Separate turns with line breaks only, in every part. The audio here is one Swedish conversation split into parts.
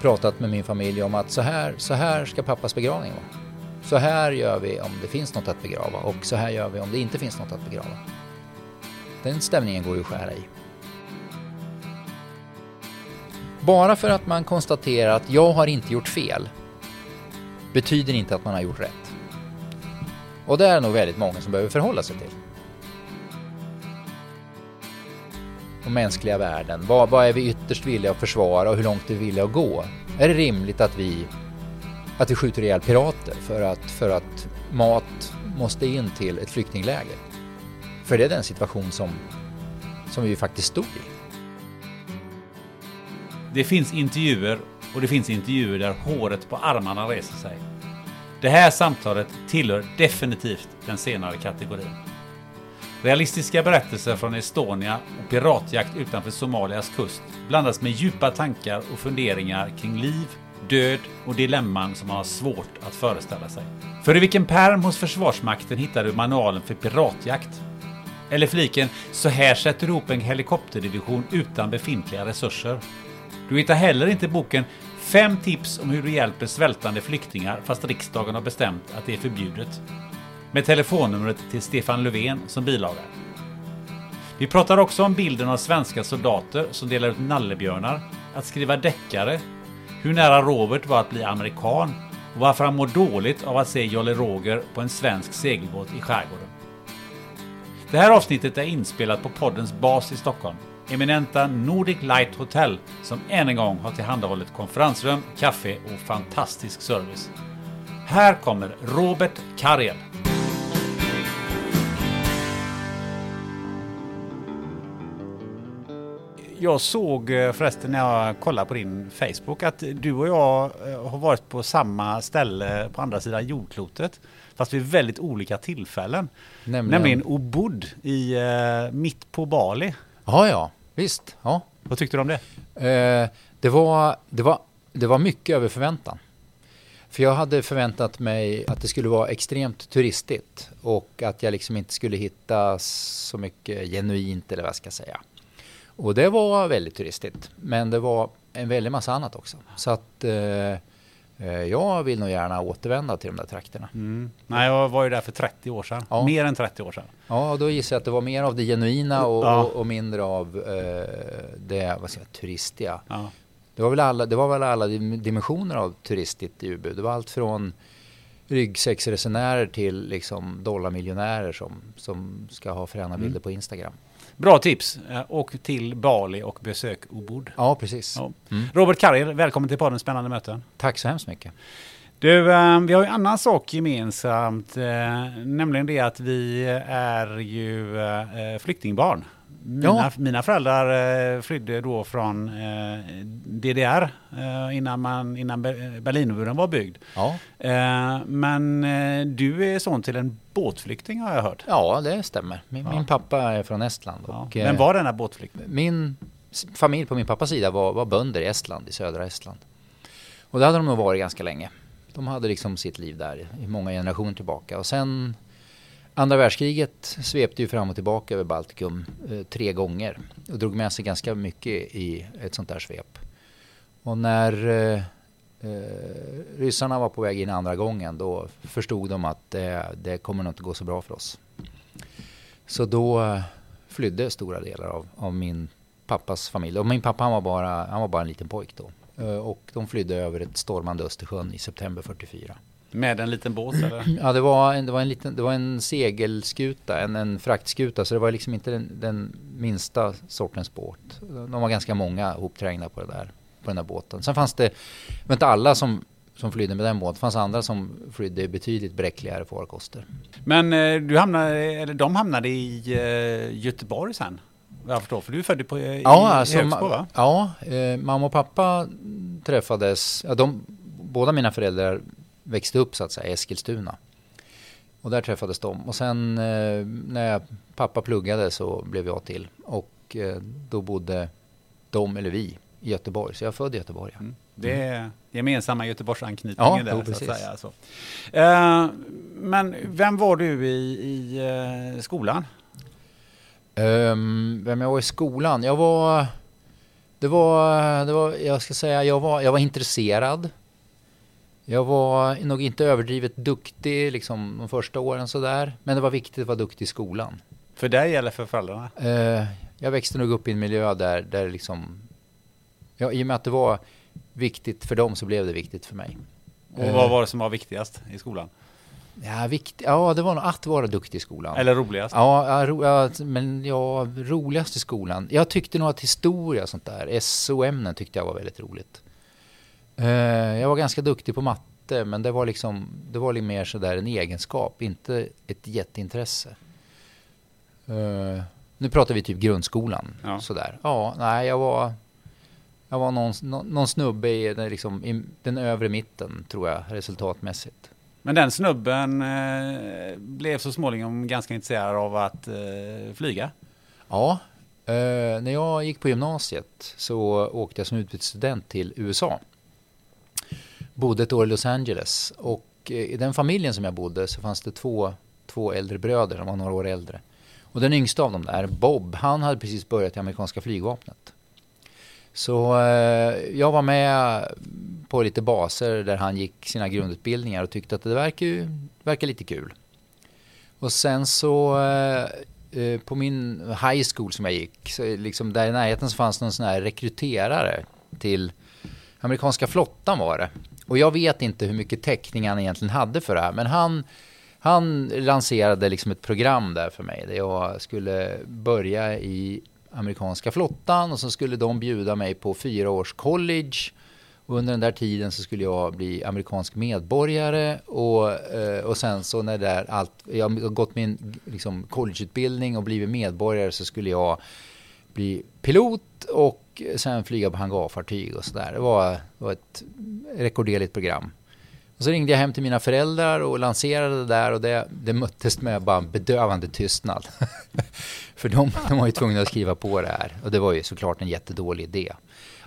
pratat med min familj om att så här, så här ska pappas begravning vara. Så här gör vi om det finns något att begrava och så här gör vi om det inte finns något att begrava. Den stämningen går ju att skära i. Bara för att man konstaterar att jag har inte gjort fel betyder inte att man har gjort rätt. Och det är nog väldigt många som behöver förhålla sig till. Och mänskliga värden. Vad, vad är vi ytterst villiga att försvara och hur långt är vi villiga att gå? Är det rimligt att vi, att vi skjuter ihjäl pirater för att, för att mat måste in till ett flyktingläger? För det är den situation som, som vi faktiskt stod i.
Det finns intervjuer och det finns intervjuer där håret på armarna reser sig. Det här samtalet tillhör definitivt den senare kategorin. Realistiska berättelser från Estonia och piratjakt utanför Somalias kust blandas med djupa tankar och funderingar kring liv, död och dilemman som man har svårt att föreställa sig. För i vilken pärm hos Försvarsmakten hittar du manualen för piratjakt? Eller fliken “Så här sätter du ihop en helikopterdivision utan befintliga resurser”. Du hittar heller inte boken “Fem tips om hur du hjälper svältande flyktingar fast riksdagen har bestämt att det är förbjudet” med telefonnumret till Stefan Löfven som bilaga. Vi pratar också om bilden av svenska soldater som delar ut nallebjörnar, att skriva deckare, hur nära Robert var att bli amerikan och varför han mår dåligt av att se Jolly Roger på en svensk segelbåt i skärgården. Det här avsnittet är inspelat på poddens bas i Stockholm, eminenta Nordic Light Hotel som än en gång har tillhandahållit konferensrum, kaffe och fantastisk service. Här kommer Robert Karel. Jag såg eh, förresten när jag kollade på din Facebook att du och jag eh, har varit på samma ställe på andra sidan jordklotet. Fast vid väldigt olika tillfällen.
Nämligen-
Nämligen Ubud i eh, mitt på Bali.
Ja, ja, visst. Ja.
Vad tyckte du om det?
Eh, det, var, det, var, det var mycket över förväntan. För jag hade förväntat mig att det skulle vara extremt turistigt och att jag liksom inte skulle hitta så mycket genuint eller vad jag ska säga. Och det var väldigt turistigt, men det var en väldig massa annat också. Så att eh, eh, jag vill nog gärna återvända till de där trakterna.
Nej, jag var ju där för 30 år sedan.
Ja.
Mer än 30 år sedan.
Ja, då gissar jag att det var mer av det genuina och,
Ja.
och, och mindre av eh, det vad säga, turistiga.
Ja.
Det var, väl alla, det var väl alla dim- dimensioner av turistigt i Ubu. Det var allt från ryggsäcksresenärer till liksom dollarmiljonärer som, som ska ha fräna
Mm.
bilder på Instagram.
Bra tips. Eh, Åk till Bali och besök Ubud.
Ja, precis.
Ja.
Mm.
Robert Karel, välkommen till podden Spännande möten.
Tack så hemskt mycket.
Du, eh, vi har ju en annan sak gemensamt, eh, nämligen det att vi är ju flyktingbarn. Mina,
Ja.
mina föräldrar eh, flydde då från eh, DDR eh, innan, man, innan Ber- Berlinmuren var byggd.
Ja.
Men du är son till en båtflykting har jag hört.
ja, det stämmer. Min,
Ja.
min pappa är från Estland. Och,
Vem var denna båtflykting?
Min familj på min pappas sida var, var bönder i Estland, i södra Estland. Och det hade de nog varit ganska länge. De hade liksom sitt liv där i många generationer tillbaka. Och sen Andra världskriget svepte ju fram och tillbaka över Baltikum eh, tre gånger och drog med sig ganska mycket i ett sånt där svep. Och när eh, eh, ryssarna var på väg in andra gången då förstod de att det, det kommer nog inte gå så bra för oss. Så då flydde stora delar av, av min pappas familj. Och min pappa han var, bara, han var bara en liten pojk då. Eh, och de flydde över ett stormande Östersjön i september 44.
Med en liten båt eller?
Ja, det var en, det var en, liten, det var en segelskuta, en, en fraktskuta, så det var liksom inte den, den minsta sortens båt. De var ganska många hopträngda på, det där, på den där båten. Sen fanns det, det var inte alla som, som flydde med den båten, det fanns andra som flydde betydligt bräckligare farkoster.
Men eh, du hamnade, eller de hamnade i eh, Göteborg sen? Jag förstår, för du är född på, i
Ja, alltså,
Högsbo va?
ja eh, mamma och pappa träffades, ja, de, båda mina föräldrar växte upp så att säga Eskilstuna. Och där träffades de. Och sen eh, när pappa pluggade så blev jag till. Och eh, då bodde de, eller vi, i Göteborg. Så jag är född i Göteborg. Ja.
Mm. Det är gemensamma Göteborgsanknytningen
Ja,
där
jo,
så att säga. Så. Eh, men vem var du i, i eh, skolan?
Ehm, vem jag var i skolan? Jag var... Det var, det var, jag ska säga, jag var, jag var intresserad. Jag var nog inte överdrivet duktig liksom de första åren sådär. Men det var viktigt att vara duktig i skolan.
För dig eller för föräldrarna?
Eh, jag växte nog upp i en miljö där, där liksom... Ja, I och med att det var viktigt för dem så blev det viktigt för mig.
Och
Eh.
vad var det som var viktigast i skolan?
Ja, vikt, ja det var nog att vara duktig i skolan.
Eller roligast?
Ja, ja, ro, ja, men ja, roligast i skolan. Jag tyckte nog att historia och sånt där, SO-ämnen tyckte jag var väldigt roligt. Eh, jag var ganska duktig på matte, men det var liksom, det var lite mer sådär en egenskap, inte ett jätteintresse. Eh, nu pratar vi typ grundskolan,
Ja.
sådär. Ja, nej, jag var, jag var någon, någon, någon snubbe i den, liksom, i den övre mitten, tror jag, resultatmässigt.
Men den snubben eh, blev så småningom ganska intresserad av att eh, flyga.
Ja, eh, när jag gick på gymnasiet så åkte jag som utbytesstudent till USA. Bodde ett år i Los Angeles och eh, i den familjen som jag bodde så fanns det två, två äldre bröder, de var några år äldre. Och den yngsta av dem där, Bob, han hade precis börjat i amerikanska flygvapnet. Så eh, jag var med på lite baser där han gick sina grundutbildningar och tyckte att det verkar, ju- verkar lite kul. Och sen så eh, eh på min high school som jag gick, så eh, liksom där i närheten så fanns någon sån här rekryterare till amerikanska flottan var det. Och jag vet inte hur mycket täckning han egentligen hade för det här, men han, han lanserade liksom ett program där för mig där jag skulle börja i amerikanska flottan och så skulle de bjuda mig på fyra års college. Och under den där tiden så skulle jag bli amerikansk medborgare och, eh, och sen så när det där allt, jag har gått min liksom, collegeutbildning och blivit medborgare så skulle jag bli pilot och sen flyga på hangarfartyg och sådär. Det var, var ett rekorderligt program. Och så ringde jag hem till mina föräldrar och lanserade det där och det, det möttes med bara en bedövande tystnad. För de, de var ju tvungna att skriva på det här och det var ju såklart en jättedålig idé.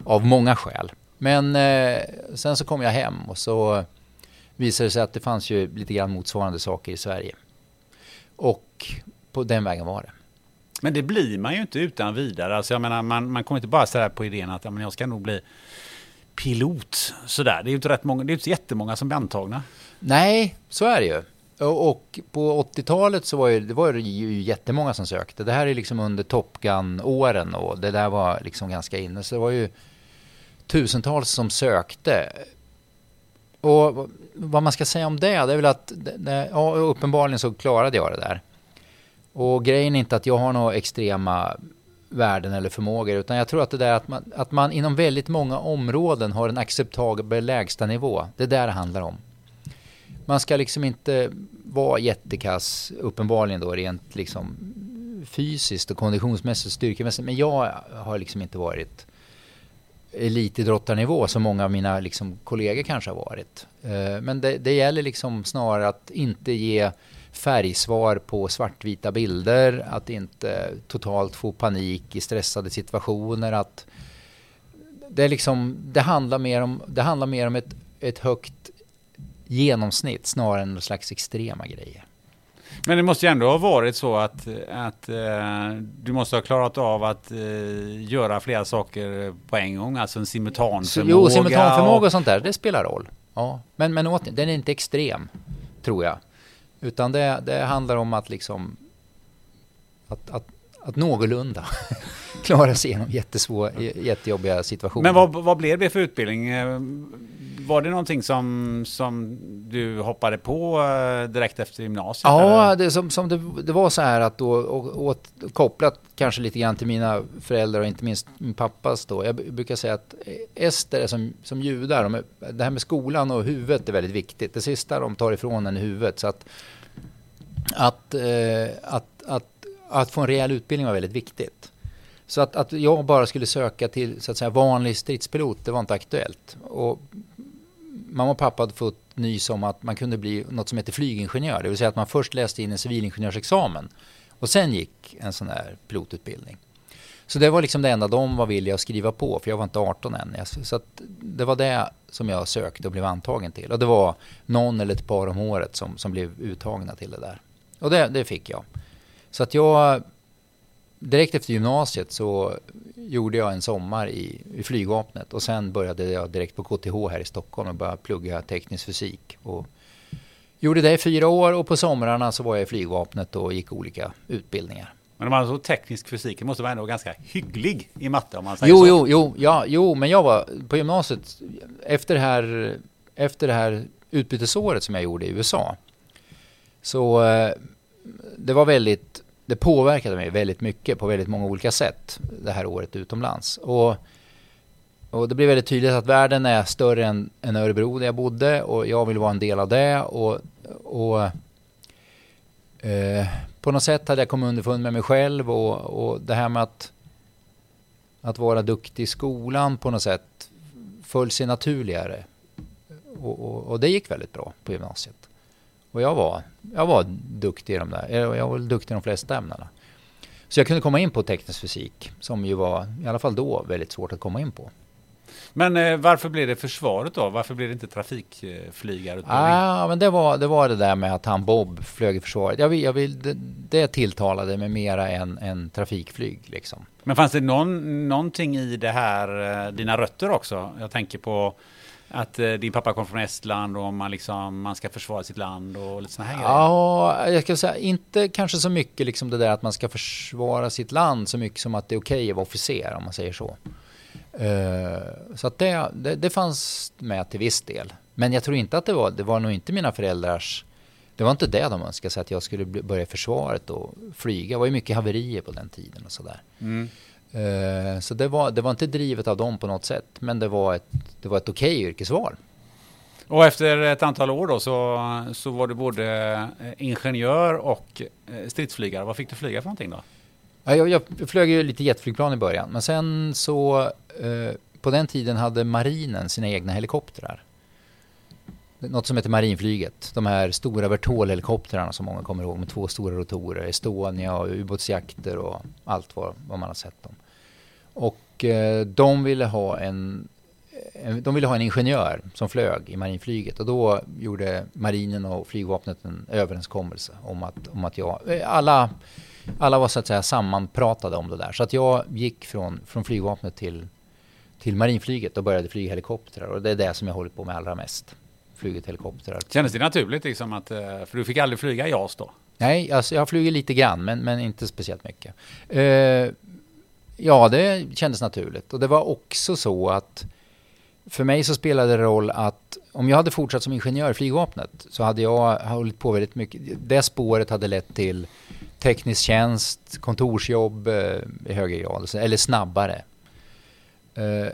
Av många skäl. Men eh, sen så kom jag hem och så visade det sig att det fanns ju lite grann motsvarande saker i Sverige. Och på den vägen var det.
Men det blir man ju inte utan vidare. Alltså jag menar, man, man kommer inte bara säga på idén att ja, men jag ska nog bli pilot. Sådär. Det är ju inte rätt många, det är inte jättemånga som blir antagna.
Nej, så är det ju. Och, på 80-talet så var ju, det var ju jättemånga som sökte. Det här är liksom under Top Gun-åren och det där var liksom ganska inne. Så det var ju tusentals som sökte. Och vad man ska säga om det, det är väl att ja, uppenbarligen så klarade jag det där. Och grejen är inte att jag har några extrema värden eller förmågor utan jag tror att det där att man, att man inom väldigt många områden har en acceptabel lägstanivå. Det är där det handlar om. Man ska liksom inte vara jättekass, uppenbarligen då rent liksom fysiskt och konditionsmässigt, styrkemässigt. Men jag har liksom inte varit elitidrottarnivå som många av mina liksom kollegor kanske har varit. Eh, men det, det gäller liksom snarare att inte ge färgsvar på svartvita bilder, att inte totalt få panik i stressade situationer, att det, är liksom, det handlar mer om, det handlar mer om ett, ett högt genomsnitt snarare än någon slags extrema grejer.
Men det måste ju ändå ha varit så att, att eh, du måste ha klarat av att eh, göra flera saker på en gång, alltså en simultanförmåga.
Jo, simultanförmåga
och-
och sånt där, det spelar roll. Ja. Men, men åt, den är inte extrem, tror jag. Utan det, det handlar om att liksom... Att, att, att någorlunda klara sig igenom jättesvåra, jättejobbiga situationer.
Men vad, vad blev det för utbildning? Var det någonting som, som du hoppade på eh, direkt efter gymnasiet?
Ja, det, som, som det, det var så här att då, och, och, kopplat kanske lite grann till mina föräldrar och inte minst min pappas då. Jag brukar säga att ester är som, som judar. De det här med skolan och huvudet är väldigt viktigt. Det sista de tar ifrån en är huvudet. Så att, att, eh, att, att, att få en rejäl utbildning var väldigt viktigt. Så att, att jag bara skulle söka till så att säga, vanlig stridspilot, det var inte aktuellt. Och mamma och pappa hade fått nys om att man kunde bli något som heter flygingenjör. Det vill säga att man först läste in en civilingenjörsexamen och sen gick en sån här pilotutbildning. Så det var liksom det enda de var villiga att skriva på, för jag var inte 18 än. Så att det var det som jag sökte och blev antagen till. Och det var någon eller ett par om året som, som blev uttagna till det där. Och det, det fick jag. Så att jag, direkt efter gymnasiet så gjorde jag en sommar i, i flygvapnet och sen började jag direkt på KTH här i Stockholm och började plugga teknisk fysik. Och gjorde det i fyra år och på somrarna så var jag i flygvapnet och gick olika utbildningar.
Men om man så teknisk fysik det måste vara ändå ganska hygglig i matte om man säger
Jo,
så.
jo, jo, ja, jo, men jag var på gymnasiet efter det här, efter det här utbytesåret som jag gjorde i USA. Så eh, det var väldigt, det påverkade mig väldigt mycket på väldigt många olika sätt det här året utomlands. Och, och det blev väldigt tydligt att världen är större än, än Örebro där jag bodde och jag vill vara en del av det. Och, och eh, på något sätt hade jag kommit underfund med mig själv och, och det här med att att vara duktig i skolan på något sätt föll sig naturligare. Och, och, och det gick väldigt bra på gymnasiet. Och jag var, jag var duktig i de där, jag jag var duktig i de flesta ämnena. Så jag kunde komma in på teknisk fysik, som ju var, i alla fall då, väldigt svårt att komma in på.
Men eh, varför blev det försvaret då? Varför blev det inte trafikflygarutbildning?
Ah, men det var, det var det där med att han Bob flög i försvaret. Jag vill, jag vill, det, det tilltalade mig mera än, än trafikflyg liksom.
Men fanns det någon, någonting i det här, eh, dina rötter också? Jag tänker på att eh, din pappa kom från Estland och man, liksom, man ska försvara sitt land och lite såna här grejer.
Ja, jag ska säga inte kanske så mycket liksom det där att man ska försvara sitt land så mycket som att det är okej att vara officer om man säger så. Eh, så att det, det, det fanns med till viss del. Men jag tror inte att det var, det var nog inte mina föräldrars, det var inte det de önskade sig att jag skulle börja försvaret och flyga. Det var ju mycket haverier på den tiden och sådär. Eh, Så det var, det var inte drivet av dem på något sätt, men det var ett, det var ett okej yrkesval.
Och efter ett antal år då så, så var du både eh, ingenjör och eh, stridsflygare. Vad fick du flyga för någonting då?
Ja, jag, jag flög ju lite jetflygplan i början, men sen så eh, på den tiden hade marinen sina egna helikoptrar. Något som heter marinflyget. De här stora Vertol-helikoptrarna som många kommer ihåg med två stora rotorer. Estonia och ubåtsjakter och allt vad, vad man har sett dem. Och eh, de ville ha en eh, de ville ha en ingenjör som flög i marinflyget och då gjorde marinen och flygvapnet en överenskommelse om att, om att jag, eh, alla, alla var så att säga sammanpratade om det där. Så att jag gick från, från flygvapnet till, till marinflyget och började flyga helikoptrar och det är det som jag håller på med allra mest. Flugit helikoptrar.
Kändes det naturligt liksom att, eh, för du fick aldrig flyga JAS då?
Nej, alltså jag har flugit lite grann men, men inte speciellt mycket. Eh, ja, det kändes naturligt. Och det var också så att för mig så spelade det roll att om jag hade fortsatt som ingenjör i flygvapnet så hade jag hållit på väldigt mycket. Det spåret hade lett till teknisk tjänst, kontorsjobb eh, i högre grad, eller snabbare.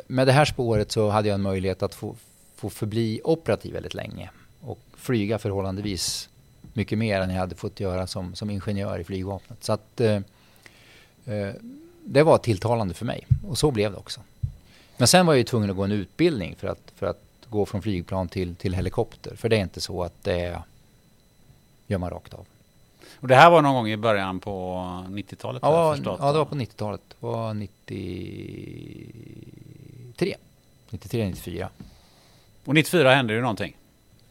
Med det här spåret så hade jag en möjlighet att få, få förbli operativ väldigt länge och flyga förhållandevis mycket mer än jag hade fått göra som, som ingenjör i flygvapnet. Så att eh, eh, det var tilltalande för mig och så blev det också. Men sen var jag ju tvungen att gå en utbildning för att, för att gå från flygplan till, till helikopter. För det är inte så att det gör man rakt av.
Och det här var någon gång i början på 90-talet? har jag
Ja,
förstått.
ja, det var på 90-talet. Det var 93. 93, 94.
Och 94 hände ju någonting.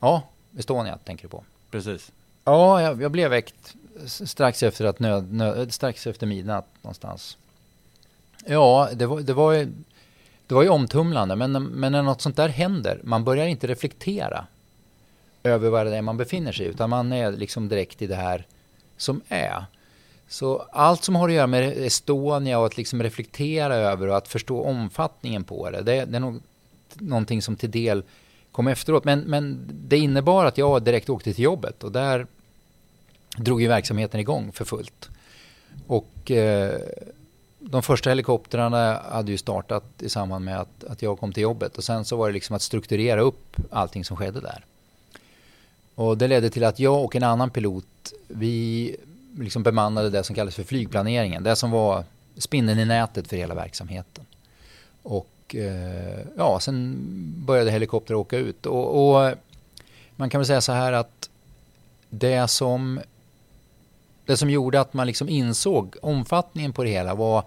Ja, Estonia tänker du på.
Precis.
Ja, jag, jag blev väckt strax efter, att nöd, nöd, strax efter midnatt någonstans. Ja, det var, det var, ju, det var ju omtumlande, men, men när något sånt där händer, man börjar inte reflektera över vad det är man befinner sig i, utan man är liksom direkt i det här som är. Så allt som har att göra med Estonia och att liksom reflektera över och att förstå omfattningen på det, det, det är nog någonting som till del kom efteråt. Men, men det innebar att jag direkt åkte till jobbet och där drog ju verksamheten igång för fullt. Och eh, de första helikoptrarna hade ju startat i samband med att, att jag kom till jobbet och sen så var det liksom att strukturera upp allting som skedde där. Och det ledde till att jag och en annan pilot, vi liksom bemannade det som kallas för flygplaneringen. Det som var spinnen i nätet för hela verksamheten. Och eh, ja, sen började helikoptrar åka ut. Och, och man kan väl säga så här att det som, det som gjorde att man liksom insåg omfattningen på det hela var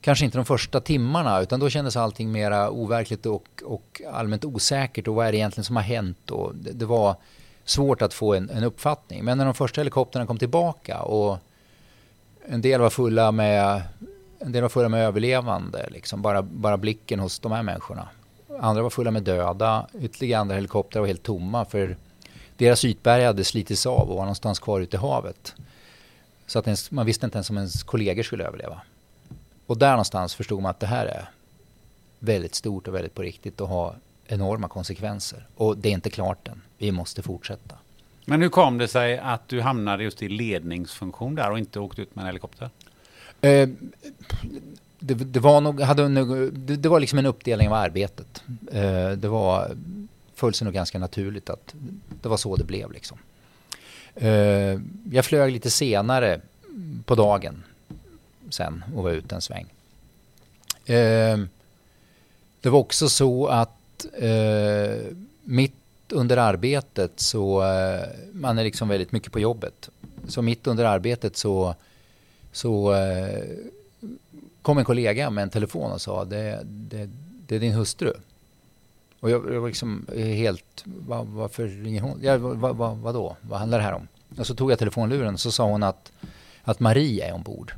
kanske inte de första timmarna utan då kändes allting mera overkligt och, och allmänt osäkert och vad är det egentligen som har hänt och det, det var svårt att få en, en, uppfattning. Men när de första helikoptrarna kom tillbaka och en del var fulla med, en del var fulla med överlevande, liksom bara, bara blicken hos de här människorna. Andra var fulla med döda, ytterligare andra helikoptrar var helt tomma för deras ytberg hade slitits av och var någonstans kvar ute i havet. Så att ens, man visste inte ens om ens kollegor skulle överleva. Och där någonstans förstod man att det här är väldigt stort och väldigt på riktigt och har enorma konsekvenser. Och det är inte klart än. Vi måste fortsätta.
Men hur kom det sig att du hamnade just i ledningsfunktion där och inte åkte ut med en helikopter?
Eh, det, det, var nog, hade, det, det, var liksom en uppdelning av arbetet. Eh, det var, föll sig nog ganska naturligt att det var så det blev. Liksom. Eh, jag flög lite senare på dagen sen och var ute en sväng. Eh, det var också så att eh, mitt under arbetet så, eh, man är liksom väldigt mycket på jobbet. Så mitt under arbetet så, så eh, kom en kollega med en telefon och sa det, det, det är din hustru. Och jag, jag var liksom helt, var, varför ringer hon? Ja, vad, vad, vad? Vad handlar det här om? Och så tog jag telefonluren och så sa hon att, att Marie är ombord.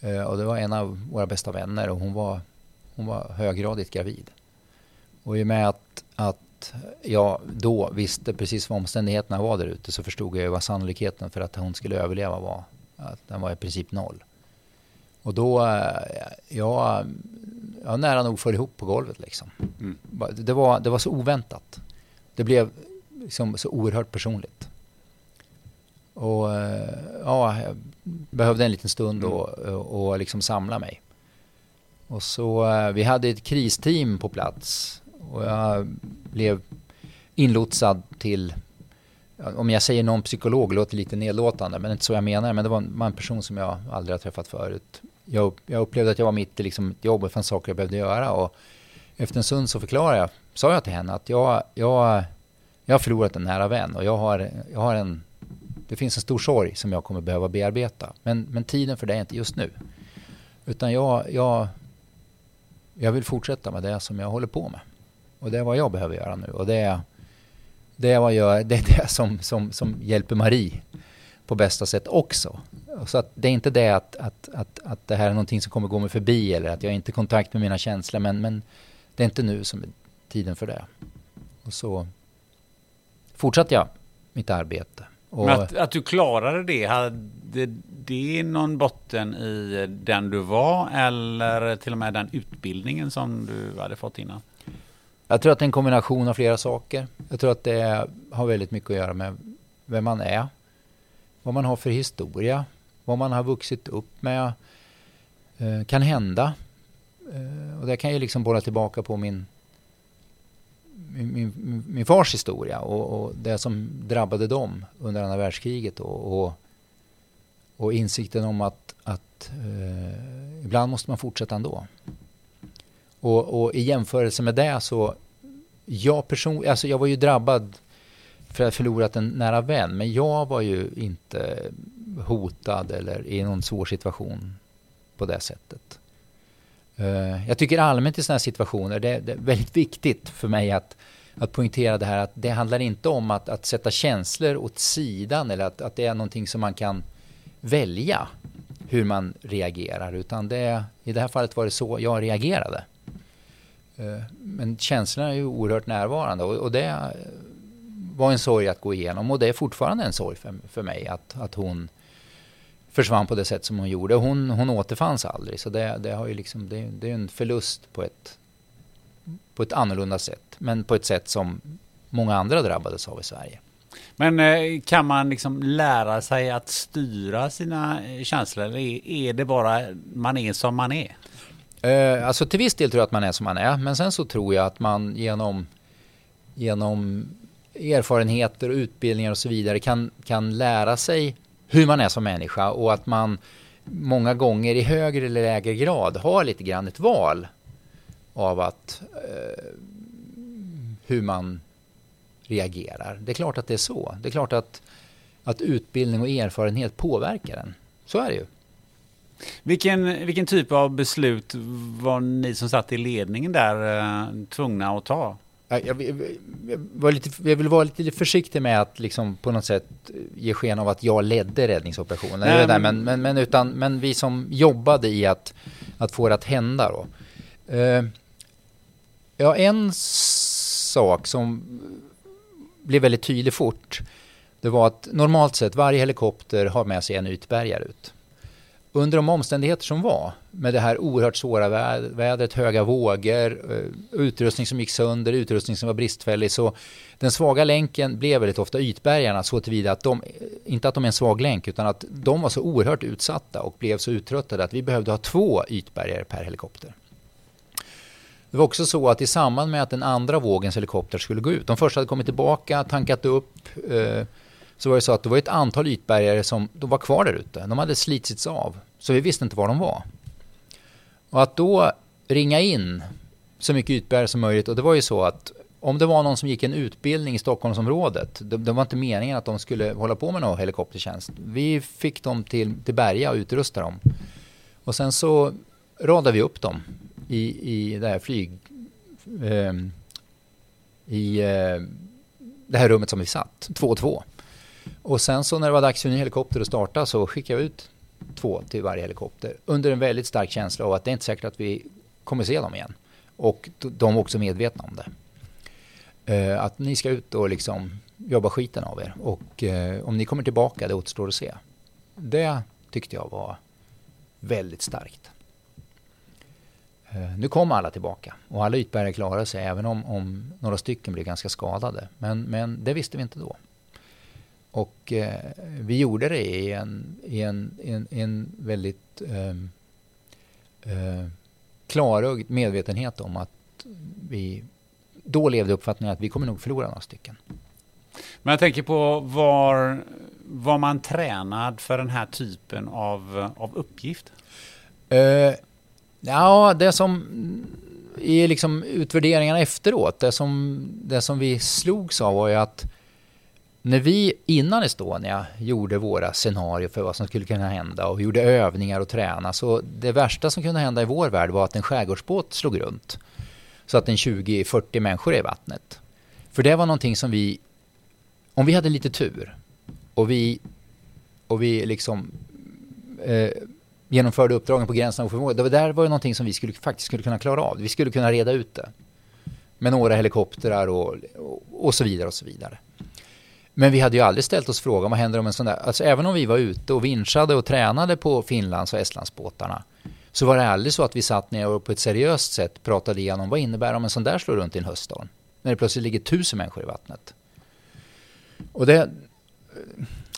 Eh, och det var en av våra bästa vänner och hon var, hon var höggradigt gravid. Och i och med att, att jag då visste precis vad omständigheterna var där ute så förstod jag vad sannolikheten för att hon skulle överleva var. Att den var i princip noll. Och då, jag, jag nära nog föll ihop på golvet liksom. Mm. Det, var, det var så oväntat. Det blev liksom så oerhört personligt. Och ja, jag behövde en liten stund och, och, och liksom samla mig. Och så, vi hade ett kristeam på plats och jag blev inlotsad till, om jag säger någon psykolog, låter lite nedlåtande, men inte så jag menar, men det var en, var en person som jag aldrig har träffat förut. Jag, jag upplevde att jag var mitt i liksom ett jobb och det fanns saker jag behövde göra och efter en stund så förklarade jag, sa jag till henne att jag, jag, jag har förlorat en nära vän och jag har, jag har en, det finns en stor sorg som jag kommer behöva bearbeta. Men, men tiden för det är inte just nu. Utan jag, jag, jag vill fortsätta med det som jag håller på med. Och det är vad jag behöver göra nu. Och det är det, är vad jag, det, är det som, som, som hjälper Marie på bästa sätt också. Så att det är inte det att, att, att, att det här är någonting som kommer gå mig förbi eller att jag inte har kontakt med mina känslor. Men, men det är inte nu som är tiden för det. Och så fortsatte jag mitt arbete. Och
Men att, att du klarade det, hade det någon botten i den du var eller till och med den utbildningen som du hade fått innan?
Jag tror att det är en kombination av flera saker. Jag tror att det har väldigt mycket att göra med vem man är, vad man har för historia, vad man har vuxit upp med, eh, kan hända. Eh, och det kan ju liksom bolla tillbaka på min, min, min, min fars historia och, och, det som drabbade dem under andra världskriget och, och, och insikten om att, att eh, ibland måste man fortsätta ändå. Och, och i jämförelse med det så, jag person, alltså jag var ju drabbad för att ha förlorat en nära vän, men jag var ju inte hotad eller i någon svår situation på det sättet. Eh, jag tycker allmänt i sådana här situationer, det, det, är väldigt viktigt för mig att att poängtera det här att det handlar inte om att, att sätta känslor åt sidan eller att, att det är någonting som man kan välja hur man reagerar utan det, i det här fallet var det så jag reagerade. Eh, men känslorna är ju oerhört närvarande och, och det var en sorg att gå igenom och det är fortfarande en sorg för, för mig att, att hon försvann på det sätt som hon gjorde. Hon, hon återfanns aldrig så det, det, har ju liksom, det, det är en förlust på ett, på ett annorlunda sätt. Men på ett sätt som många andra drabbades av i Sverige.
Men eh, kan man liksom lära sig att styra sina eh, känslor eller är det bara man är som man är?
Eh, alltså till viss del tror jag att man är som man är. Men sen så tror jag att man genom, genom erfarenheter och utbildningar och så vidare kan, kan lära sig hur man är som människa och att man många gånger i högre eller lägre grad har lite grann ett val av att eh, hur man reagerar. Det är klart att det är så. Det är klart att, att utbildning och erfarenhet påverkar en. Så är det ju.
Vilken, vilken typ av beslut var ni som satt i ledningen där eh, tvungna att ta?
Jag, jag, jag, lite, jag vill vara lite försiktig med att liksom på något sätt ge sken av att jag ledde räddningsoperationen. Nej, men, men, men, men, utan, men vi som jobbade i att, att få det att hända. Då. Uh, ja, en sak som blev väldigt tydlig fort, det var att normalt sett varje helikopter har med sig en ytbärgare ut under de omständigheter som var, med det här oerhört svåra vädret, höga vågor, eh, utrustning som gick sönder, utrustning som var bristfällig, så den svaga länken blev väldigt ofta ytbärgarna så tillvida att de, inte att de är en svag länk, utan att de var så oerhört utsatta och blev så uttröttade att vi behövde ha två ytbärgare per helikopter. Det var också så att i samband med att den andra vågens helikopter skulle gå ut, de första hade kommit tillbaka, tankat upp, eh, så var det så att det var ett antal ytbärgare som de var kvar där ute. De hade slitits av, så vi visste inte var de var. Och att då ringa in så mycket ytbärgare som möjligt, och det var ju så att om det var någon som gick en utbildning i Stockholmsområdet, det, det var inte meningen att de skulle hålla på med någon helikoptertjänst. Vi fick dem till, till Berga och utrustade dem. Och sen så radade vi upp dem i, i det här flyg... Eh, I eh, det här rummet som vi satt, två och två. Och sen så när det var dags för en ny helikopter att starta så skickade vi ut två till varje helikopter under en väldigt stark känsla av att det är inte säkert att vi kommer se dem igen. Och de var också medvetna om det. Eh, att ni ska ut och liksom jobba skiten av er. Och eh, om ni kommer tillbaka, det återstår att se. Det tyckte jag var väldigt starkt. Eh, nu kom alla tillbaka och alla ytbärare klarade sig även om, om några stycken blev ganska skadade. Men, men det visste vi inte då. Och eh, vi gjorde det i en, i en, en, en väldigt eh, eh, klarögd medvetenhet om att vi då levde uppfattningen att vi kommer nog förlora några stycken.
Men jag tänker på var, var man tränad för den här typen av, av uppgift?
Uh, ja, det som i liksom utvärderingarna efteråt, det som, det som vi slogs av var ju att när vi innan Estonia gjorde våra scenarier för vad som skulle kunna hända och gjorde övningar och träna så det värsta som kunde hända i vår värld var att en skärgårdsbåt slog runt. Så att en 20-40 människor är i vattnet. För det var någonting som vi, om vi hade lite tur och vi, och vi liksom eh, genomförde uppdragen på gränsen av förmåga. Det där var ju någonting som vi skulle, faktiskt skulle kunna klara av. Vi skulle kunna reda ut det. Med några helikoptrar och, och, och så vidare och så vidare. Men vi hade ju aldrig ställt oss frågan vad händer om en sån där, alltså även om vi var ute och vinschade och tränade på Finlands och Estlandsbåtarna så var det aldrig så att vi satt ner och på ett seriöst sätt pratade igenom vad innebär det om en sån där slår runt i en höststorm? När det plötsligt ligger tusen människor i vattnet. Och det,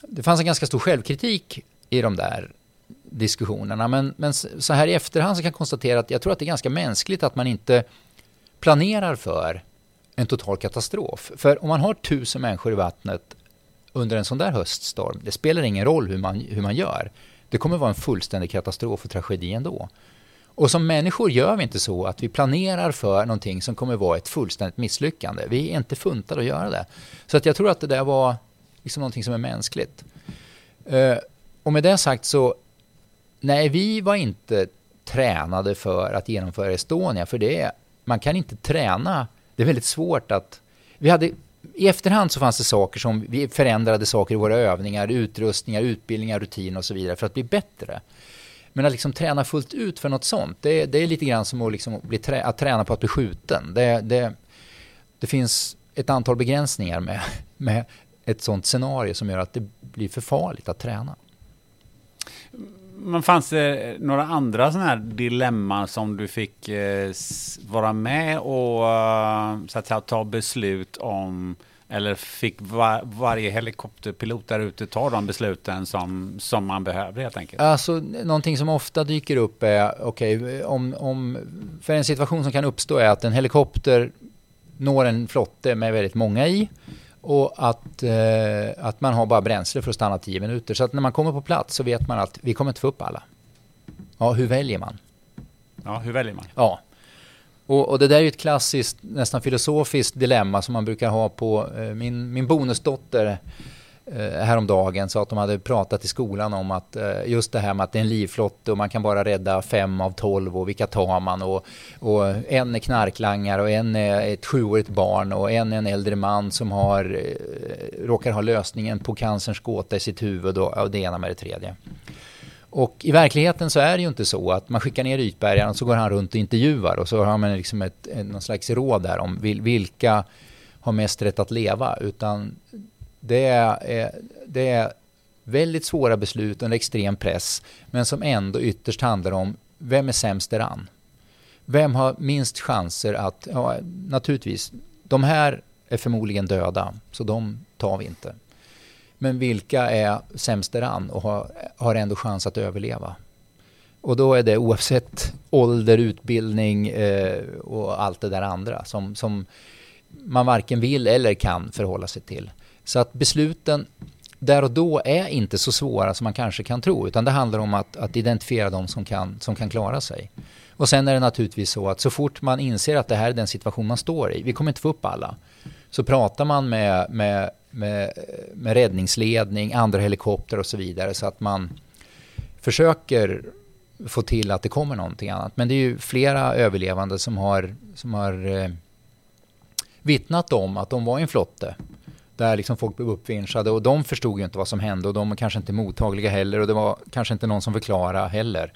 det fanns en ganska stor självkritik i de där diskussionerna. Men, men så här i efterhand så kan jag konstatera att jag tror att det är ganska mänskligt att man inte planerar för en total katastrof. För om man har tusen människor i vattnet under en sån där höststorm, det spelar ingen roll hur man, hur man gör. Det kommer vara en fullständig katastrof och tragedi ändå. Och som människor gör vi inte så att vi planerar för någonting som kommer vara ett fullständigt misslyckande. Vi är inte funtade att göra det. Så att jag tror att det där var liksom någonting som är mänskligt. Eh, och med det sagt så, nej vi var inte tränade för att genomföra Estonia, för det man kan inte träna det är väldigt svårt att vi hade, I efterhand så fanns det saker som vi förändrade saker i våra övningar, utrustningar, utbildningar, rutiner och så vidare för att bli bättre. Men att liksom träna fullt ut för något sånt, det, det är lite grann som att, liksom bli trä, att träna på att bli skjuten. Det, det, det finns ett antal begränsningar med, med ett sånt scenario som gör att det blir för farligt att träna.
Men fanns det några andra sådana här dilemman som du fick eh, vara med och eh, så att säga, ta beslut om? Eller fick var, varje helikopterpilot där ute ta de besluten som, som man behöver helt enkelt?
Alltså, någonting som ofta dyker upp är, okej, okay, om, om, för en situation som kan uppstå är att en helikopter når en flotte med väldigt många i och att, eh, att man har bara bränsle för att stanna tio minuter. Så att när man kommer på plats så vet man att vi kommer inte få upp alla. Ja, hur väljer man?
Ja, hur väljer man?
Ja. Och, och det där är ju ett klassiskt, nästan filosofiskt dilemma som man brukar ha på eh, min, min bonusdotter Eh, häromdagen sa att de hade pratat i skolan om att eh, just det här med att det är en livflotte och man kan bara rädda fem av tolv och vilka tar man och, och en är knarklangare och en är ett sjuårigt barn och en är en äldre man som har, eh, råkar ha lösningen på cancerns gåta i sitt huvud och, och det ena med det tredje. Och i verkligheten så är det ju inte så att man skickar ner ytbärgaren och så går han runt och intervjuar och så har man liksom ett, någon slags råd där om vilka har mest rätt att leva utan det är, eh, det är väldigt svåra beslut under extrem press, men som ändå ytterst handlar om vem är sämst däran? Vem har minst chanser att, ja, naturligtvis, de här är förmodligen döda, så de tar vi inte. Men vilka är sämst däran och har, har ändå chans att överleva? Och då är det oavsett ålder, utbildning eh, och allt det där andra som, som man varken vill eller kan förhålla sig till. Så att besluten där och då är inte så svåra som man kanske kan tro, utan det handlar om att, att identifiera de som kan, som kan klara sig. Och sen är det naturligtvis så att så fort man inser att det här är den situation man står i, vi kommer inte få upp alla, så pratar man med, med, med, med räddningsledning, andra helikoptrar och så vidare så att man försöker få till att det kommer någonting annat. Men det är ju flera överlevande som har, som har eh, vittnat om att de var i en flotte där liksom folk blev uppvinschade och de förstod ju inte vad som hände och de var kanske inte mottagliga heller och det var kanske inte någon som förklarade heller.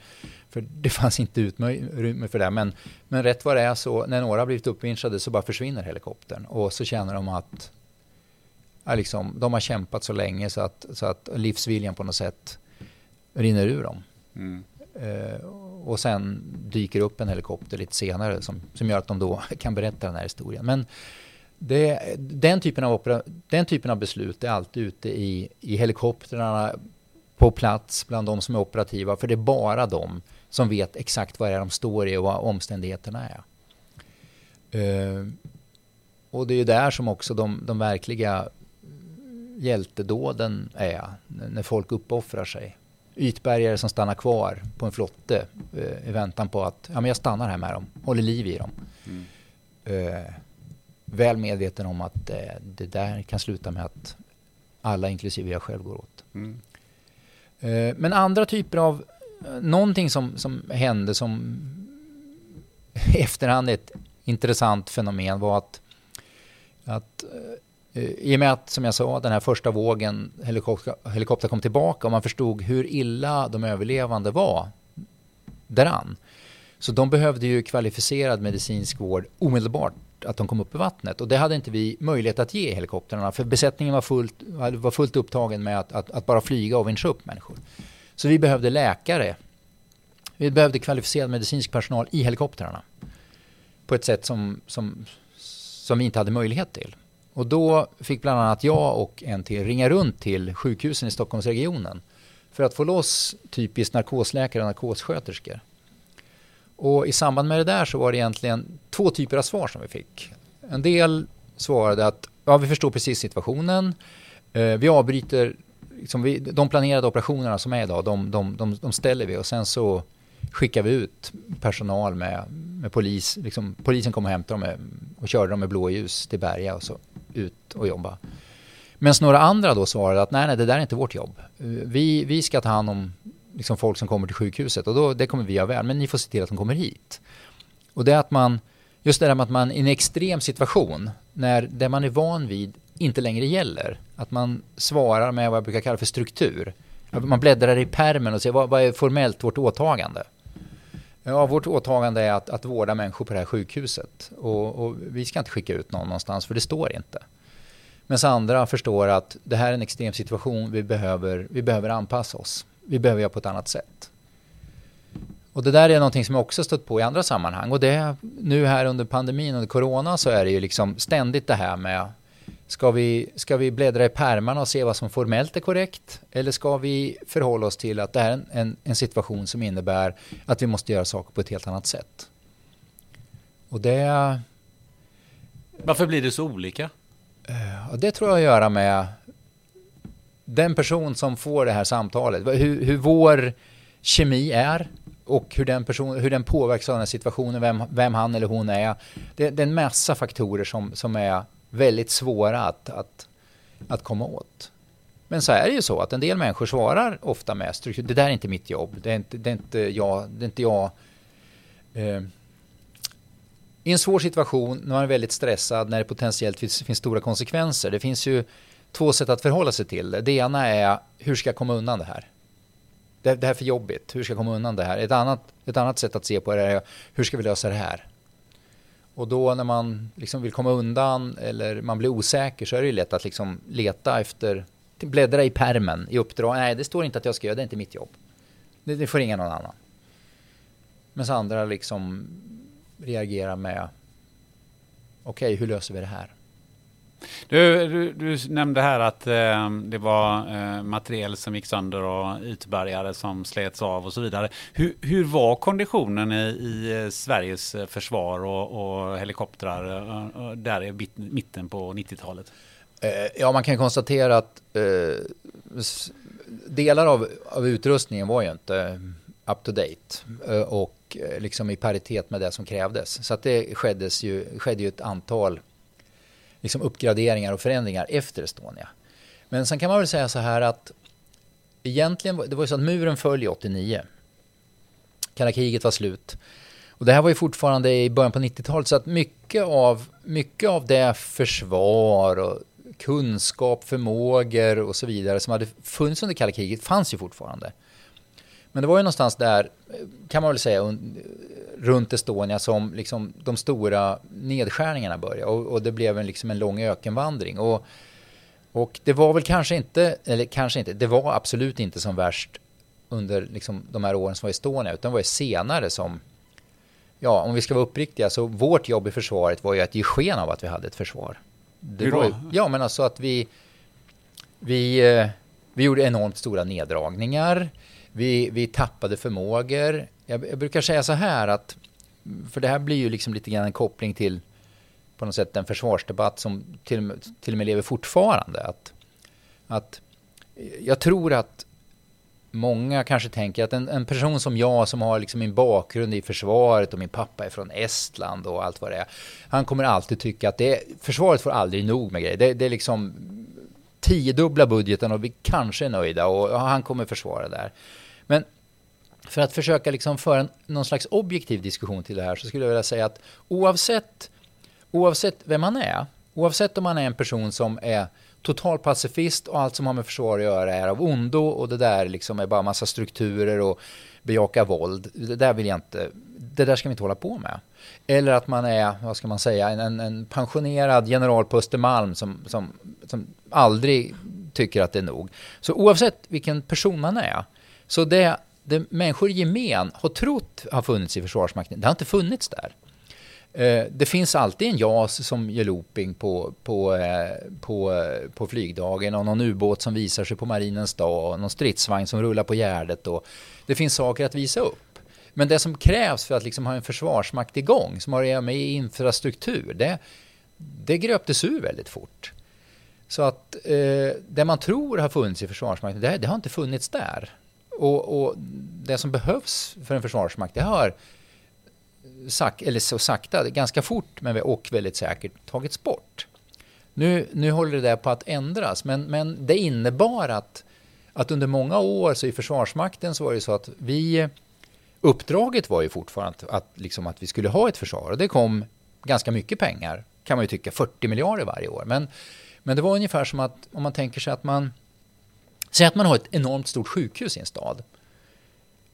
För det fanns inte utrymme för det. Men, men rätt vad det är så, när några blivit uppvinschade så bara försvinner helikoptern. Och så känner de att ja, liksom, de har kämpat så länge så att, så att livsviljan på något sätt rinner ur dem. Mm. Uh, och sen dyker upp en helikopter lite senare som, som gör att de då kan berätta den här historien. Men det, den, typen av opera, den typen av beslut är alltid ute i, i helikoptrarna på plats bland de som är operativa. För det är bara de som vet exakt vad det är de står i och vad omständigheterna är. Uh, och det är ju där som också de, de verkliga hjältedåden är. När folk uppoffrar sig. Ytbergare som stannar kvar på en flotte uh, i väntan på att ja, men jag stannar här med dem, håller liv i dem. Mm. Uh, väl medveten om att eh, det där kan sluta med att alla, inklusive jag själv, går åt. Mm. Eh, men andra typer av, eh, någonting som, som hände som efterhand ett intressant fenomen var att, att i och med att, som jag sa, den här första vågen helikopter, helikopter kom tillbaka och man förstod hur illa de överlevande var däran. Så de behövde ju kvalificerad medicinsk vård omedelbart att de kom upp i vattnet. Och det hade inte vi möjlighet att ge helikoptrarna för besättningen var fullt, var fullt upptagen med att, att, att bara flyga och vinscha upp människor. Så vi behövde läkare. Vi behövde kvalificerad medicinsk personal i helikoptrarna. På ett sätt som, som, som vi inte hade möjlighet till. Och då fick bland annat jag och en till ringa runt till sjukhusen i Stockholmsregionen för att få loss typiskt narkosläkare och narkossköterskor. Och i samband med det där så var det egentligen två typer av svar som vi fick. En del svarade att ja, vi förstår precis situationen. Eh, vi avbryter liksom vi, de planerade operationerna som är idag, de, de, de, de, ställer vi och sen så skickar vi ut personal med, med polis. Liksom, polisen kom och hämtade eh, dem med, och körde dem med blåljus till Berga och så ut och jobba. Medan några andra då svarade att nej, nej, det där är inte vårt jobb. Eh, vi, vi ska ta hand om liksom folk som kommer till sjukhuset och då, det kommer vi göra väl, men ni får se till att de kommer hit. Och det är att man, just det där med att man i en extrem situation när det man är van vid inte längre gäller. Att man svarar med vad jag brukar kalla för struktur. Man bläddrar i permen och ser vad, vad är formellt vårt åtagande. Ja, vårt åtagande är att, att vårda människor på det här sjukhuset. Och, och, vi ska inte skicka ut någon någonstans för det står inte. Medan andra förstår att det här är en extrem situation, vi behöver, vi behöver anpassa oss. Vi behöver göra på ett annat sätt. Och det där är någonting som jag också stött på i andra sammanhang. Och det, nu här under pandemin, under corona, så är det ju liksom ständigt det här med Ska vi, ska vi bläddra i pärmarna och se vad som formellt är korrekt? Eller ska vi förhålla oss till att det är en, en, en situation som innebär att vi måste göra saker på ett helt annat sätt? Och det...
Varför blir det så olika?
Och det tror jag har att göra med den person som får det här samtalet. Hur, hur vår kemi är och hur den, person, hur den påverkas av den här situationen, vem, vem han eller hon är. Det, det är en massa faktorer som, som är väldigt svåra att, att, att komma åt. Men så är det ju så att en del människor svarar ofta med struktur. Det där är inte mitt jobb. Det är inte, det är inte jag. Det är inte jag. Eh, I en svår situation, när man är väldigt stressad, när det potentiellt finns, finns, stora konsekvenser. Det finns ju två sätt att förhålla sig till det. Det ena är, hur ska jag komma undan det här? Det, det här är för jobbigt. Hur ska jag komma undan det här? Ett annat, ett annat sätt att se på det är, hur ska vi lösa det här? Och då när man liksom vill komma undan eller man blir osäker så är det ju lätt att liksom leta efter, bläddra i permen i uppdrag. Nej, det står inte att jag ska göra det, är inte mitt jobb. Det, det får ringa någon annan. Men andra liksom reagerar med, okej, okay, hur löser vi det här?
Du, du, du, nämnde här att eh, det var eh, materiel som gick sönder och ytbärgare som slets av och så vidare. Hur, hur var konditionen i, i eh, Sveriges eh, försvar och, och helikoptrar eh, eh där i mitten på 90-talet?
Eh, ja, man kan konstatera att eh, delar av, av utrustningen var ju inte up to date och liksom i paritet med det som krävdes. Så att det skeddes ju, skedde ju ett antal liksom uppgraderingar och förändringar efter Estonia. Men sen kan man väl säga så här att egentligen, det var ju så att muren föll 89. Kalla kriget var slut. Och det här var ju fortfarande i början på 90-talet så att mycket av, mycket av det försvar och kunskap, förmågor och så vidare som hade funnits under kalla kriget fanns ju fortfarande. Men det var ju någonstans där, kan man väl säga, runt Estonia som liksom de stora nedskärningarna började. Och, och det blev en, liksom en lång ökenvandring. Och, och det var väl kanske inte, eller kanske inte, det var absolut inte som värst under liksom de här åren som var i Estonia, utan det var ju senare som, ja, om vi ska vara uppriktiga, så vårt jobb i försvaret var ju att ge sken av att vi hade ett försvar. Det
Hur då? Ju,
ja, men alltså att vi, vi, eh, vi gjorde enormt stora neddragningar. Vi, vi tappade förmågor. Jag, jag, brukar säga så här att, för det här blir ju liksom lite grann en koppling till på något sätt en försvarsdebatt som till, till och med lever fortfarande. Att, att jag tror att många kanske tänker att en, en, person som jag som har liksom min bakgrund i försvaret och min pappa är från Estland och allt vad det är. Han kommer alltid tycka att det, försvaret får aldrig nog med grejer. Det, det är liksom tiodubbla budgeten och vi kanske är nöjda och han kommer försvara det där. Men för att försöka liksom föra en, någon slags objektiv diskussion till det här så skulle jag vilja säga att oavsett, oavsett vem man är, oavsett om man är en person som är total pacifist och allt som har med försvar att göra är av ondo och det där liksom är bara massa strukturer och bejaka våld. Det där vill jag inte, det där ska vi inte hålla på med. Eller att man är, vad ska man säga, en, en pensionerad general på Östermalm som, som, som aldrig tycker att det är nog. Så oavsett vilken person man är, så det, det människor i gemen har trott har funnits i Försvarsmakten, det har inte funnits där. Eh, det finns alltid en JAS som gör looping på, på, eh, på, eh, på flygdagen och någon ubåt som visar sig på marinens dag och någon stridsvagn som rullar på gärdet. Och det finns saker att visa upp. Men det som krävs för att liksom ha en försvarsmakt igång, som har att göra med infrastruktur, det, det gröptes ur väldigt fort. Så att eh, det man tror har funnits i Försvarsmakten, det, det har inte funnits där. Och, och, det som behövs för en försvarsmakt, det har sak, eller så sakta, ganska fort men och väldigt säkert tagits bort. Nu, nu håller det där på att ändras, men, men det innebar att, att under många år så i Försvarsmakten så var det så att vi Uppdraget var ju fortfarande att, liksom att vi skulle ha ett försvar och det kom ganska mycket pengar kan man ju tycka, 40 miljarder varje år. Men, men det var ungefär som att om man tänker sig att man, säg att man har ett enormt stort sjukhus i en stad.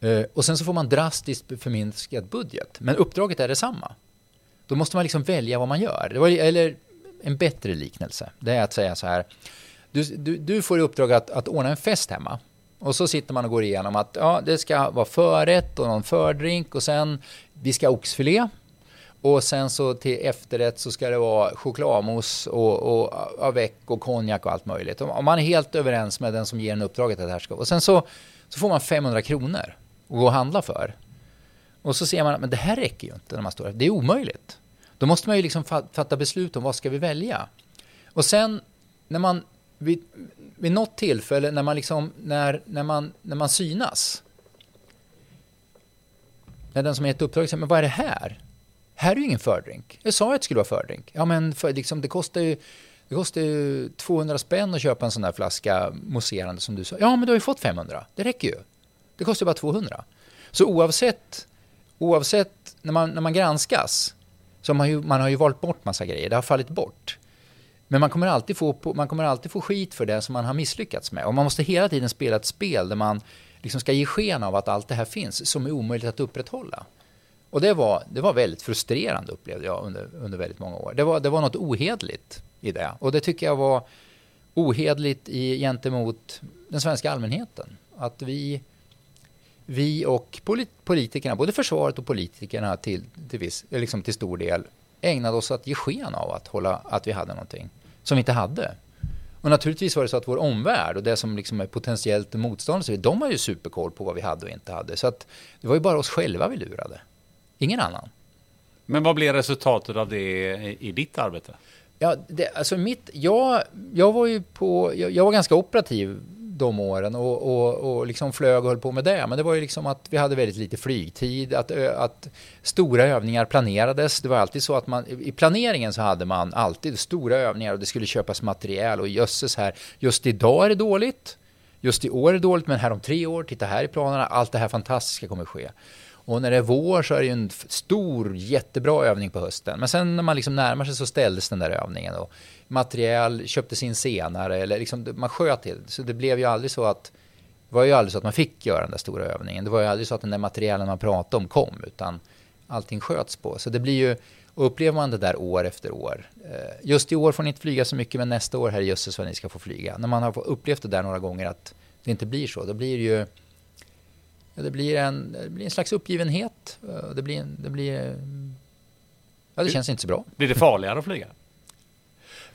Eh, och sen så får man drastiskt förminskad budget, men uppdraget är detsamma. Då måste man liksom välja vad man gör. Det var, eller en bättre liknelse, det är att säga så här, du, du, du får i uppdrag att, att ordna en fest hemma. Och så sitter man och går igenom att ja, det ska vara förrätt och någon fördrink och sen vi ska ha oxfilé. Och sen så till efterrätt så ska det vara chokladmousse och, och avec och konjak och allt möjligt. Och man är helt överens med den som ger en uppdraget att det här ska Och sen så, så får man 500 kronor att gå och handla för. Och så ser man att det här räcker ju inte när man står här. Det är omöjligt. Då måste man ju liksom fatta beslut om vad ska vi välja. Och sen när man vid, vid något tillfälle när man, liksom, när, när, man, när man synas. När den som är ett uppdrag säger, men vad är det här? Här är ju ingen fördrink. Jag sa att det skulle vara fördrink. Ja, men för, liksom, det kostar ju det kostar ju 200 spänn att köpa en sån där flaska mousserande som du sa. Ja, men du har ju fått 500. Det räcker ju. Det kostar bara 200. Så oavsett, oavsett när, man, när man granskas så har man, ju, man har ju valt bort massa grejer. Det har fallit bort. Men man kommer, alltid få, man kommer alltid få skit för det som man har misslyckats med. Och man måste hela tiden spela ett spel där man liksom ska ge sken av att allt det här finns som är omöjligt att upprätthålla. Och det var, det var väldigt frustrerande upplevde jag under, under väldigt många år. Det var, det var något ohedligt i det. Och det tycker jag var ohedligt i, gentemot den svenska allmänheten. Att vi, vi och politikerna, både försvaret och politikerna till, till, viss, liksom till stor del, ägnade oss att ge sken av att, hålla, att vi hade någonting som vi inte hade. Och naturligtvis var det så att vår omvärld och det som liksom är potentiellt motståndare, de har ju superkoll på vad vi hade och inte hade. Så att det var ju bara oss själva vi lurade. Ingen annan.
Men vad blev resultatet av det i ditt arbete?
Ja, det, alltså mitt, jag, jag var ju på, jag, jag var ganska operativ de åren och, och, och liksom flög och höll på med det. Men det var ju liksom att vi hade väldigt lite flygtid, att, att stora övningar planerades. Det var alltid så att man, i planeringen så hade man alltid stora övningar och det skulle köpas material och jösses här, just idag är det dåligt. Just i år är det dåligt, men här om tre år, titta här i planerna, allt det här fantastiska kommer ske. Och när det är vår så är det ju en stor, jättebra övning på hösten. Men sen när man liksom närmar sig så ställdes den där övningen. Och material köptes in senare, eller liksom, man sköt till. Så det blev ju aldrig så att det var ju aldrig så att man fick göra den där stora övningen. Det var ju aldrig så att den där materialen man pratade om kom, utan allting sköts på. Så det blir ju, och upplever man det där år efter år. Eh, just i år får ni inte flyga så mycket, men nästa år, herrejösses vad ni ska få flyga. När man har upplevt det där några gånger att det inte blir så, då blir det ju ja, det, blir en, det blir en slags uppgivenhet. Eh, det blir, det blir ja, det känns inte så bra.
Blir det farligare att flyga?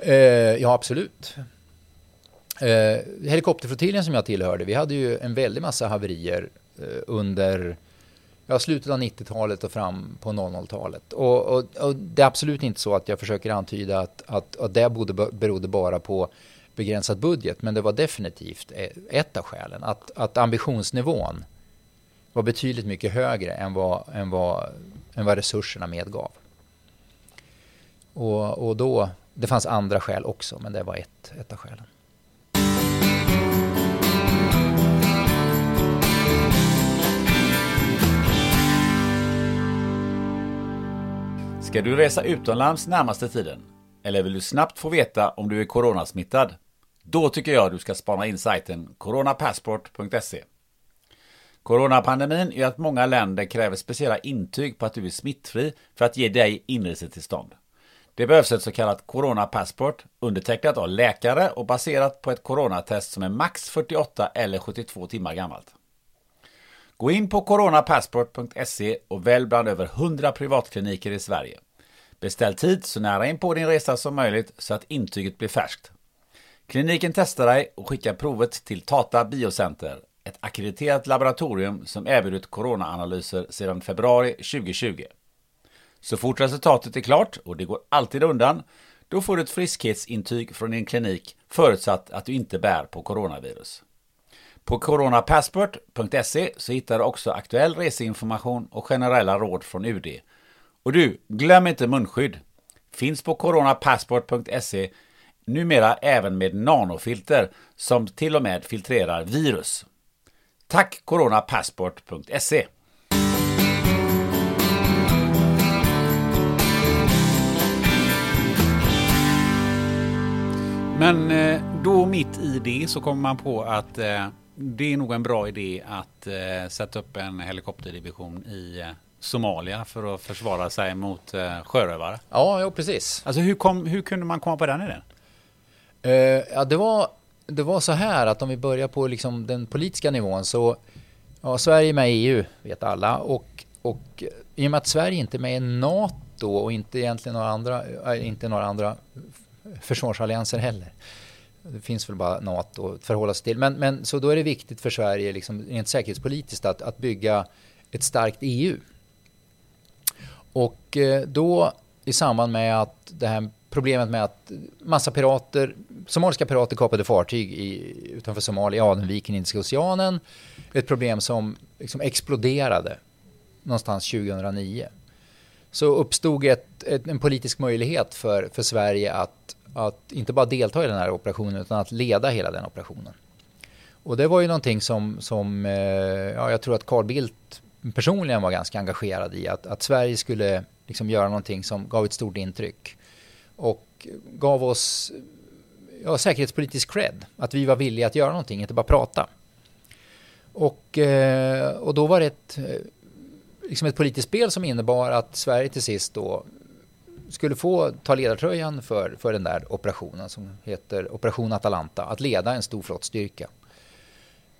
Eh, ja, absolut. Eh, helikopterflottiljen som jag tillhörde, vi hade ju en väldig massa haverier eh, under ja, slutet av 90-talet och fram på 00-talet. Och, och, och, det är absolut inte så att jag försöker antyda att, att, att det borde, berodde bara på begränsad budget, men det var definitivt e-, ett av skälen. Att, att ambitionsnivån var betydligt mycket högre än vad, än vad, än vad resurserna medgav. Och, och då, det fanns andra skäl också, men det var ett, ett av skälen.
Ska du resa utomlands närmaste tiden? Eller vill du snabbt få veta om du är coronasmittad? Då tycker jag du ska spana in sajten coronapassport.se. Coronapandemin gör att många länder kräver speciella intyg på att du är smittfri för att ge dig inresetillstånd. Det behövs ett så kallat coronapassport undertecknat av läkare och baserat på ett coronatest som är max 48 eller 72 timmar gammalt. Gå in på coronapassport.se och välj bland över 100 privatkliniker i Sverige. Beställ tid så nära in på din resa som möjligt så att intyget blir färskt. Kliniken testar dig och skickar provet till Tata Biocenter, ett akkrediterat laboratorium som erbjudit coronaanalyser sedan februari 2020. Så fort resultatet är klart, och det går alltid undan, då får du ett friskhetsintyg från din klinik förutsatt att du inte bär på coronavirus. På coronapassport.se så hittar du också aktuell reseinformation och generella råd från UD. Och du, glöm inte munskydd! Finns på coronapassport.se numera även med nanofilter som till och med filtrerar virus. Tack coronapassport.se Men eh, då mitt i det så kommer man på att eh, det är nog en bra idé att eh, sätta upp en helikopterdivision i Somalia för att försvara sig mot sjörövare.
Ja, jo, precis.
Alltså hur, kom, hur kunde man komma på den idén?
Eh, ja, det, var, det var så här att om vi börjar på liksom den politiska nivån så ja, Sverige är med i EU, vet alla. Och, och i och med att Sverige inte är med i NATO och inte egentligen några andra, inte några andra försvarsallianser heller. Det finns väl bara NATO att förhålla sig till. Men, men så då är det viktigt för Sverige, liksom, rent säkerhetspolitiskt, att, att bygga ett starkt EU. Och eh, då i samband med att det här problemet med att massa pirater, somaliska pirater kapade fartyg i, utanför Somalia, i Adenviken, Indiska oceanen. Ett problem som liksom exploderade någonstans 2009. Så uppstod ett, ett, en politisk möjlighet för, för Sverige att, att inte bara delta i den här operationen utan att leda hela den operationen. Och det var ju någonting som, som eh, ja, jag tror att Carl Bildt personligen var ganska engagerad i. Att, att Sverige skulle liksom göra någonting som gav ett stort intryck. Och gav oss ja, säkerhetspolitisk cred. Att vi var villiga att göra någonting, inte bara prata. Och, eh, och då var det ett, liksom ett politiskt spel som innebar att Sverige till sist då skulle få ta ledartröjan för, för den där operationen som heter Operation Atalanta. Att leda en stor flottstyrka.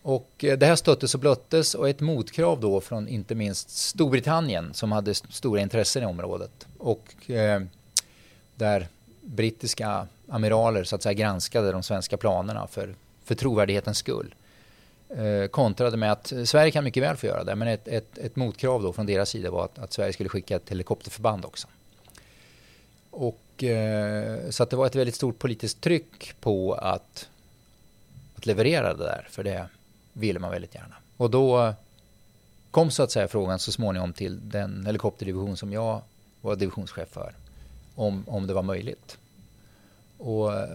Och eh, det här stöttes och blöttes och ett motkrav då från inte minst Storbritannien som hade stora intressen i området. Och eh, där brittiska amiraler så att säga granskade de svenska planerna för, för trovärdighetens skull. Eh, kontrade med att Sverige kan mycket väl få göra det men ett, ett, ett motkrav då från deras sida var att, att Sverige skulle skicka ett helikopterförband också. Och, eh, så att det var ett väldigt stort politiskt tryck på att, att leverera det där för det ville man väldigt gärna. Och då kom så att säga frågan så småningom till den helikopterdivision som jag var divisionschef för. Om, om det var möjligt. Och eh,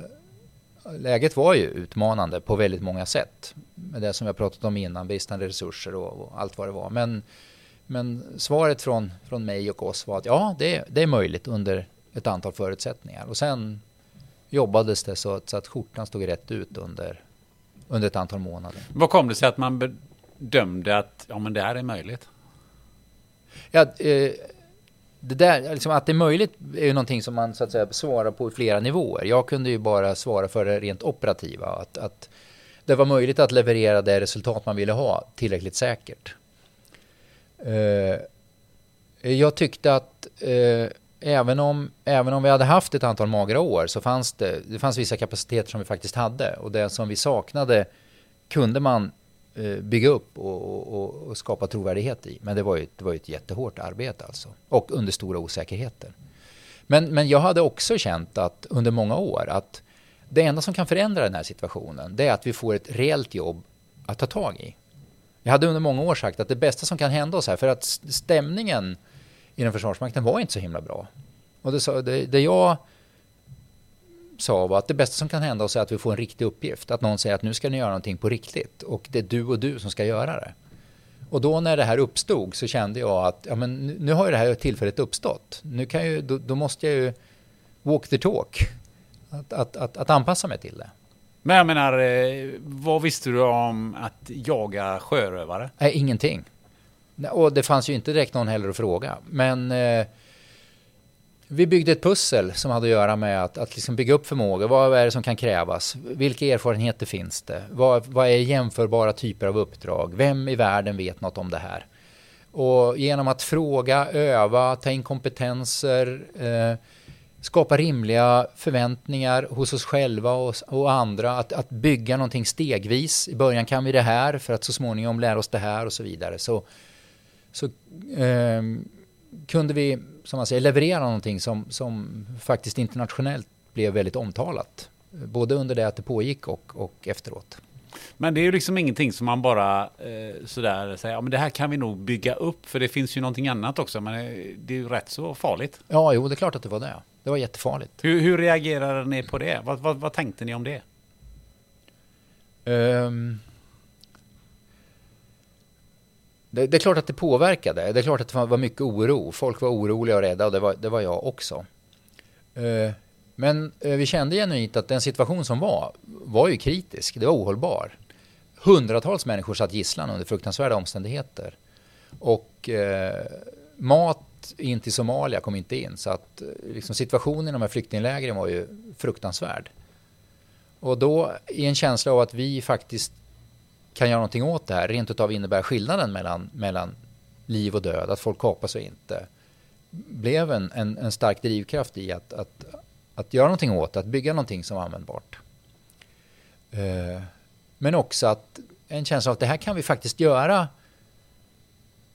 läget var ju utmanande på väldigt många sätt. Med det som jag pratat om innan, bristande resurser och, och, allt vad det var. Men, men svaret från, från mig och oss var att ja, det, det är möjligt under ett antal förutsättningar. Och sen jobbades det så att, så att skjortan stod rätt ut under under ett antal månader.
Vad kom det sig att man bedömde att ja, men det här är möjligt?
Ja, eh, det där, liksom att det är möjligt är ju någonting som man så att säga svarar på i flera nivåer. Jag kunde ju bara svara för det rent operativa. Att, att det var möjligt att leverera det resultat man ville ha tillräckligt säkert. Eh, jag tyckte att eh, även om, även om vi hade haft ett antal magra år så fanns det, det fanns vissa kapaciteter som vi faktiskt hade och det som vi saknade kunde man Eh, bygga upp och, och, och, skapa trovärdighet i. Men det var ju, det var ett jättehårt arbete alltså. Och under stora osäkerheter. Men, men jag hade också känt att under många år att det enda som kan förändra den här situationen det är att vi får ett reellt jobb att ta tag i. Jag hade under många år sagt att det bästa som kan hända oss här, för att stämningen inom Försvarsmakten var inte så himla bra. Och det, det, det jag sa var att det bästa som kan hända oss är att vi får en riktig uppgift. Att någon säger att nu ska ni göra någonting på riktigt och det är du och du som ska göra det. Och då när det här uppstod så kände jag att ja, men nu har ju det här tillfället uppstått. Nu kan ju, då, då måste jag ju walk the talk. Att, att, att, att, anpassa mig till det.
Men jag menar, eh, vad visste du om att jaga sjörövare?
Nej, ingenting. Och det fanns ju inte direkt någon heller att fråga. Men eh, vi byggde ett pussel som hade att göra med att, att liksom bygga upp förmågor. Vad är det som kan krävas? Vilka erfarenheter finns det? Vad, vad, är jämförbara typer av uppdrag? Vem i världen vet något om det här? Och genom att fråga, öva, ta in kompetenser, eh, skapa rimliga förväntningar hos oss själva och, och, andra. Att, att bygga någonting stegvis. I början kan vi det här för att så småningom lära oss det här och så vidare. Så så eh, kunde vi, som man säger, leverera någonting som, som faktiskt internationellt blev väldigt omtalat. Både under det att det pågick och, och efteråt.
Men det är ju liksom ingenting som man bara eh, sådär säger, ja men det här kan vi nog bygga upp, för det finns ju någonting annat också, men det är ju rätt så farligt.
Ja, jo, det är klart att det var det. Det var jättefarligt.
Hur, hur reagerade ni på det? Vad, vad, vad tänkte ni om det? Um,
det, det, är klart att det påverkade. Det är klart att det var mycket oro. Folk var oroliga och rädda och det var, det var jag också. Eh, men eh, vi kände genuint att den situation som var, var ju kritisk. Det var ohållbar. Hundratals människor satt gisslan under fruktansvärda omständigheter. Och eh, mat in till Somalia kom inte in. Så att eh, liksom, situationen i de här flyktinglägren var ju fruktansvärd. Och då i en känsla av att vi faktiskt kan göra någonting åt det här, rent utav innebär skillnaden mellan, mellan liv och död, att folk kapas och inte, blev en, en, en stark drivkraft i att, att, att göra någonting åt det, att bygga någonting som var användbart. Eh, men också att en känsla av att det här kan vi faktiskt göra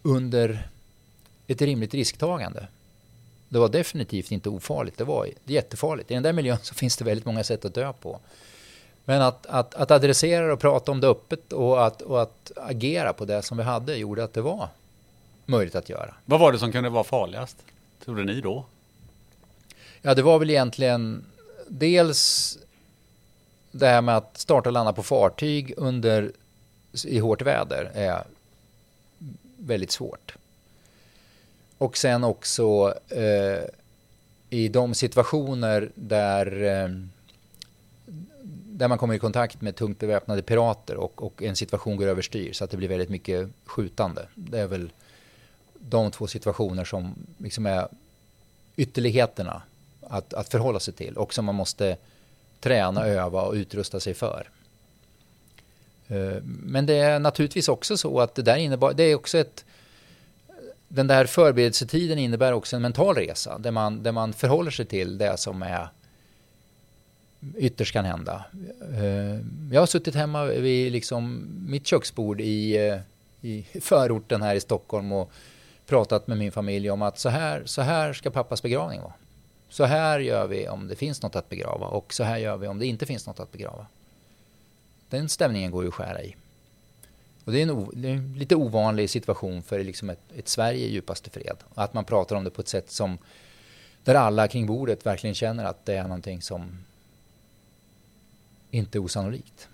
under ett rimligt risktagande. Det var definitivt inte ofarligt, det var jättefarligt. I den där miljön så finns det väldigt många sätt att dö på. Men att, att, att adressera och prata om det öppet och att, och att agera på det som vi hade gjorde att det var möjligt att göra.
Vad var det som kunde vara farligast, trodde ni då?
Ja, det var väl egentligen dels det här med att starta och landa på fartyg under i hårt väder är väldigt svårt. Och sen också eh, i de situationer där, eh, där man kommer i kontakt med tungt beväpnade pirater och, och en situation går överstyr så att det blir väldigt mycket skjutande. Det är väl de två situationer som liksom är ytterligheterna att, att förhålla sig till och som man måste träna, öva och utrusta sig för. Eh, men det är naturligtvis också så att det där innebar, det är också ett, den där förberedelsetiden innebär också en mental resa där man, där man förhåller sig till det som är ytterst kan hända. Eh, jag har suttit hemma vid liksom mitt köksbord i, eh, i förorten här i Stockholm och pratat med min familj om att så här, så här ska pappas begravning vara. Så här gör vi om det finns något att begrava och så här gör vi om det inte finns något att begrava. Den stämningen går ju att skära i. Och det är en, det är en lite ovanlig situation för liksom ett, ett Sverige i djupaste fred. Att man pratar om det på ett sätt som där alla kring bordet verkligen känner att det är någonting som inte osannolikt.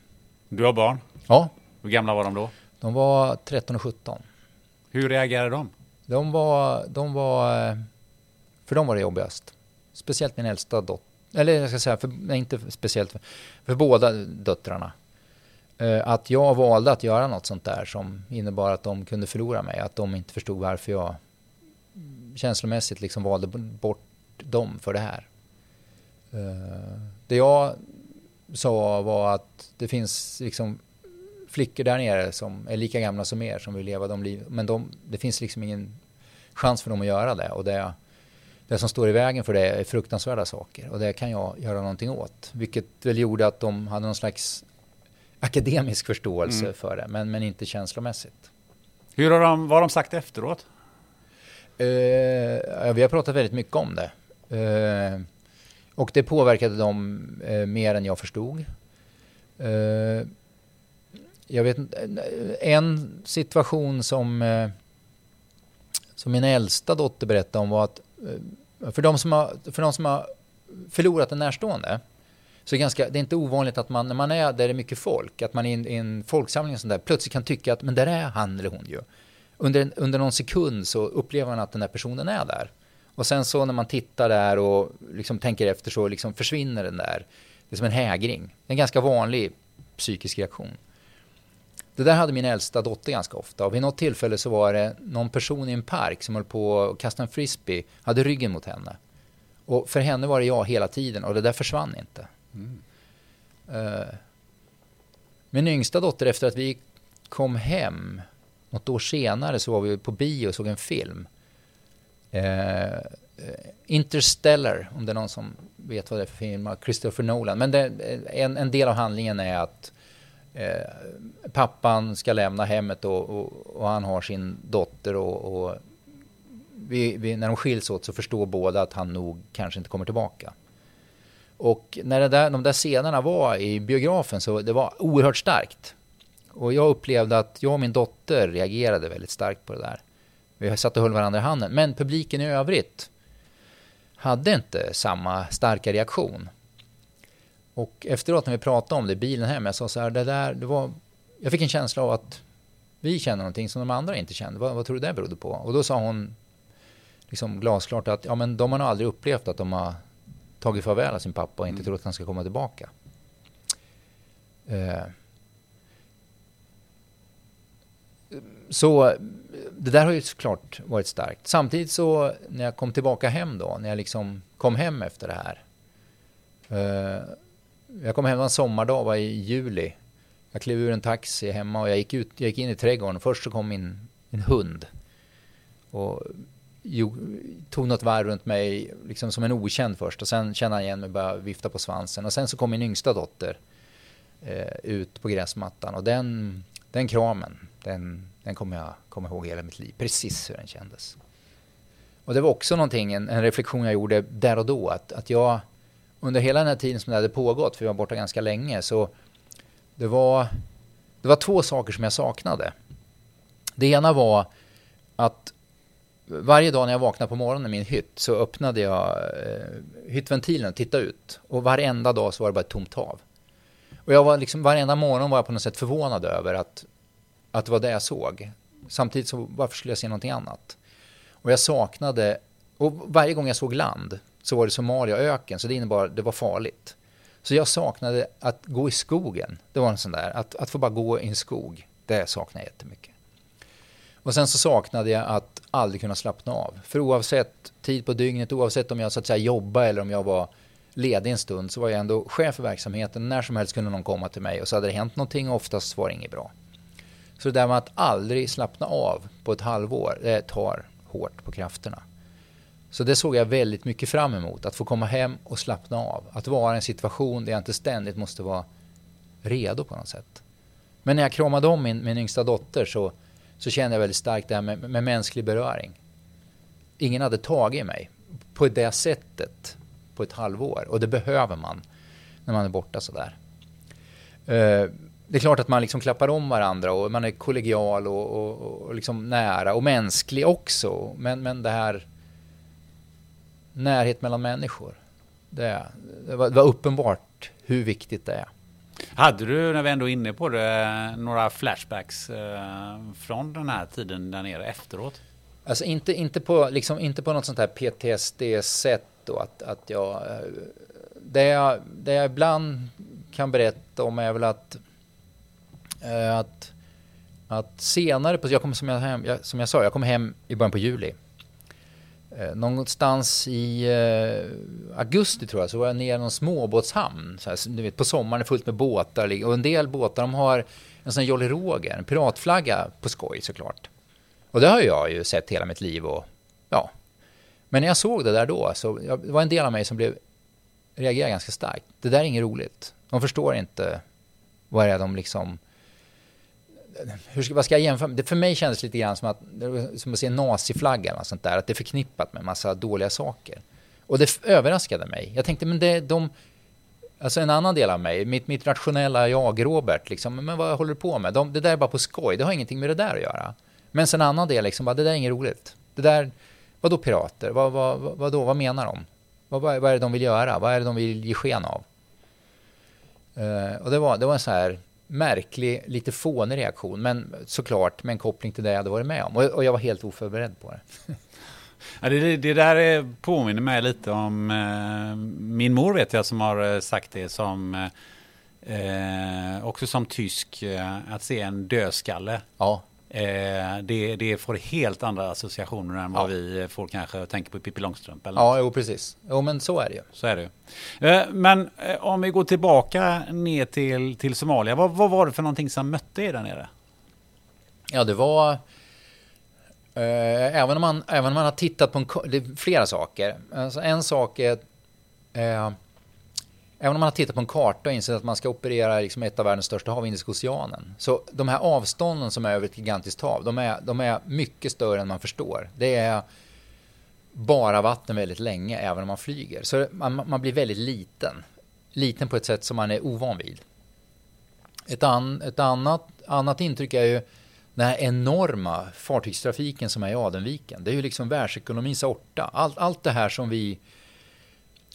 Du har barn?
Ja.
Hur gamla var de då?
De var 13 och 17.
Hur reagerade de?
De var, de var, för dem var det jobbigast. Speciellt min äldsta dotter, eller jag ska säga, för, nej, inte speciellt, för, för båda döttrarna. Eh, att jag valde att göra något sånt där som innebar att de kunde förlora mig. Att de inte förstod varför jag känslomässigt liksom valde bort dem för det här. Eh, det jag sa var att det finns liksom flickor där nere som är lika gamla som er som vill leva de liv. Men de, det finns liksom ingen chans för dem att göra det. Och det, det som står i vägen för det är fruktansvärda saker. Och det kan jag göra någonting åt. Vilket väl gjorde att de hade någon slags akademisk förståelse mm. för det. Men, men inte känslomässigt.
Hur har de, vad har de sagt efteråt?
Uh, vi har pratat väldigt mycket om det. Uh, och det påverkade dem eh, mer än jag förstod. Eh, jag vet eh, en situation som, eh, som min äldsta dotter berättade om var att för de som har, för de som har förlorat en närstående så det är, ganska, det är inte ovanligt att man, när man är där det är mycket folk, att man i en, i en folksamling och sånt där, plötsligt kan tycka att men där är han eller hon ju. Under, under någon sekund så upplever man att den där personen är där. Och sen så när man tittar där och liksom tänker efter så liksom försvinner den där. Det är som en hägring. En ganska vanlig psykisk reaktion. Det där hade min äldsta dotter ganska ofta. Och vid något tillfälle så var det någon person i en park som höll på att kasta en frisbee, hade ryggen mot henne. Och för henne var det jag hela tiden och det där försvann inte. Mm. Uh, min yngsta dotter, efter att vi kom hem, något år senare så var vi på bio och såg en film. Eh, Interstellar, om det är någon som vet vad det är för film, Christopher Nolan. Men det, eh, en, en del av handlingen är att eh, pappan ska lämna hemmet och, och, och, han har sin dotter och, och vi, vi, när de skiljs åt så förstår båda att han nog kanske inte kommer tillbaka. Och när det där, de där scenerna var i biografen så det var oerhört starkt. Och jag upplevde att jag och min dotter reagerade väldigt starkt på det där. Vi satt och höll varandra i handen. Men publiken i övrigt hade inte samma starka reaktion. Och efteråt när vi pratade om det i bilen hem, jag sa så här, det där, det var, jag fick en känsla av att vi känner någonting som de andra inte kände. Vad, vad tror du det berodde på? Och då sa hon liksom glasklart att ja, men de har nog aldrig upplevt att de har tagit farväl av sin pappa och inte tror att han ska komma tillbaka. Eh, så det där har ju såklart varit starkt. Samtidigt så när jag kom tillbaka hem då, när jag liksom kom hem efter det här. Eh, jag kom hem en sommardag, var i juli. Jag klev ur en taxi hemma och jag gick, ut, jag gick in i trädgården. Först så kom min, min hund. Och tog något varv runt mig, liksom som en okänd först. Och sen kände han igen mig och började vifta på svansen. Och sen så kom min yngsta dotter eh, ut på gräsmattan. Och den, den kramen, den, den kommer jag komma ihåg hela mitt liv. Precis hur den kändes. Och det var också någonting, en, en reflektion jag gjorde där och då. Att, att jag under hela den här tiden som det hade pågått, för jag var borta ganska länge, så det var, det var två saker som jag saknade. Det ena var att varje dag när jag vaknade på morgonen i min hytt så öppnade jag eh, hyttventilen och tittade ut. Och varenda dag så var det bara ett tomt hav. Och jag var liksom, varenda morgon var jag på något sätt förvånad över att, att det var det jag såg. Samtidigt så varför skulle jag se någonting annat? Och jag saknade, och varje gång jag såg land så var det Somalia öken, så det innebar det var farligt. Så jag saknade att gå i skogen. Det var en sån där, att, att få bara gå i en skog. Det saknade jag jättemycket. Och sen så saknade jag att aldrig kunna slappna av. För oavsett tid på dygnet, oavsett om jag så att säga jobbade eller om jag var ledig en stund så var jag ändå chef för verksamheten. När som helst kunde någon komma till mig och så hade det hänt någonting och oftast var det inget bra. Så det där med att aldrig slappna av på ett halvår, det tar hårt på krafterna. Så det såg jag väldigt mycket fram emot, att få komma hem och slappna av. Att vara i en situation där jag inte ständigt måste vara redo på något sätt. Men när jag kramade om min, min yngsta dotter så, så kände jag väldigt starkt det här med, med mänsklig beröring. Ingen hade tagit mig på det sättet på ett halvår och det behöver man när man är borta sådär. Uh, eh, det är klart att man liksom klappar om varandra och man är kollegial och, och, och liksom nära och mänsklig också. Men, men det här närhet mellan människor. Det, det, var, det var uppenbart hur viktigt det är.
Hade du, när vi ändå är inne på det, några flashbacks eh, från den här tiden där nere efteråt?
Alltså inte, inte, på, liksom, inte på något sånt här PTSD-sätt då att, att jag... Eh, det jag, det jag ibland kan berätta om är väl att... Eh, att, att senare, på, jag kom, som, jag hem, jag, som jag sa, jag kom hem i början på juli. Eh, någonstans i eh, augusti tror jag så var jag nere i någon småbåtshamn. Så här, du vet, på sommaren är fullt med båtar och en del båtar de har en sån Jolly Roger, en piratflagga på skoj såklart. Och det har jag ju sett hela mitt liv och ja. Men när jag såg det där då så jag, det var en del av mig som blev reagerade ganska starkt. Det där är inget roligt. De förstår inte vad det är de liksom hur, vad ska jag jämföra med? För mig kändes det lite grann som att, som att se naziflaggan och eller sånt där, att det är förknippat med massa dåliga saker. Och det överraskade mig. Jag tänkte, men det, de, alltså en annan del av mig, mitt, mitt rationella jag, Robert, liksom, men vad håller du på med? De, det där är bara på skoj, det har ingenting med det där att göra. Men sen en annan del, liksom, bara, det där är inget roligt. Det där, vadå pirater? Vad, vad, vad, vadå, vad menar de? Vad, vad är det de vill göra? Vad är det de vill ge sken av? Uh, och det var, det var en så här märklig, lite fånig reaktion. Men såklart med en koppling till det jag hade varit med om. Och, och jag var helt oförberedd på det.
Ja, det, det där påminner mig lite om eh, min mor vet jag som har eh, sagt det som eh, också som tysk eh, att se en dödskalle.
Ja.
Eh, det, det får helt andra associationer än vad ja. vi får kanske tänker på Pippi Långstrump. Eller
ja, jo, precis. Jo, men så är det ju.
Så är det ju. Eh, men eh, om vi går tillbaka ner till, till Somalia. Vad, vad var det för någonting som mötte er där nere?
Ja, det var... Eh, även, om man, även om man har tittat på en, det är flera saker. Alltså en sak är... Även om man har tittat på en karta och insett att man ska operera liksom ett av världens största hav, Indiska oceanen. Så de här avstånden som är över ett gigantiskt hav, de är, de är mycket större än man förstår. Det är bara vatten väldigt länge, även om man flyger. Så man, man blir väldigt liten. Liten på ett sätt som man är ovan vid. Ett, an, ett annat, annat intryck är ju den här enorma fartygstrafiken som är i Adenviken. Det är ju liksom världsekonomins orta. Allt, allt det här som vi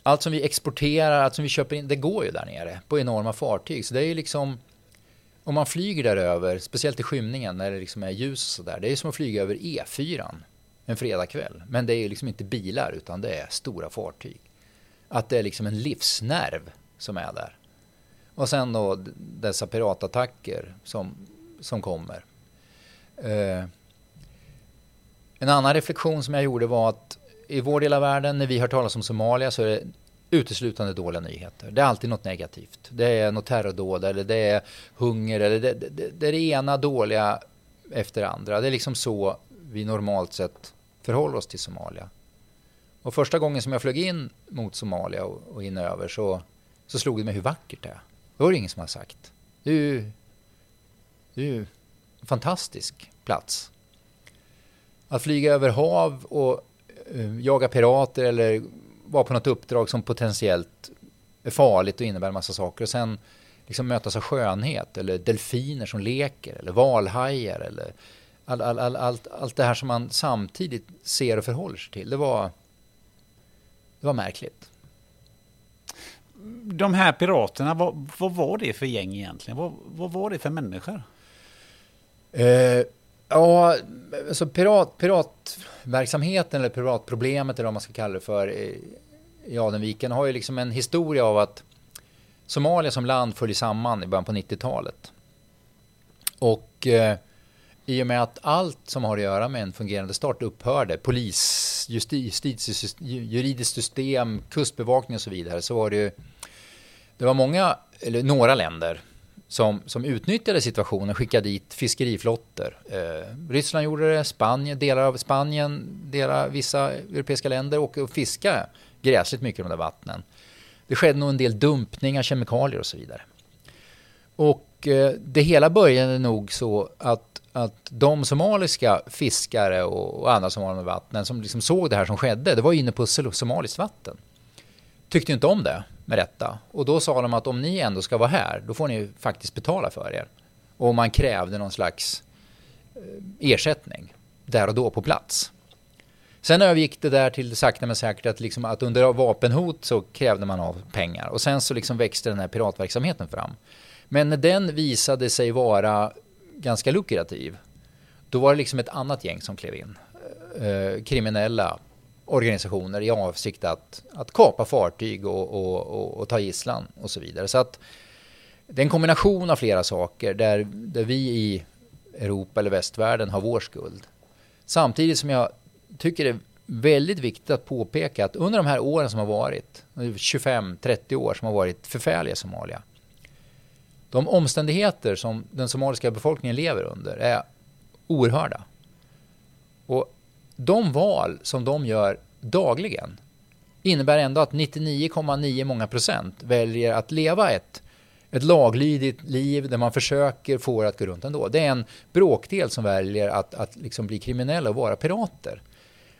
allt som vi exporterar, allt som vi köper in, det går ju där nere på enorma fartyg. Så det är ju liksom, om man flyger där över, speciellt i skymningen när det liksom är ljus och sådär, det är som att flyga över E4 en fredagkväll. Men det är ju liksom inte bilar utan det är stora fartyg. att det är liksom en livsnerv som är där. Och sen då dessa piratattacker som, som kommer. Eh, en annan reflektion som jag gjorde var att i vår del av världen, när vi hör talas om Somalia, så är det uteslutande dåliga nyheter. Det är alltid något negativt. Det är något terrordåd eller det är hunger eller det, det, det är det ena dåliga efter det andra. Det är liksom så vi normalt sett förhåller oss till Somalia. Och första gången som jag flög in mot Somalia och, och in över så, så slog det mig hur vackert det är. Det var det ingen som har sagt. Det är ju, det är ju en fantastisk plats. Att flyga över hav och jaga pirater eller vara på något uppdrag som potentiellt är farligt och innebär en massa saker och sen liksom mötas av skönhet eller delfiner som leker eller valhajar eller all, all, all, allt, allt det här som man samtidigt ser och förhåller sig till. Det var, det var märkligt.
De här piraterna, vad, vad var det för gäng egentligen? Vad, vad var det för människor?
Eh, ja, alltså pirat, privatverksamheten eller privatproblemet eller vad man ska kalla det för i Adenviken har ju liksom en historia av att Somalia som land föll samman i början på 90-talet. Och eh, i och med att allt som har att göra med en fungerande stat upphörde, polis, justitie, juridiskt system, kustbevakning och så vidare, så var det ju, det var många, eller några länder som, som utnyttjade situationen, skickade dit fiskeriflotter. Eh, Ryssland gjorde det, Spanien, delar av Spanien, delar vissa europeiska länder åkte och fiskade gräsligt mycket i de där vattnen. Det skedde nog en del dumpningar, kemikalier och så vidare. Och eh, det hela började nog så att, att de somaliska fiskare och, och andra som var i vattnen som liksom såg det här som skedde, det var inne på somaliskt vatten. Tyckte inte om det, med rätta. Och då sa de att om ni ändå ska vara här, då får ni faktiskt betala för er. Och man krävde någon slags eh, ersättning där och då på plats. Sen övergick det där till sakta men säkert att, liksom, att under vapenhot så krävde man av pengar. Och sen så liksom växte den här piratverksamheten fram. Men när den visade sig vara ganska lukrativ, då var det liksom ett annat gäng som klev in. Eh, kriminella organisationer i avsikt att, att kapa fartyg och, och, och, och ta gisslan och så vidare. Så att det är en kombination av flera saker där, där vi i Europa eller västvärlden har vår skuld. Samtidigt som jag tycker det är väldigt viktigt att påpeka att under de här åren som har varit, 25-30 år som har varit förfärliga i Somalia, de omständigheter som den somaliska befolkningen lever under är oerhörda. De val som de gör dagligen innebär ändå att 99,9 många procent väljer att leva ett, ett laglydigt liv där man försöker få det att gå runt ändå. Det är en bråkdel som väljer att, att liksom bli kriminella och vara pirater.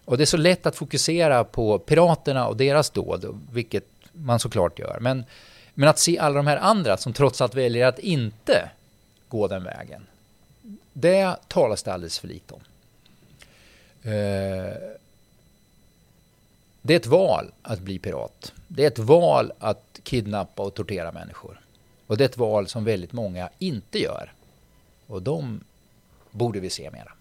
Och det är så lätt att fokusera på piraterna och deras dåd, vilket man såklart gör. Men, men att se alla de här andra som trots allt väljer att inte gå den vägen, det talas det alldeles för lite om. Eh, det är ett val att bli pirat. Det är ett val att kidnappa och tortera människor. Och det är ett val som väldigt många inte gör. Och de borde vi se mera.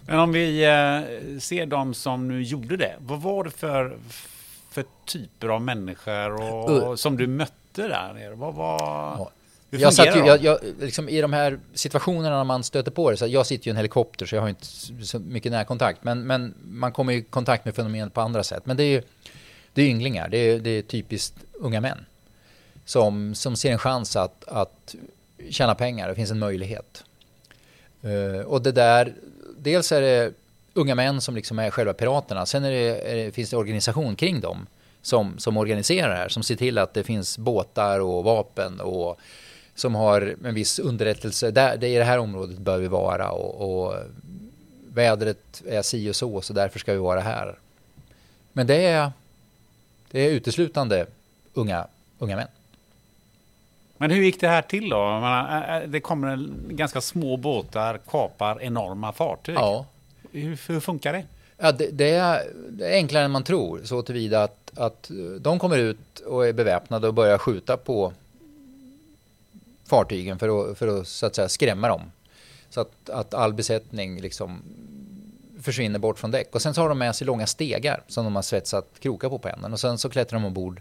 Men om vi eh, ser de som nu gjorde det. Vad var det för, för typer av människor och, som du mötte där nere? Vad var... Ja.
Jag satt ju, jag, jag, liksom I de här situationerna när man stöter på det, så jag sitter ju i en helikopter så jag har inte så mycket närkontakt. Men, men man kommer i kontakt med fenomenet på andra sätt. Men det är ju det är ynglingar, det är, det är typiskt unga män. Som, som ser en chans att, att tjäna pengar, det finns en möjlighet. Uh, och det där, dels är det unga män som liksom är själva piraterna. Sen är det, är det, finns det organisation kring dem som, som organiserar det här. Som ser till att det finns båtar och vapen och som har en viss underrättelse. Där, det är i det här området bör vi vara och, och vädret är si och så så därför ska vi vara här. Men det är, det är uteslutande unga, unga män.
Men hur gick det här till då? Det kommer ganska små båtar, kapar enorma fartyg. Ja. Hur, hur funkar det?
Ja, det, det, är, det, är, enklare än man tror, så tillvida att, att de kommer ut och är beväpnade och börjar skjuta på fartygen för att, för att, så att säga, skrämma dem. Så att, att all besättning liksom försvinner bort från däck. Och sen så har de med sig långa stegar som de har svetsat krokar på på. Och sen så klättrar de ombord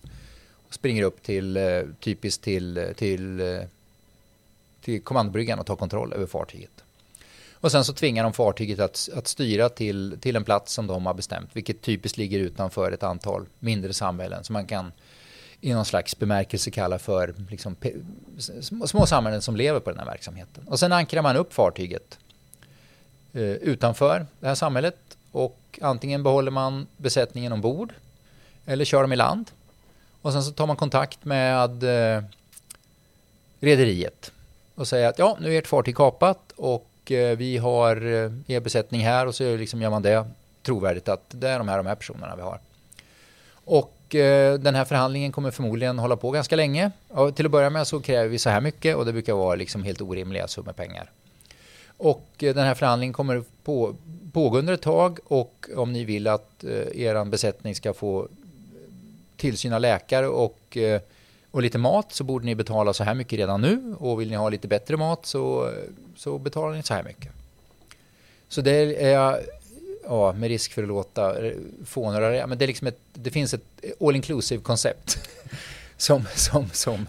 och springer upp till, eh, typiskt till, till, eh, till kommandobryggan och tar kontroll över fartyget. Och sen så tvingar de fartyget att, att styra till, till en plats som de har bestämt, vilket typiskt ligger utanför ett antal mindre samhällen Så man kan i någon slags bemärkelse kallar för liksom, små samhällen som lever på den här verksamheten. Och sen ankrar man upp fartyget eh, utanför det här samhället och antingen behåller man besättningen ombord eller kör dem i land. Och sen så tar man kontakt med eh, rederiet och säger att ja, nu är ert fartyg kapat och eh, vi har eh, er besättning här och så liksom gör man det trovärdigt att det är de här, de här personerna vi har. Och eh, den här förhandlingen kommer förmodligen hålla på ganska länge. Och till att börja med så kräver vi så här mycket och det brukar vara liksom helt orimliga summor pengar. Och eh, den här förhandlingen kommer på, pågå under ett tag och om ni vill att eh, er besättning ska få eh, tillsyn av läkare och, eh, och lite mat så borde ni betala så här mycket redan nu och vill ni ha lite bättre mat så, eh, så betalar ni så här mycket. Så det är ja, med risk för att låta eh, fånig men det, är liksom ett, det finns ett all inclusive koncept som, som, som,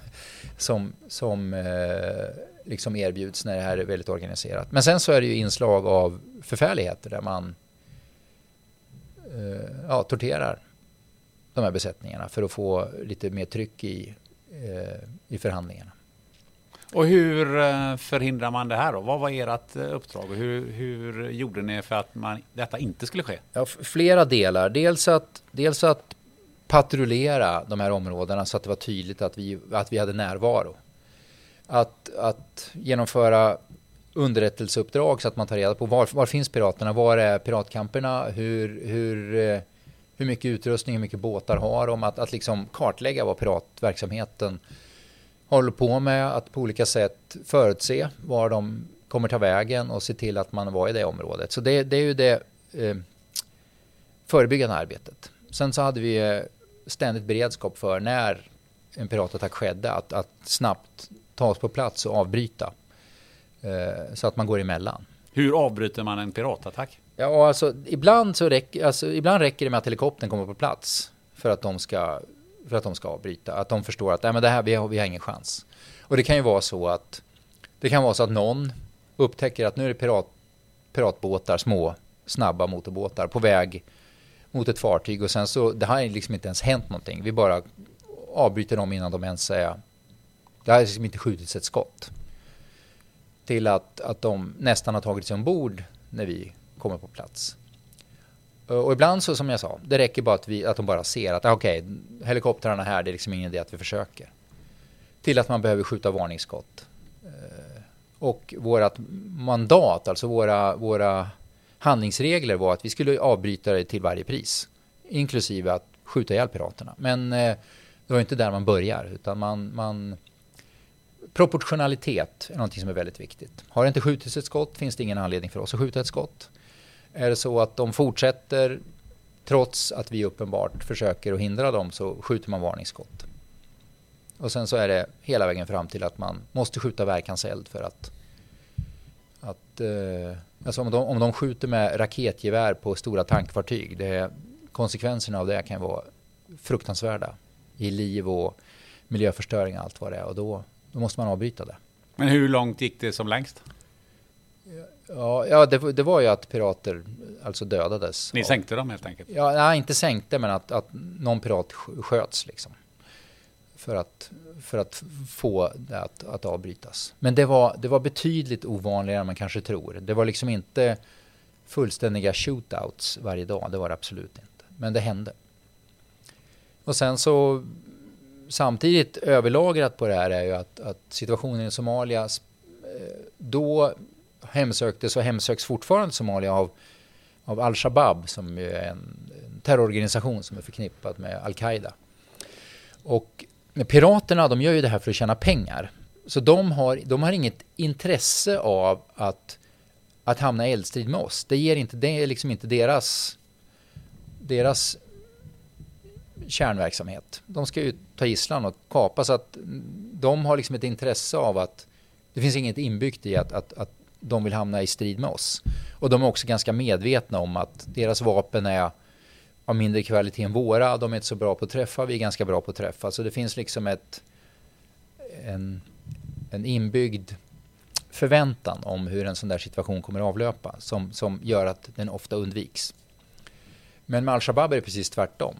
som, som eh, liksom erbjuds när det här är väldigt organiserat. Men sen så är det ju inslag av förfärligheter där man eh, ja, torterar de här besättningarna för att få lite mer tryck i, eh, i förhandlingarna.
Och hur eh, förhindrar man det här då? Vad var ert eh, uppdrag och hur, hur gjorde ni för att man, detta inte skulle ske?
Ja, flera delar. Dels att, dels att patrullera de här områdena så att det var tydligt att vi, att vi hade närvaro. Att, att genomföra underrättelseuppdrag så att man tar reda på var, var finns piraterna, var är piratkamperna, hur, hur, eh, hur mycket utrustning, hur mycket båtar har de, att, att liksom kartlägga vad piratverksamheten håller på med att på olika sätt förutse var de kommer ta vägen och se till att man var i det området. Så det, det är ju det eh, förebyggande arbetet. Sen så hade vi eh, ständigt beredskap för när en piratattack skedde att, att snabbt ta oss på plats och avbryta eh, så att man går emellan.
Hur avbryter man en piratattack?
Ja, alltså ibland, så räcker, alltså, ibland räcker det med att helikoptern kommer på plats för att de ska för att de ska avbryta. Att de förstår att Nej, men det här, vi, har, vi har ingen chans. Och det kan ju vara så att det kan vara så att någon upptäcker att nu är det pirat, piratbåtar, små snabba motorbåtar på väg mot ett fartyg och sen så, det har liksom inte ens hänt någonting. Vi bara avbryter dem innan de ens är, det har liksom inte skjutits ett skott. Till att, att de nästan har tagit sig ombord när vi kommer på plats. Eh, och ibland så som jag sa, det räcker bara att, vi, att de bara ser att ah, okej, okay, helikoptrarna här, det är liksom ingen idé att vi försöker. Till att man behöver skjuta varningsskott. Eh, och vårt mandat, alltså våra, våra handlingsregler var att vi skulle avbryta det till varje pris. Inklusive att skjuta ihjäl piraterna. Men eh, det var inte där man börjar, utan man, man Proportionalitet är någonting som är väldigt viktigt. Har det inte skjutits ett skott finns det ingen anledning för oss att skjuta ett skott. Är det så att de fortsätter trots att vi uppenbart försöker att hindra dem så skjuter man varningsskott. Och sen så är det hela vägen fram till att man måste skjuta verkanseld för att, att eh, alltså om, de, om de skjuter med raketgevär på stora tankfartyg, det, konsekvenserna av det kan vara fruktansvärda i liv och miljöförstöring och allt vad det är och då, då måste man avbryta det.
Men hur långt gick det som längst?
Ja, ja det, det, var ju att pirater alltså dödades.
Ni sänkte dem helt enkelt?
Ja, nej, inte sänkte, men att, att någon pirat sköts liksom. För att, för att få det att, att avbrytas. Men det var, det var betydligt ovanligare än man kanske tror. Det var liksom inte fullständiga shootouts varje dag. Det var det absolut inte. Men det hände. Och sen så samtidigt överlagrat på det här är ju att, att situationen i Somalia eh, då hemsöktes och hemsöks fortfarande Somalia av, av Al-Shabaab som är en, en terrororganisation som är förknippad med Al-Qaida. Och piraterna de gör ju det här för att tjäna pengar. Så de har, de har inget intresse av att, att hamna i eldstrid med oss. Det, ger inte, det är liksom inte deras, deras kärnverksamhet. De ska ju ta gisslan och kapa så att de har liksom ett intresse av att det finns inget inbyggt i att, att, att de vill hamna i strid med oss. Och de är också ganska medvetna om att deras vapen är av mindre kvalitet än våra. De är inte så bra på att träffa, vi är ganska bra på att träffa. Så det finns liksom ett, en, en inbyggd förväntan om hur en sån där situation kommer att avlöpa som, som gör att den ofta undviks. Men med al-Shabaab är det precis tvärtom.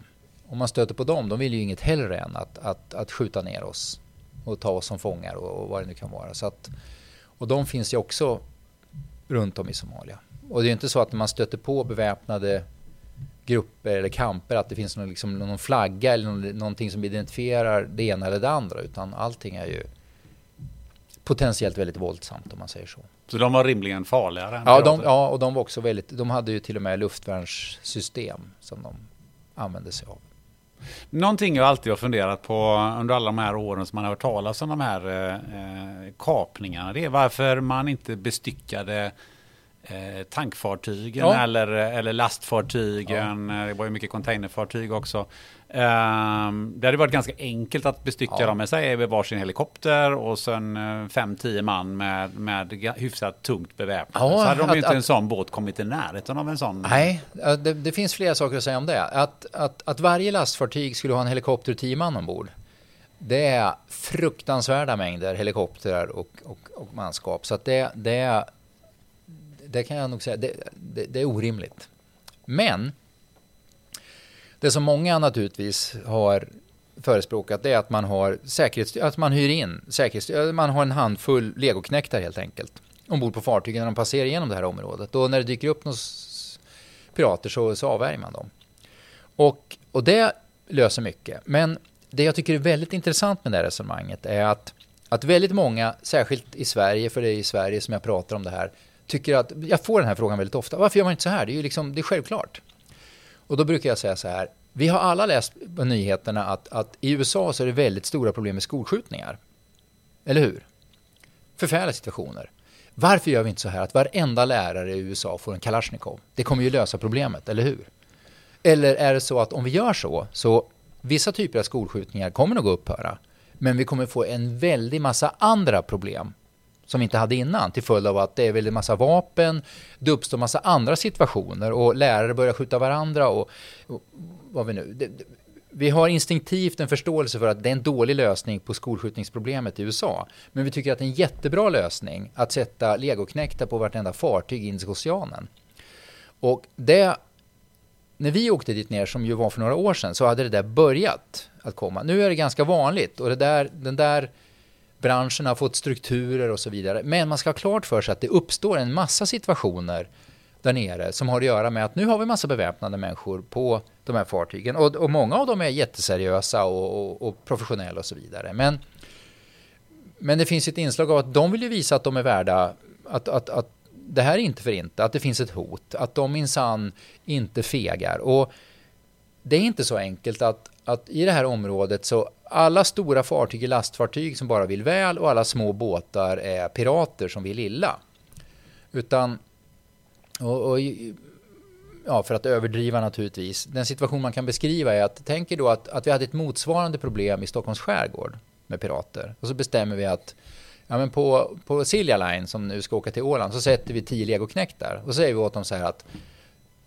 Om man stöter på dem, de vill ju inget hellre än att, att, att skjuta ner oss och ta oss som fångar och, och vad det nu kan vara. Så att, och de finns ju också runt om i Somalia. Och det är inte så att när man stöter på beväpnade grupper eller kamper att det finns någon, liksom, någon flagga eller någon, någonting som identifierar det ena eller det andra utan allting är ju potentiellt väldigt våldsamt om man säger så.
Så de var rimligen farligare?
Ja, de, ja, och de var också väldigt, de hade ju till och med luftvärnssystem som de använde sig av.
Någonting jag alltid har funderat på under alla de här åren som man har hört talas om de här eh, eh kapningarna, det är varför man inte bestyckade eh, tankfartygen ja. eller, eller lastfartygen. Ja. Det var ju mycket containerfartyg också. Um, det hade varit ganska enkelt att bestycka ja. dem med sig varsin helikopter och sen 5-10 man med, med hyfsat tungt beväpnade. Ja, så hade de att, inte att, en sån båt kommit i närheten av en sån.
Nej, det, det, finns flera saker att säga om det. Att, att, att varje lastfartyg skulle ha en helikopter och 10 man ombord. Det är fruktansvärda mängder helikoptrar och, och, och manskap. Så att det, det, det kan jag nog säga, det, det, det är orimligt. Men det som många naturligtvis har förespråkat är att man har säkerhets, att man hyr in säkerhets, man har en handfull legoknektar helt enkelt ombord på fartygen när de passerar igenom det här området. Och när det dyker upp några pirater så, så avvärjer man dem. Och, och det löser mycket. Men det jag tycker är väldigt intressant med det här resonemanget är att, att väldigt många, särskilt i Sverige, för det är i Sverige som jag pratar om det här, tycker att, jag får den här frågan väldigt ofta, varför gör man inte så här? Det är ju liksom, det är självklart. Och då brukar jag säga så här, vi har alla läst på nyheterna att, att i USA så är det väldigt stora problem med skolskjutningar. Eller hur? Förfärliga situationer. Varför gör vi inte så här att varenda lärare i USA får en Kalashnikov? Det kommer ju lösa problemet, eller hur? Eller är det så att om vi gör så, så vissa typer av skolskjutningar kommer nog att upphöra. Men vi kommer få en väldig massa andra problem som vi inte hade innan till följd av att det är väldigt massa vapen, det uppstår massa andra situationer och lärare börjar skjuta varandra och, och vad vi nu... Det, vi har instinktivt en förståelse för att det är en dålig lösning på skolskjutningsproblemet i USA. Men vi tycker att det är en jättebra lösning att sätta legoknektar på vartenda fartyg i Indiska oceanen. Och det, när vi åkte dit ner, som ju var för några år sedan, så hade det där börjat att komma. Nu är det ganska vanligt och det där, den där branschen har fått strukturer och så vidare. Men man ska ha klart för sig att det uppstår en massa situationer där nere som har att göra med att nu har vi massa beväpnade människor på de här fartygen och, och många av dem är jätteseriösa och, och, och, professionella och så vidare. Men, men det finns ett inslag av att de vill ju visa att de är värda att, att, att det här är inte för inte, att det finns ett hot, att de minsann inte fegar. Och det är inte så enkelt att, att i det här området så alla stora fartyg är lastfartyg som bara vill väl och alla små båtar är pirater som vill illa. Utan, och, och, ja, för att överdriva naturligtvis, den situation man kan beskriva är att tänk er då att, att vi hade ett motsvarande problem i Stockholms skärgård med pirater. Och så bestämmer vi att ja, men på, på Silja Line som nu ska åka till Åland så sätter vi tio legoknektar och så säger vi åt dem så här att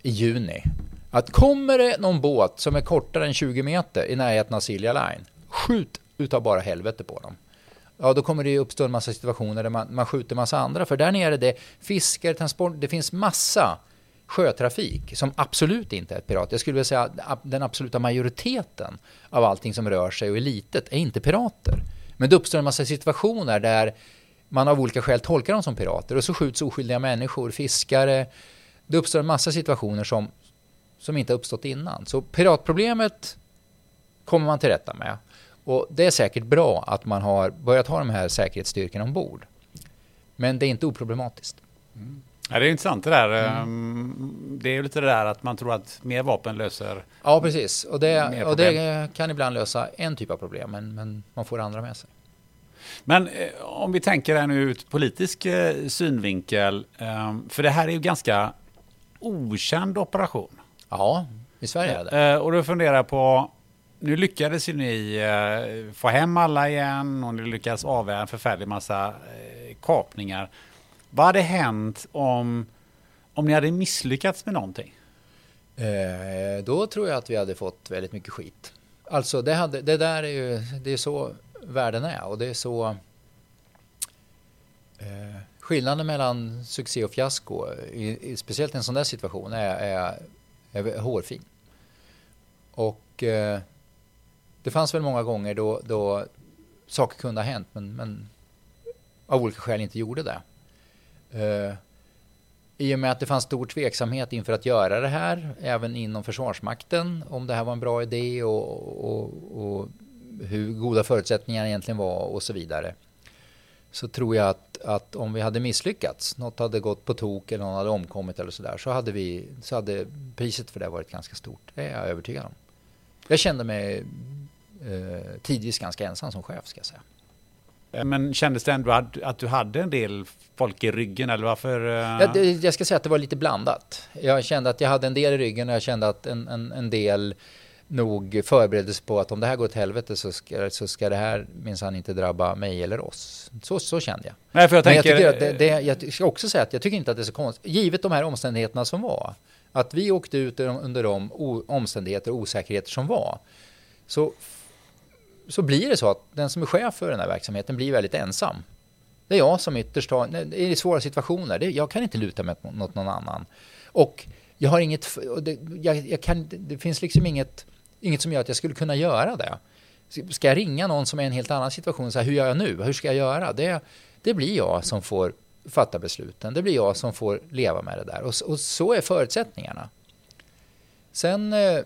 i juni att kommer det någon båt som är kortare än 20 meter i närheten av Silja Line, skjut utav bara helvete på dem. Ja, då kommer det uppstå en massa situationer där man, man skjuter massa andra. För där nere det fiskar, transport, det finns massa sjötrafik som absolut inte är pirat. Jag skulle vilja säga att den absoluta majoriteten av allting som rör sig och är litet är inte pirater. Men det uppstår en massa situationer där man av olika skäl tolkar dem som pirater och så skjuts oskyldiga människor, fiskare. Det uppstår en massa situationer som, som inte har uppstått innan. Så piratproblemet kommer man till rätta med. Och det är säkert bra att man har börjat ha de här säkerhetsstyrkorna ombord. Men det är inte oproblematiskt.
Mm. Ja, det är intressant det där. Mm. Ehm, det är ju lite det där att man tror att mer vapen löser
Ja, precis. Och det, och det kan ibland lösa en typ av problem, men, men man får andra med sig.
Men eh, om vi tänker här nu ur politisk eh, synvinkel, eh, för det här är ju ganska okänd operation.
Ja, i Sverige är det.
Eh, och då funderar jag på, nu lyckades ju ni eh, få hem alla igen och ni lyckades avvärja en förfärlig massa eh, kapningar. Vad hade hänt om, om ni hade misslyckats med någonting?
Eh, då tror jag att vi hade fått väldigt mycket skit. Alltså det, hade, det där är ju, det är så världen är och det är så eh, skillnaden mellan succé och fiasko, i, i, speciellt i en sån där situation, är, är, är hårfin. Och eh, det fanns väl många gånger då, då saker kunde ha hänt men, men av olika skäl inte gjorde det. Uh, I och med att det fanns stor tveksamhet inför att göra det här, även inom Försvarsmakten, om det här var en bra idé och, och, och hur goda förutsättningarna egentligen var och så vidare. Så tror jag att, att om vi hade misslyckats, något hade gått på tok eller någon hade omkommit eller sådär, så hade, vi, så hade priset för det varit ganska stort. Det är jag övertygad om. Jag kände mig eh, tidvis ganska ensam som chef ska jag säga.
Men kändes det ändå att du hade en del folk i ryggen eller varför?
Jag, jag ska säga att det var lite blandat. Jag kände att jag hade en del i ryggen och jag kände att en, en, en del nog förberedde sig på att om det här går åt helvete så ska, så ska det här minsann inte drabba mig eller oss. Så, så kände jag.
Nej, för jag,
Men
tänker,
jag, det, det, jag ska också säga att jag tycker inte att det är så konstigt. Givet de här omständigheterna som var. Att vi åkte ut under de omständigheter och osäkerheter som var. Så så blir det så att den som är chef för den här verksamheten blir väldigt ensam. Det är jag som ytterst har, i svåra situationer, det, jag kan inte luta mig mot någon annan. Och jag har inget, det, jag, jag kan, det finns liksom inget, inget som gör att jag skulle kunna göra det. Ska jag ringa någon som är i en helt annan situation, och säga hur gör jag nu, hur ska jag göra? Det, det blir jag som får fatta besluten, det blir jag som får leva med det där. Och, och så är förutsättningarna. Sen, eh,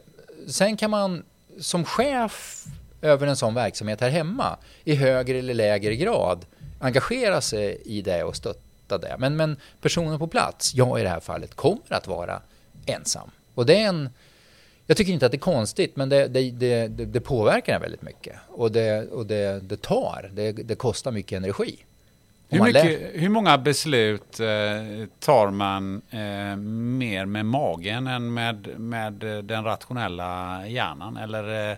sen kan man som chef över en sån verksamhet här hemma i högre eller lägre grad engagera sig i det och stötta det. Men, men personen på plats, jag i det här fallet, kommer att vara ensam. Och det är en... Jag tycker inte att det är konstigt, men det, det, det, det påverkar en väldigt mycket. Och det, och det, det tar, det, det kostar mycket energi.
Hur, mycket, hur, många beslut eh, tar man eh, mer med magen än med, med den rationella hjärnan? Eller eh,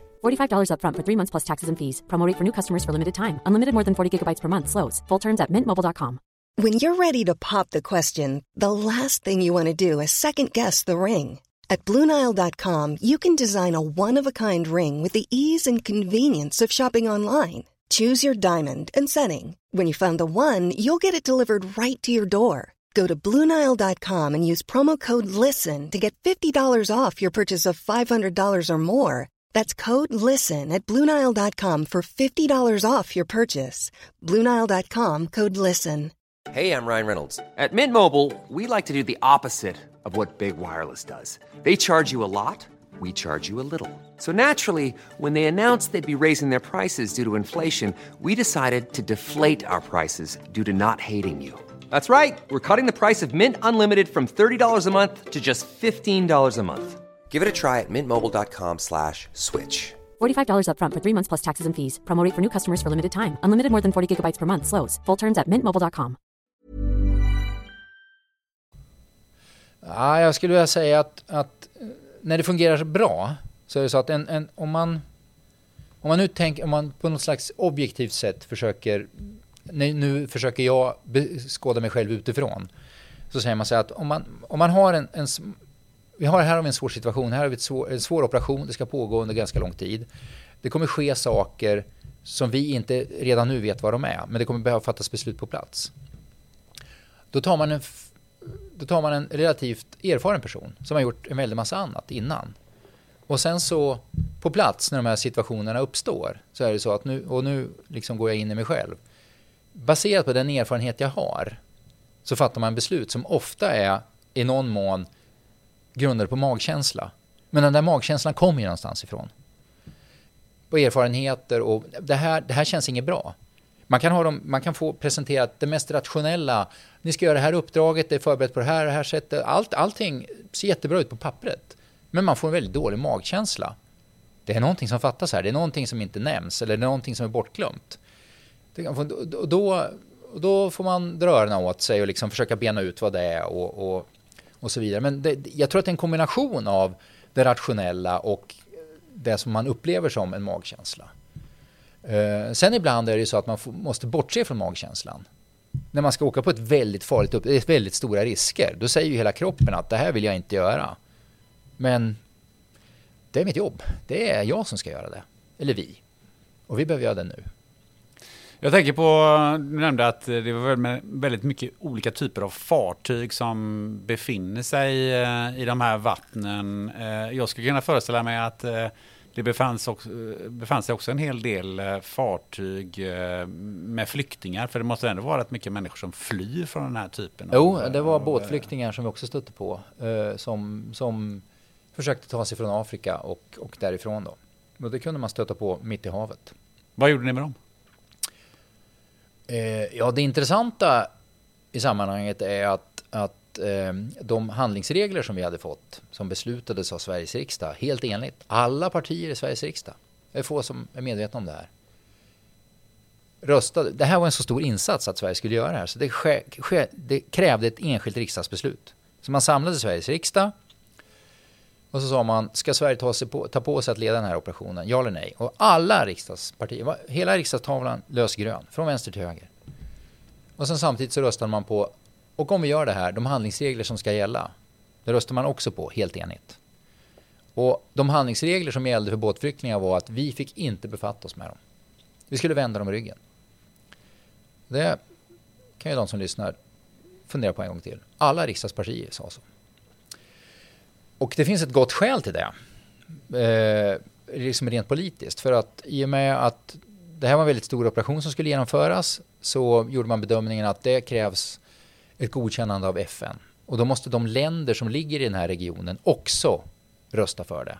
$45 upfront for three months plus taxes and fees. Promote for new customers for limited time. Unlimited more than 40 gigabytes per month. Slows. Full terms at mintmobile.com.
When you're ready to pop the question, the last thing you want to do is second guess the ring. At Bluenile.com, you can design a one-of-a-kind ring with the ease and convenience of shopping online. Choose your diamond and setting. When you find the one, you'll get it delivered right to your door. Go to Bluenile.com and use promo code LISTEN to get $50 off your purchase of $500 or more. That's code LISTEN at Bluenile.com for $50 off your purchase. Bluenile.com code LISTEN.
Hey, I'm Ryan Reynolds. At Mint Mobile, we like to do the opposite of what Big Wireless does. They charge you a lot, we charge you a little. So naturally, when they announced they'd be raising their prices due to inflation, we decided to deflate our prices due to not hating you. That's right. We're cutting the price of Mint Unlimited from $30 a month to just $15 a month.
Give it a try at mintmobile.com slash switch.
$45 upfront for three months plus taxes and fees. Promo rate for new customers for limited time. Unlimited more than 40 gigabytes per month. Slows. Full terms at mintmobile.com.
Ja, jag skulle vilja säga att, att när det fungerar bra så är det så att en, en, om man om man nu tänker, om man på något slags objektivt sätt försöker, nu, nu försöker jag skåda mig själv utifrån, så säger man så att om man, om man har en, en vi har, här har vi en svår situation, här har vi svår, en svår operation, det ska pågå under ganska lång tid. Det kommer ske saker som vi inte redan nu vet vad de är, men det kommer behöva fattas beslut på plats. Då tar man en, då tar man en relativt erfaren person som har gjort en väldig massa annat innan. Och sen så på plats när de här situationerna uppstår så är det så att nu, och nu liksom går jag in i mig själv. Baserat på den erfarenhet jag har så fattar man beslut som ofta är i någon mån grundade på magkänsla. Men den där magkänslan kommer ju någonstans ifrån. På erfarenheter och det här, det här känns inget bra. Man kan, ha dem, man kan få presenterat det mest rationella. Ni ska göra det här uppdraget, det är förberett på det här, det här sättet. Allt, allting ser jättebra ut på pappret. Men man får en väldigt dålig magkänsla. Det är någonting som fattas här, det är någonting som inte nämns eller det är någonting som är bortglömt. Då, då, då får man dra öronen åt sig och liksom försöka bena ut vad det är och, och, och så vidare. Men det, jag tror att det är en kombination av det rationella och det som man upplever som en magkänsla. Eh, sen ibland är det ju så att man får, måste bortse från magkänslan. När man ska åka på ett väldigt farligt upp, det är väldigt stora risker. Då säger ju hela kroppen att det här vill jag inte göra. Men det är mitt jobb. Det är jag som ska göra det. Eller vi. Och vi behöver göra det nu.
Jag tänker på, du nämnde att det var väldigt mycket olika typer av fartyg som befinner sig eh, i de här vattnen. Eh, jag skulle kunna föreställa mig att eh, det befanns, också, befann sig också en hel del fartyg med flyktingar, för det måste ändå vara rätt mycket människor som flyr från den här typen.
Jo, av, det var båtflyktingar som vi också stötte på, som, som försökte ta sig från Afrika och, och därifrån då. Och det kunde man stöta på mitt i havet.
Vad gjorde ni med dem?
Eh, ja, det intressanta i sammanhanget är att, att eh, de handlingsregler som vi hade fått, som beslutades av Sveriges riksdag, helt enligt, alla partier i Sveriges riksdag, det är få som är medvetna om det här, röstade. Det här var en så stor insats att Sverige skulle göra det här, så det, ske, ske, det krävde ett enskilt riksdagsbeslut. Så man samlade Sveriges riksdag och så sa man, ska Sverige ta, sig på, ta på sig att leda den här operationen? Ja eller nej? Och alla riksdagspartier, hela riksdagstavlan lösgrön, från vänster till höger. Och sen samtidigt så röstade man på, och om vi gör det här, de handlingsregler som ska gälla, det röstar man också på, helt enigt. Och de handlingsregler som gällde för båtflyktingar var att vi fick inte befatta oss med dem. Vi skulle vända dem ryggen. Det kan ju de som lyssnar fundera på en gång till. Alla riksdagspartier sa så. Och det finns ett gott skäl till det. Eh, liksom rent politiskt. För att i och med att det här var en väldigt stor operation som skulle genomföras så gjorde man bedömningen att det krävs ett godkännande av FN. Och då måste de länder som ligger i den här regionen också rösta för det.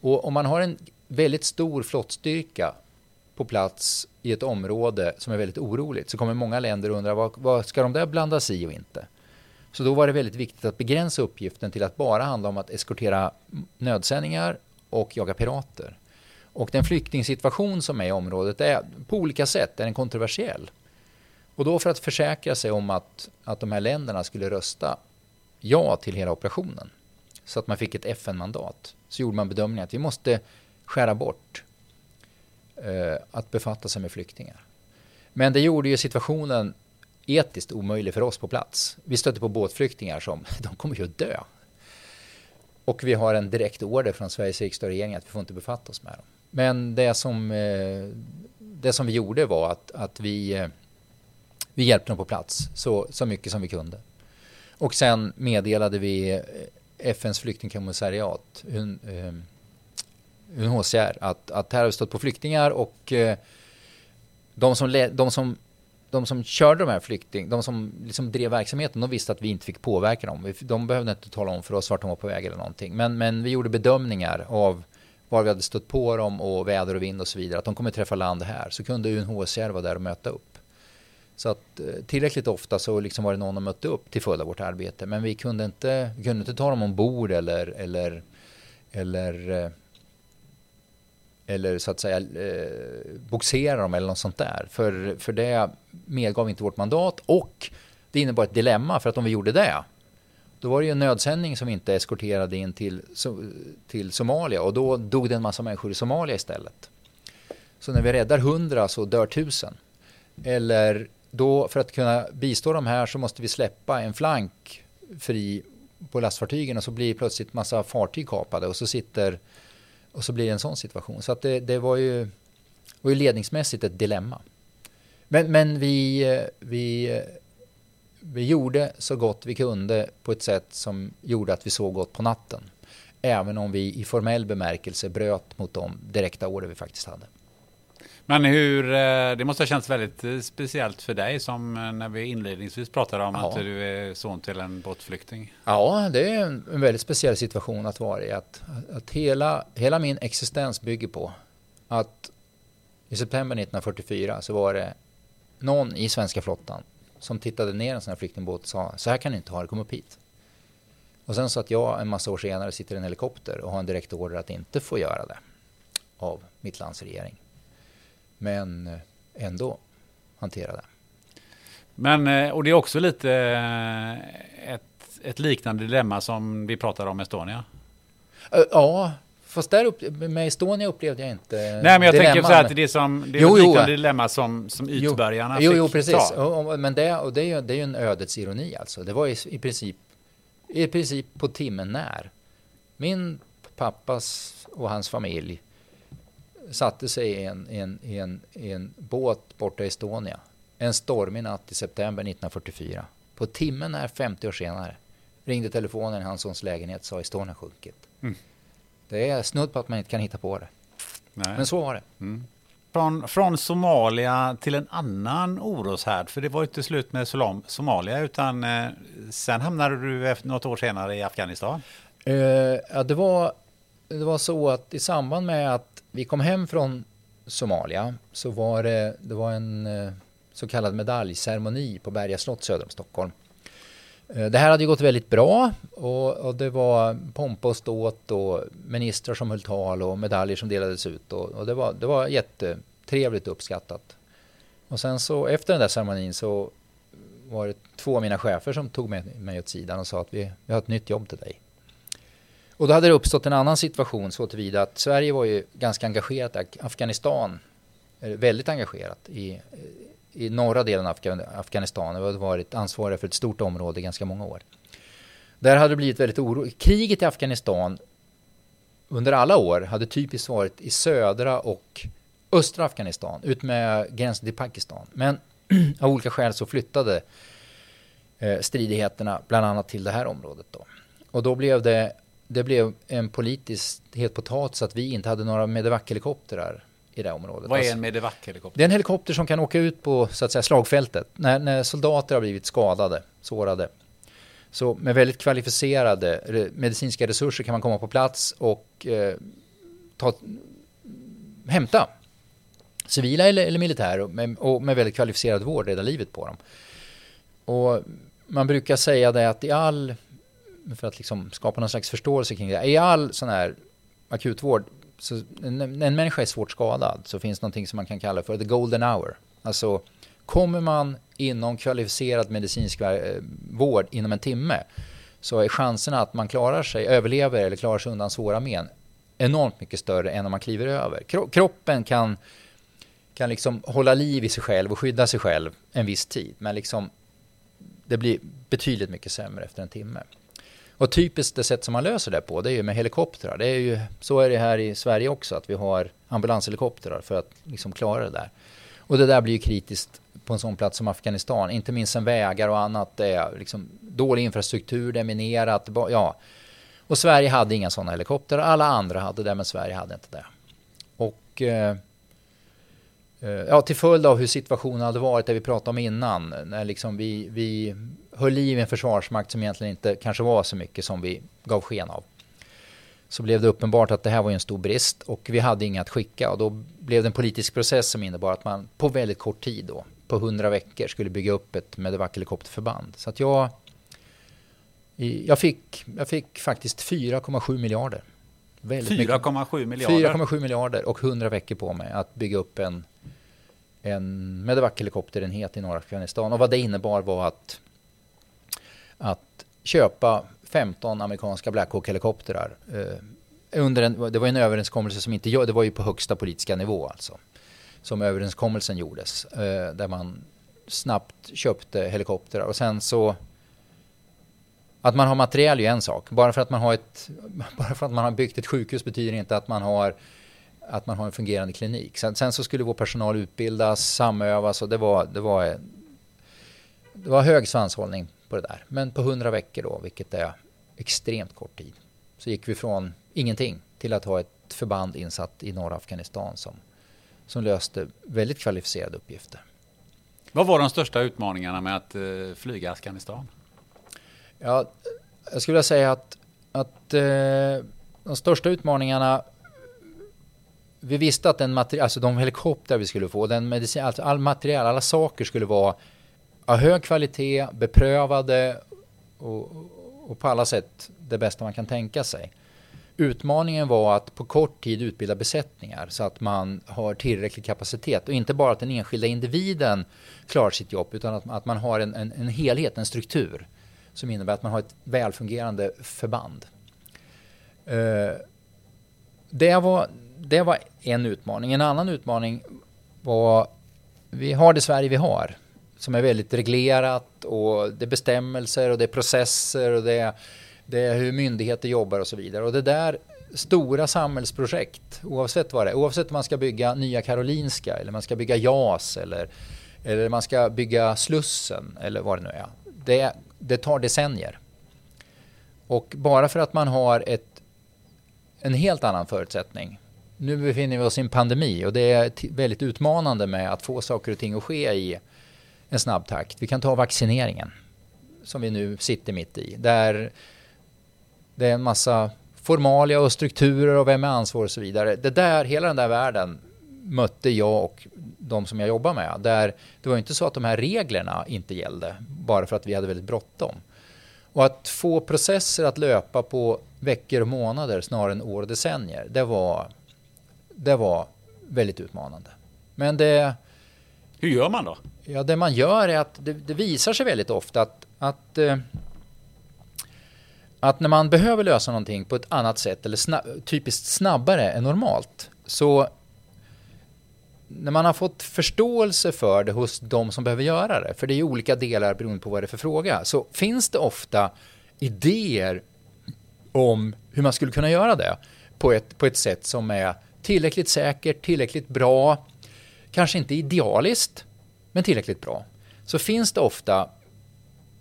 Och om man har en väldigt stor flottstyrka på plats i ett område som är väldigt oroligt så kommer många länder undra vad, vad ska de där blanda sig i och inte? Så då var det väldigt viktigt att begränsa uppgiften till att bara handla om att eskortera nödsändningar och jaga pirater. Och den flyktingsituation som är i området är på olika sätt är den kontroversiell. Och då för att försäkra sig om att, att de här länderna skulle rösta ja till hela operationen så att man fick ett FN-mandat så gjorde man bedömningen att vi måste skära bort eh, att befatta sig med flyktingar. Men det gjorde ju situationen etiskt omöjlig för oss på plats. Vi stötte på båtflyktingar som, de kommer ju att dö. Och vi har en direkt order från Sveriges riksdag och regering att vi får inte befatta oss med dem. Men det som, eh, det som vi gjorde var att, att vi, eh, vi hjälpte dem på plats så, så mycket som vi kunde. Och sen meddelade vi eh, FNs flyktingkommissariat, UNHCR, att, att här har vi stött på flyktingar och de som, de som de som körde de här flykting, de som liksom drev verksamheten, de visste att vi inte fick påverka dem. De behövde inte tala om för oss vart de var på väg eller någonting. Men, men vi gjorde bedömningar av var vi hade stött på dem och väder och vind och så vidare. Att de kommer träffa land här. Så kunde UNHCR vara där och möta upp. Så att eh, tillräckligt ofta så liksom var det någon som mötte upp till följd av vårt arbete. Men vi kunde inte, vi kunde inte ta dem ombord eller, eller, eller eh, eller så att säga eh, boxera dem eller något sånt där. För, för det medgav inte vårt mandat och det innebar ett dilemma för att om vi gjorde det då var det ju en nödsändning som inte eskorterade in till, till Somalia och då dog det en massa människor i Somalia istället. Så när vi räddar hundra så dör tusen. Eller då för att kunna bistå de här så måste vi släppa en flank fri på lastfartygen och så blir plötsligt massa fartyg kapade och så sitter och så blir det en sån situation. Så att det, det var, ju, var ju ledningsmässigt ett dilemma. Men, men vi, vi, vi gjorde så gott vi kunde på ett sätt som gjorde att vi sov gott på natten. Även om vi i formell bemärkelse bröt mot de direkta order vi faktiskt hade.
Men hur, eh, det måste ha känts väldigt eh, speciellt för dig som eh, när vi inledningsvis pratade om ja. att du är son till en båtflykting.
Ja, det är en väldigt speciell situation att vara i. Att, att hela, hela min existens bygger på att i september 1944 så var det någon i svenska flottan som tittade ner en sån här flyktingbåt och sa så här kan ni inte ha det, kom upp hit. Och sen så att jag en massa år senare sitter i en helikopter och har en direkt order att inte få göra det av mitt lands regering. Men eh, ändå hantera det.
Men, eh, och det är också lite eh, ett, ett liknande dilemma som vi pratade om Estonia.
Ja, fast där upp, med Estonia upplevde jag inte
Nej, men jag tänker så här att det är, som, det är
Jo,
ett liknande dilemma som, som ytbergarna
jo,
fick
jo, precis.
ta.
Men det, och det, är ju, det är ju en ödets ironi alltså. Det var i, i, princip, i princip på timmen när. Min pappas och hans familj satte sig i en, en, en, en båt borta i Estonia. En stormig natt i september 1944. På timmen när, 50 år senare, ringde telefonen i hans sons lägenhet sa Estonia sjunkit.
Mm.
Det är snudd på att man inte kan hitta på det.
Nej.
Men så var det.
Från, från Somalia till en annan oroshärd, för det var inte slut med Solam, Somalia, utan eh, sen hamnade du efter något år senare i Afghanistan.
Eh, ja, det, var, det var så att i samband med att vi kom hem från Somalia så var det, det var en eh, så kallad medaljceremoni på Berga slott söder om Stockholm. Eh, det här hade ju gått väldigt bra och, och det var pompa och ståt och ministrar som höll tal och medaljer som delades ut och, och det, var, det var jättetrevligt och uppskattat. Och sen så efter den där ceremonin så var det två av mina chefer som tog med mig åt sidan och sa att vi, vi har ett nytt jobb till dig. Och då hade det uppstått en annan situation så tillvida att Sverige var ju ganska engagerat i Afghanistan, väldigt engagerat i, i norra delen av Afghanistan Vi hade varit ansvariga för ett stort område i ganska många år. Där hade det blivit väldigt oro. Kriget i Afghanistan under alla år hade typiskt varit i södra och östra Afghanistan, ut med gränsen till Pakistan. Men av olika skäl så flyttade eh, stridigheterna bland annat till det här området. Då. Och då blev det, det blev en politisk het potatis att vi inte hade några Medevac-helikoptrar i det området.
Vad är
Alltså-
en Medevac-helikopter?
det är en helikopter som kan åka ut på så att säga, slagfältet när, när soldater har blivit skadade, sårade. Så med väldigt kvalificerade medicinska resurser kan man komma på plats och eh, ta, hämta civila eller, eller militärer med, och med väldigt kvalificerad vård rädda livet på dem. Och man brukar säga det att i all, för att liksom skapa någon slags förståelse kring det, i all sån här akutvård, så när en människa är svårt skadad så finns någonting som man kan kalla för the golden hour. Alltså kommer man inom kvalificerad medicinsk eh, vård inom en timme så är chanserna att man klarar sig, överlever eller klarar sig undan svåra men enormt mycket större än om man kliver över. Kroppen kan, kan liksom hålla liv i sig själv och skydda sig själv en viss tid men liksom det blir betydligt mycket sämre efter en timme. Och typiskt det sätt som man löser det på det är ju med helikoptrar. Det är ju, så är det här i Sverige också att vi har ambulanshelikoptrar för att liksom klara det där. Och det där blir ju kritiskt på en sån plats som Afghanistan. Inte minst sen vägar och annat. Det är liksom dålig infrastruktur, det är minerat. Ja. Och Sverige hade inga sådana helikoptrar. Alla andra hade det men Sverige hade inte det. Och eh, eh, ja, till följd av hur situationen hade varit, det vi pratade om innan, när liksom vi, vi höll liv i en försvarsmakt som egentligen inte kanske var så mycket som vi gav sken av. Så blev det uppenbart att det här var en stor brist och vi hade inga att skicka och då blev det en politisk process som innebar att man på väldigt kort tid då, på 100 veckor, skulle bygga upp ett Medevac-helikopterförband. Så att jag, jag, fick, jag fick faktiskt 4,7 miljarder. Väldigt mycket.
4,7 miljarder.
4,7 miljarder och 100 veckor på mig att bygga upp en, en Medevac-helikopterenhet i norra Afghanistan. Och vad det innebar var att, att köpa 15 amerikanska Black Hawk-helikoptrar. Eh, under en, det var en överenskommelse som inte det var ju på högsta politiska nivå alltså. Som överenskommelsen gjordes. Eh, där man snabbt köpte helikoptrar och sen så att man har material är ju en sak. Bara för att man har ett, bara för att man har byggt ett sjukhus betyder inte att man har att man har en fungerande klinik. Sen, sen så skulle vår personal utbildas, samövas och det var, det var, det var hög svanshållning på det där. Men på 100 veckor då, vilket är extremt kort tid, så gick vi från ingenting till att ha ett förband insatt i norra Afghanistan som, som löste väldigt kvalificerade uppgifter.
Vad var de största utmaningarna med att eh, flyga Afghanistan?
Ja, jag skulle vilja säga att, att eh, de största utmaningarna vi visste att den material, alltså de helikoptrar vi skulle få, den medicin, alltså all material, alla saker skulle vara av hög kvalitet, beprövade och, och på alla sätt det bästa man kan tänka sig. Utmaningen var att på kort tid utbilda besättningar så att man har tillräcklig kapacitet och inte bara att den enskilda individen klarar sitt jobb utan att, att man har en, en, en helhet, en struktur som innebär att man har ett välfungerande förband. Uh, det, var, det var en utmaning. En annan utmaning var vi har det Sverige vi har som är väldigt reglerat och det är bestämmelser och det är processer och det är det är hur myndigheter jobbar och så vidare. Och det där stora samhällsprojekt, oavsett vad det är, oavsett om man ska bygga Nya Karolinska eller man ska bygga JAS eller, eller man ska bygga Slussen eller vad det nu är. Det, det tar decennier. Och bara för att man har ett, en helt annan förutsättning. Nu befinner vi oss i en pandemi och det är väldigt utmanande med att få saker och ting att ske i en snabb takt. Vi kan ta vaccineringen som vi nu sitter mitt i. Där det är en massa formalia och strukturer och vem är ansvarig och så vidare. Det där, hela den där världen mötte jag och de som jag jobbar med. Där det var inte så att de här reglerna inte gällde bara för att vi hade väldigt bråttom. Och att få processer att löpa på veckor och månader snarare än år och decennier, det var, det var väldigt utmanande. Men det...
Hur gör man då?
Ja, det man gör är att det, det visar sig väldigt ofta att, att eh, att när man behöver lösa någonting på ett annat sätt eller snabb, typiskt snabbare än normalt så när man har fått förståelse för det hos de som behöver göra det, för det är ju olika delar beroende på vad det är för fråga, så finns det ofta idéer om hur man skulle kunna göra det på ett, på ett sätt som är tillräckligt säkert, tillräckligt bra, kanske inte idealiskt, men tillräckligt bra. Så finns det ofta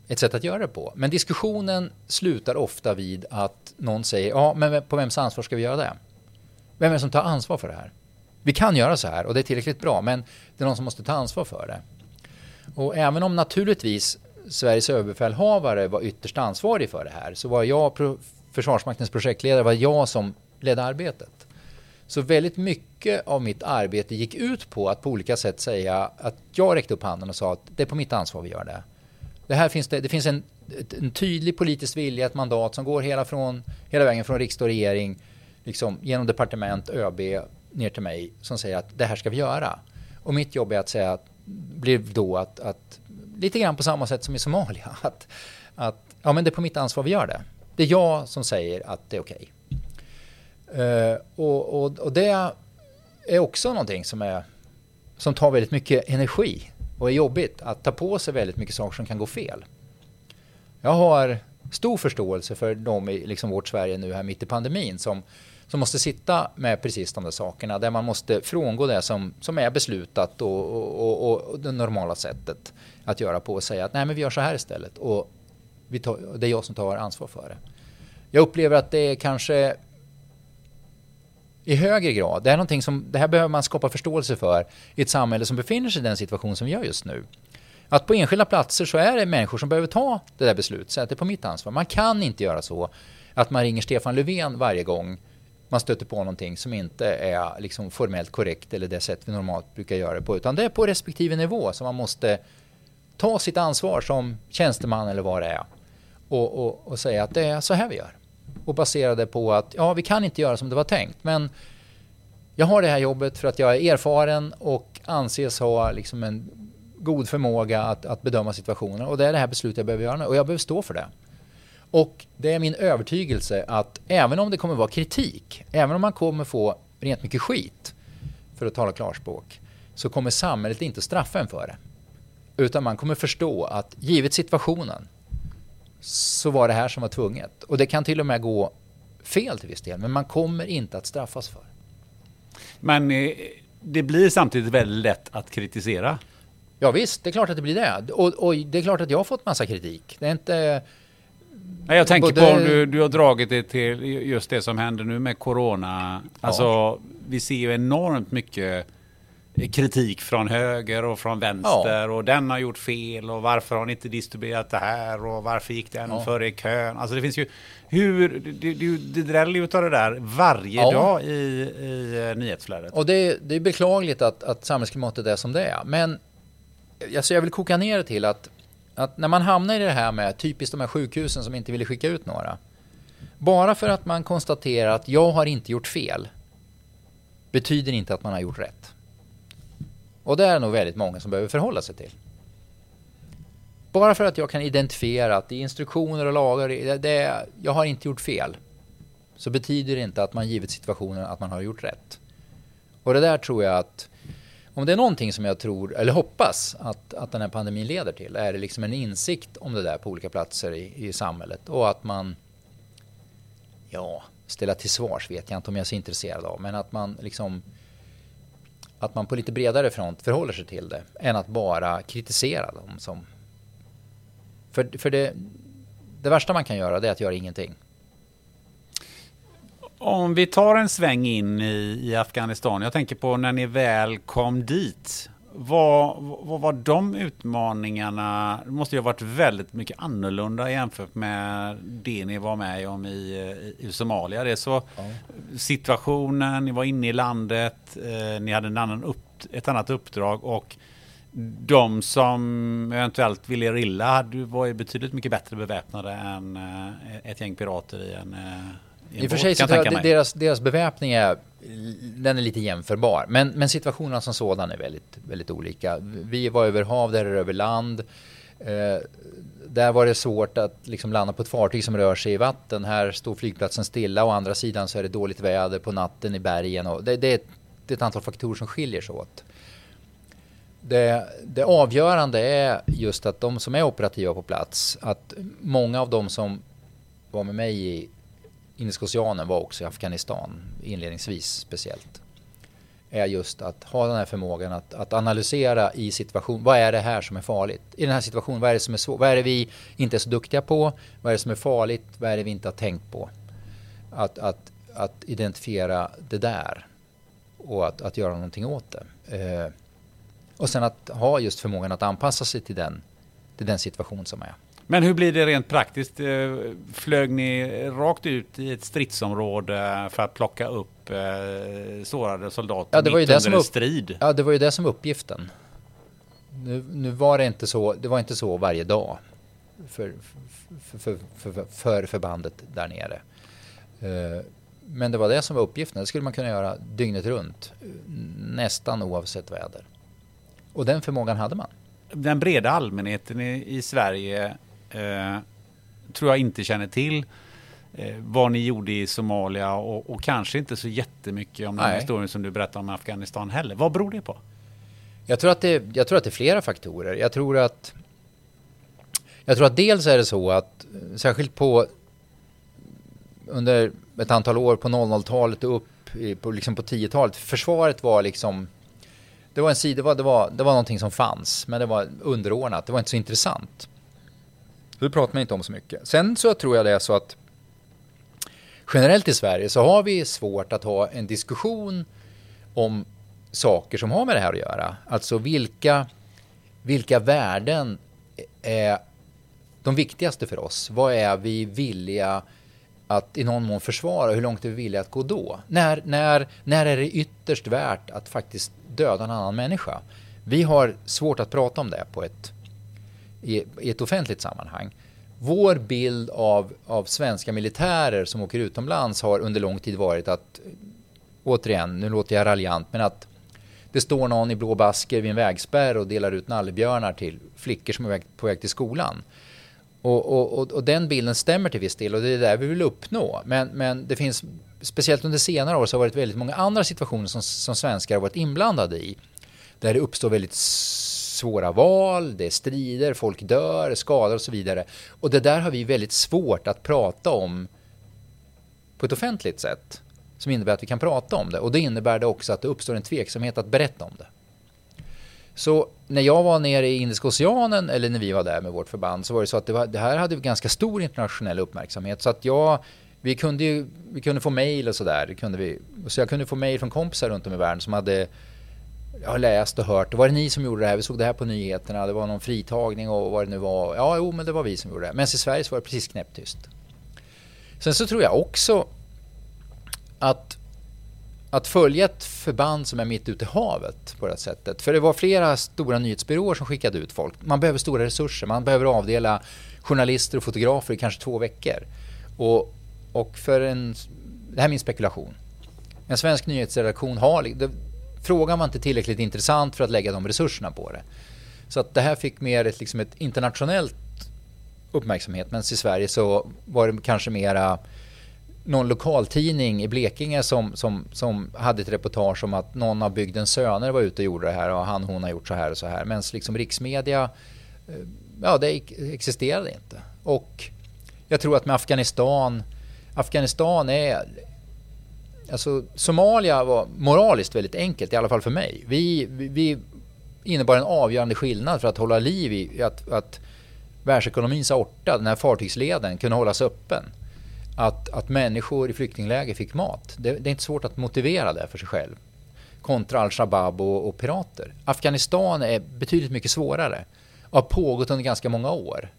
ett sätt att göra det på. Men diskussionen slutar ofta vid att någon säger ja, men på vems ansvar ska vi göra det? Vem är det som tar ansvar för det här? Vi kan göra så här och det är tillräckligt bra, men det är någon som måste ta ansvar för det. Och även om naturligtvis Sveriges överbefälhavare var ytterst ansvarig för det här så var jag Försvarsmaktens projektledare, var jag som ledde arbetet. Så väldigt mycket av mitt arbete gick ut på att på olika sätt säga att jag räckte upp handen och sa att det är på mitt ansvar vi gör det. Det här finns det, det finns en, en tydlig politisk vilja, ett mandat som går hela, från, hela vägen från riksdag och regering, liksom, genom departement, ÖB, ner till mig, som säger att det här ska vi göra. Och mitt jobb är att säga, att, blir då att, att lite grann på samma sätt som i Somalia, att, att ja, men det är på mitt ansvar vi gör det. Det är jag som säger att det är okej. Okay. Eh, och, och, och det är också någonting som, är, som tar väldigt mycket energi och är jobbigt att ta på sig väldigt mycket saker som kan gå fel. Jag har stor förståelse för de i liksom vårt Sverige nu här mitt i pandemin som, som måste sitta med precis de där sakerna där man måste frångå det som, som är beslutat och, och, och, och det normala sättet att göra på och säga att nej men vi gör så här istället och vi tar, det är jag som tar ansvar för det. Jag upplever att det är kanske i högre grad. Det, är någonting som, det här behöver man skapa förståelse för i ett samhälle som befinner sig i den situation som vi gör just nu. Att på enskilda platser så är det människor som behöver ta det där beslutet, säga att det är på mitt ansvar. Man kan inte göra så att man ringer Stefan Löfven varje gång man stöter på någonting som inte är liksom formellt korrekt eller det sätt vi normalt brukar göra det på. Utan det är på respektive nivå som man måste ta sitt ansvar som tjänsteman eller vad det är. Och, och, och säga att det är så här vi gör och baserade på att ja, vi kan inte göra som det var tänkt. Men jag har det här jobbet för att jag är erfaren och anses ha liksom en god förmåga att, att bedöma situationen. Och det är det här beslutet jag behöver göra nu och jag behöver stå för det. Och det är min övertygelse att även om det kommer vara kritik, även om man kommer få rent mycket skit, för att tala klarspråk, så kommer samhället inte straffa en för det. Utan man kommer förstå att givet situationen så var det här som var tvunget. Och det kan till och med gå fel till viss del, men man kommer inte att straffas för.
Men eh, det blir samtidigt väldigt lätt att kritisera.
Ja visst, det är klart att det blir det. Och, och det är klart att jag har fått massa kritik. Det är inte...
Nej, jag tänker både... på om du, du har dragit det till just det som händer nu med corona. Alltså, ja. vi ser ju enormt mycket kritik från höger och från vänster och den har gjort fel och varför har ni inte distribuerat det här och varför gick den
Ja.
före i kön? Alltså det finns ju hur, det, det, det dräller ju utav det där varje
Ja.
dag i, i eh, nyhetsflödet.
Och det, är- det är beklagligt att, att samhällsklimatet är som det är. Men alltså jag vill koka ner det till att, att när man hamnar i det här med typiskt de här sjukhusen som inte ville skicka ut några. Bara för att man konstaterar att jag har inte gjort fel betyder inte att man har gjort rätt. Och det är nog väldigt många som behöver förhålla sig till. Bara för att jag kan identifiera att i instruktioner och lagar, det, det, jag har inte gjort fel. Så betyder det inte att man givet situationen att man har gjort rätt. Och det där tror jag att om det är någonting som jag tror, eller hoppas att, att den här pandemin leder till är det liksom en insikt om det där på olika platser i, i samhället och att man ja, ställa till svars vet jag inte om jag är så intresserad av, men att man liksom att man på lite bredare front förhåller sig till det än att bara kritisera dem som för, för det, det värsta man kan göra det är att göra ingenting.
Om vi tar en sväng in i, i Afghanistan. Jag tänker på när ni väl kom dit. Vad, vad var de utmaningarna? Det måste ju ha varit väldigt mycket annorlunda jämfört med det ni var med om i, i Somalia. Det så situationen, ni var inne i landet, eh, ni hade en annan upp, ett annat uppdrag och de som eventuellt ville er illa var ju betydligt mycket bättre beväpnade än eh, ett gäng pirater i en, eh, i en
I och för sig så tror
jag
att deras, deras beväpning är, den är lite jämförbar. Men, men situationen som sådan är väldigt, väldigt olika. Vi var över hav, där är det över land. Eh, där var det svårt att liksom landa på ett fartyg som rör sig i vatten. Här står flygplatsen stilla. Å andra sidan så är det dåligt väder på natten i bergen. Och det, det, är, ett, det är ett antal faktorer som skiljer sig åt. Det, det avgörande är just att de som är operativa på plats, att många av de som var med mig i Indiska oceanen var också i Afghanistan, inledningsvis speciellt. Är just att ha den här förmågan att, att analysera i situation, vad är det här som är farligt? I den här situationen, vad är det som är svårt? Vad är det vi inte är så duktiga på? Vad är det som är farligt? Vad är det vi inte har tänkt på? Att, att, att identifiera det där och att, att göra någonting åt det. Eh, och sen att ha just förmågan att anpassa sig till den, till den situation som är.
Men hur blir det rent praktiskt? Eh, Flög ni rakt ut i ett stridsområde för att plocka upp eh, sårade soldater
Ja, det var ju
mitt
det
under
som
en strid?
Ja, det var ju det som uppgiften. Nu, nu var det inte så, det var inte så varje dag för, för, för, för, för förbandet där nere. Eh, Men det var det som var uppgiften. Det skulle man kunna göra dygnet runt, nästan oavsett väder. Och den förmågan hade man.
Den breda allmänheten i, i Sverige eh, tror jag inte känner till eh, vad ni gjorde i Somalia och, och kanske inte så jättemycket om den
Nej.
historien som du berättade om Afghanistan heller. Vad beror det på?
Jag tror, att det, jag tror att det är flera faktorer. Jag tror att jag tror att dels är det så att särskilt på under ett antal år på 00-talet och upp på, liksom på 10-talet. Försvaret var liksom det var en sida, det var, det, var, det var någonting som fanns men det var underordnat. Det var inte så intressant. Så det pratar man inte om så mycket. Sen så tror jag det är så att generellt i Sverige så har vi svårt att ha en diskussion om saker som har med det här att göra. Alltså vilka, vilka värden är de viktigaste för oss? Vad är vi villiga att i någon mån försvara? Hur långt är vi villiga att gå då? När, när, när är det ytterst värt att faktiskt döda en annan människa? Vi har svårt att prata om det på ett, i, i ett offentligt sammanhang. Vår bild av, av svenska militärer som åker utomlands har under lång tid varit att återigen, nu låter jag raljant, men att det står någon i blå basker vid en vägspärr och delar ut nallebjörnar till flickor som är på väg till skolan. Och, och, och, och den bilden stämmer till viss del och det är det vi vill uppnå. Men, men det finns, speciellt under senare år, så har det varit väldigt många andra situationer som, som svenskar har varit inblandade i. Där det uppstår väldigt svåra val, det är strider, folk dör, skadar och så vidare. Och det där har vi väldigt svårt att prata om på ett offentligt sätt som innebär att vi kan prata om det. Och det innebär det också att det uppstår en tveksamhet att berätta om det. Så när jag var nere i Indiska oceanen, eller när vi var där med vårt förband, så var det så att det, var, det här hade ganska stor internationell uppmärksamhet. Så att jag, vi kunde ju, vi kunde få mejl och sådär. Så jag kunde få mejl från kompisar runt om i världen som hade jag har läst och hört. Var det ni som gjorde det här? Vi såg det här på nyheterna. Det var någon fritagning och vad det nu var. Ja, jo, men det var vi som gjorde det. Men i Sverige så var det precis knäpptyst. Sen så tror jag också att, att följa ett förband som är mitt ute i havet på det här sättet. För det var flera stora nyhetsbyråer som skickade ut folk. Man behöver stora resurser. Man behöver avdela journalister och fotografer i kanske två veckor. Och, och för en, det här är min spekulation. En svensk nyhetsredaktion har, det, frågan var inte tillräckligt intressant för att lägga de resurserna på det. Så att det här fick mer ett, liksom ett internationellt uppmärksamhet. Men i Sverige så var det kanske mera någon lokaltidning i Blekinge som, som, som hade ett reportage om att någon av bygdens söner var ute och gjorde det här och han hon har gjort så här och så här. Men liksom riksmedia, eh, ja det existerade inte. Och jag tror att med Afghanistan, Afghanistan är Alltså Somalia var moraliskt väldigt enkelt, i alla fall för mig. Vi, vi, vi innebar en avgörande skillnad för att hålla liv i att, att världsekonomins aorta, den här fartygsleden, kunde hållas öppen. Att, att människor i flyktingläger fick mat. Det, det är inte svårt att motivera det för sig själv. Kontra al-Shabaab och, och, pirater. Afghanistan är betydligt mycket svårare och har pågått under ganska många år.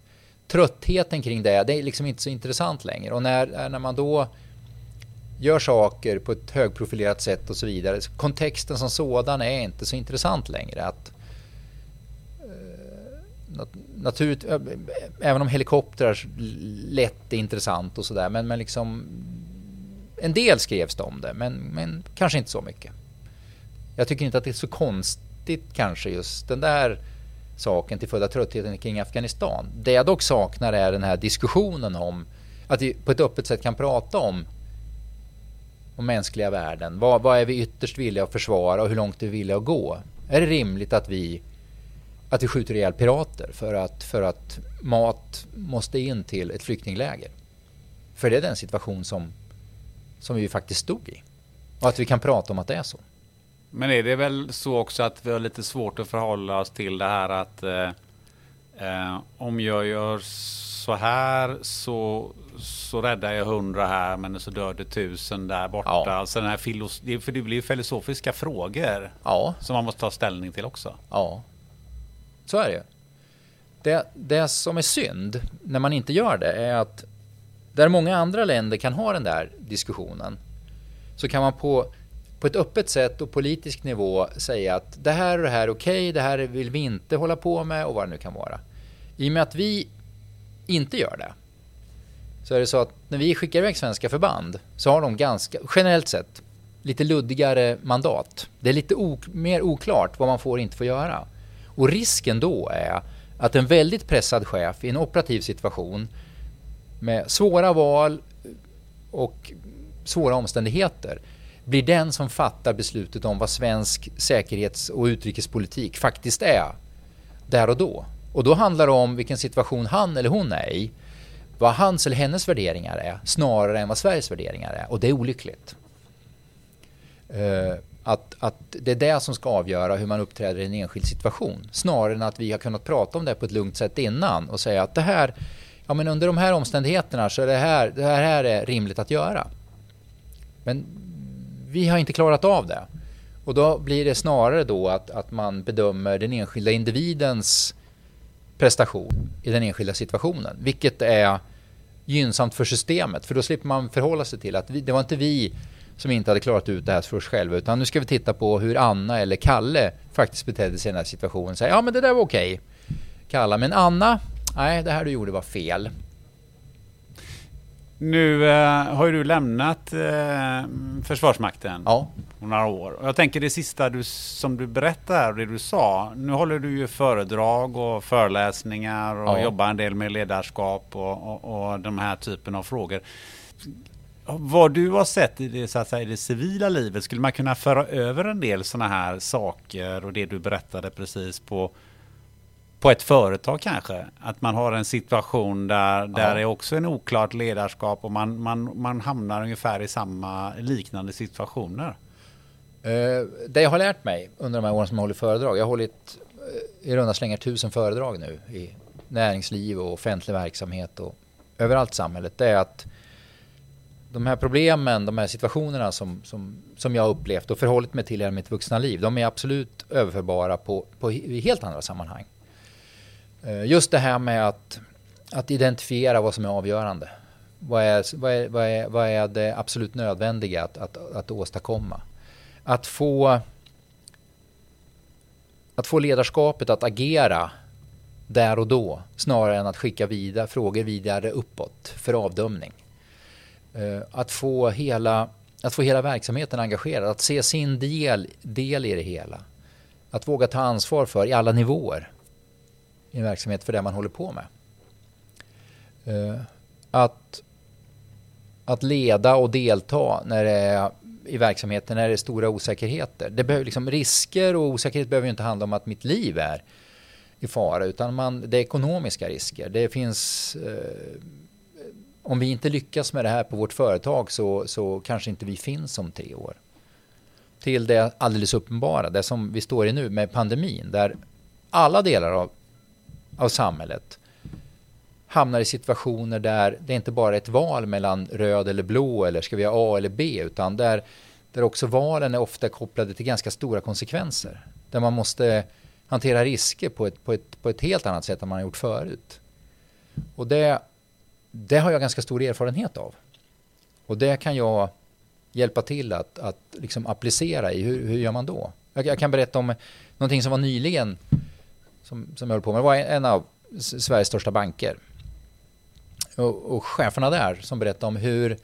Tröttheten kring det, det är liksom inte så intressant längre. Och när, när man då gör saker på ett högprofilerat sätt och så vidare. Kontexten som sådan är inte så intressant längre. Att, eh, naturligt, eh, även om helikoptrar lätt är intressant och sådär. Men, men liksom, en del skrevs det om det, men, men kanske inte så mycket. Jag tycker inte att det är så konstigt kanske just den där saken till följd av tröttheten kring Afghanistan. Det jag dock saknar är den här diskussionen om att vi på ett öppet sätt kan prata om och mänskliga värden. Vad, vad är vi ytterst villiga att försvara och hur långt är vi villiga att gå? Är det rimligt att vi, att vi skjuter ihjäl pirater för att, för att mat måste in till ett flyktingläger? För det är den situation som, som vi faktiskt stod i. Och att vi kan prata om att det är så.
Men är det väl så också att vi har lite svårt att förhålla oss till det här att eh, eh, om jag gör så här så, så räddar jag hundra här men så dör det tusen där borta. Ja. Alltså den här filos- för det blir ju filosofiska frågor ja. som man måste ta ställning till också.
Ja, så är det ju. Det, det som är synd när man inte gör det är att där många andra länder kan ha den där diskussionen så kan man på, på ett öppet sätt och politisk nivå säga att det här och det här är okej, okay, det här vill vi inte hålla på med och vad det nu kan vara. I och med att vi inte gör det så är det så att när vi skickar iväg svenska förband så har de ganska, generellt sett, lite luddigare mandat. Det är lite ok, mer oklart vad man får och inte får göra. Och risken då är att en väldigt pressad chef i en operativ situation med svåra val och svåra omständigheter blir den som fattar beslutet om vad svensk säkerhets och utrikespolitik faktiskt är där och då. Och då handlar det om vilken situation han eller hon är i. Vad hans eller hennes värderingar är snarare än vad Sveriges värderingar är. Och det är olyckligt. Uh, att, att det är det som ska avgöra hur man uppträder i en enskild situation. Snarare än att vi har kunnat prata om det på ett lugnt sätt innan och säga att det här, ja men under de här omständigheterna så är det här, det här, här är rimligt att göra. Men vi har inte klarat av det. Och då blir det snarare då att, att man bedömer den enskilda individens prestation i den enskilda situationen. Vilket är gynnsamt för systemet. För då slipper man förhålla sig till att vi, det var inte vi som inte hade klarat ut det här för oss själva. Utan nu ska vi titta på hur Anna eller Kalle faktiskt betedde sig i den här situationen. Säga, ja men det där var okej. Kalla, men Anna, nej det här du gjorde var fel.
Nu eh, har ju du lämnat eh, Försvarsmakten ja. Några år. Och jag tänker det sista du, som du berättade här, det du sa. Nu håller du ju föredrag och föreläsningar och ja. jobbar en del med ledarskap och, och, och de här typen av frågor. Vad du har sett i det, så att säga, i det civila livet, skulle man kunna föra över en del sådana här saker och det du berättade precis på på ett företag kanske. Att man har en situation där, där ja. är också en oklart ledarskap och man, man, man hamnar ungefär i samma liknande situationer.
Eh, det jag har lärt mig under de här åren som jag hållit föredrag, jag har hållit eh, i runda slängar tusen föredrag nu i näringsliv och offentlig verksamhet och överallt i samhället, det är att de här problemen, de här situationerna som, som, som jag upplevt och förhållit mig till i mitt vuxna liv, de är absolut överförbara på, på helt andra sammanhang. Eh, just det här med att, att identifiera vad som är avgörande. Vad är, vad är, vad är, vad är det absolut nödvändiga att, att, att åstadkomma? Att få, att få ledarskapet att agera där och då snarare än att skicka vidare, frågor vidare uppåt för avdömning. Eh, att få hela, att få hela verksamheten engagerad, att se sin del, del i det hela. Att våga ta ansvar för i alla nivåer i en verksamhet för det man håller på med. Eh, att, att leda och delta när det är i verksamheten när det är stora osäkerheter. Det behöver liksom, risker och osäkerhet behöver inte handla om att mitt liv är i fara utan man, det är ekonomiska risker. Det finns eh, om vi inte lyckas med det här på vårt företag så, så kanske inte vi finns om tre år. Till det alldeles uppenbara, det som vi står i nu med pandemin, där alla delar av, av samhället hamnar i situationer där det inte bara är ett val mellan röd eller blå eller ska vi ha A eller B, utan där, där också valen är ofta kopplade till ganska stora konsekvenser. Där man måste hantera risker på ett, på ett, på ett helt annat sätt än man har gjort förut. Och det det har jag ganska stor erfarenhet av. Och det kan jag hjälpa till att, att liksom applicera i. Hur, hur gör man då? Jag, jag, kan berätta om någonting som var nyligen som, som jag höll på med. Det var en av Sveriges största banker. Och, och cheferna där som berättade om hur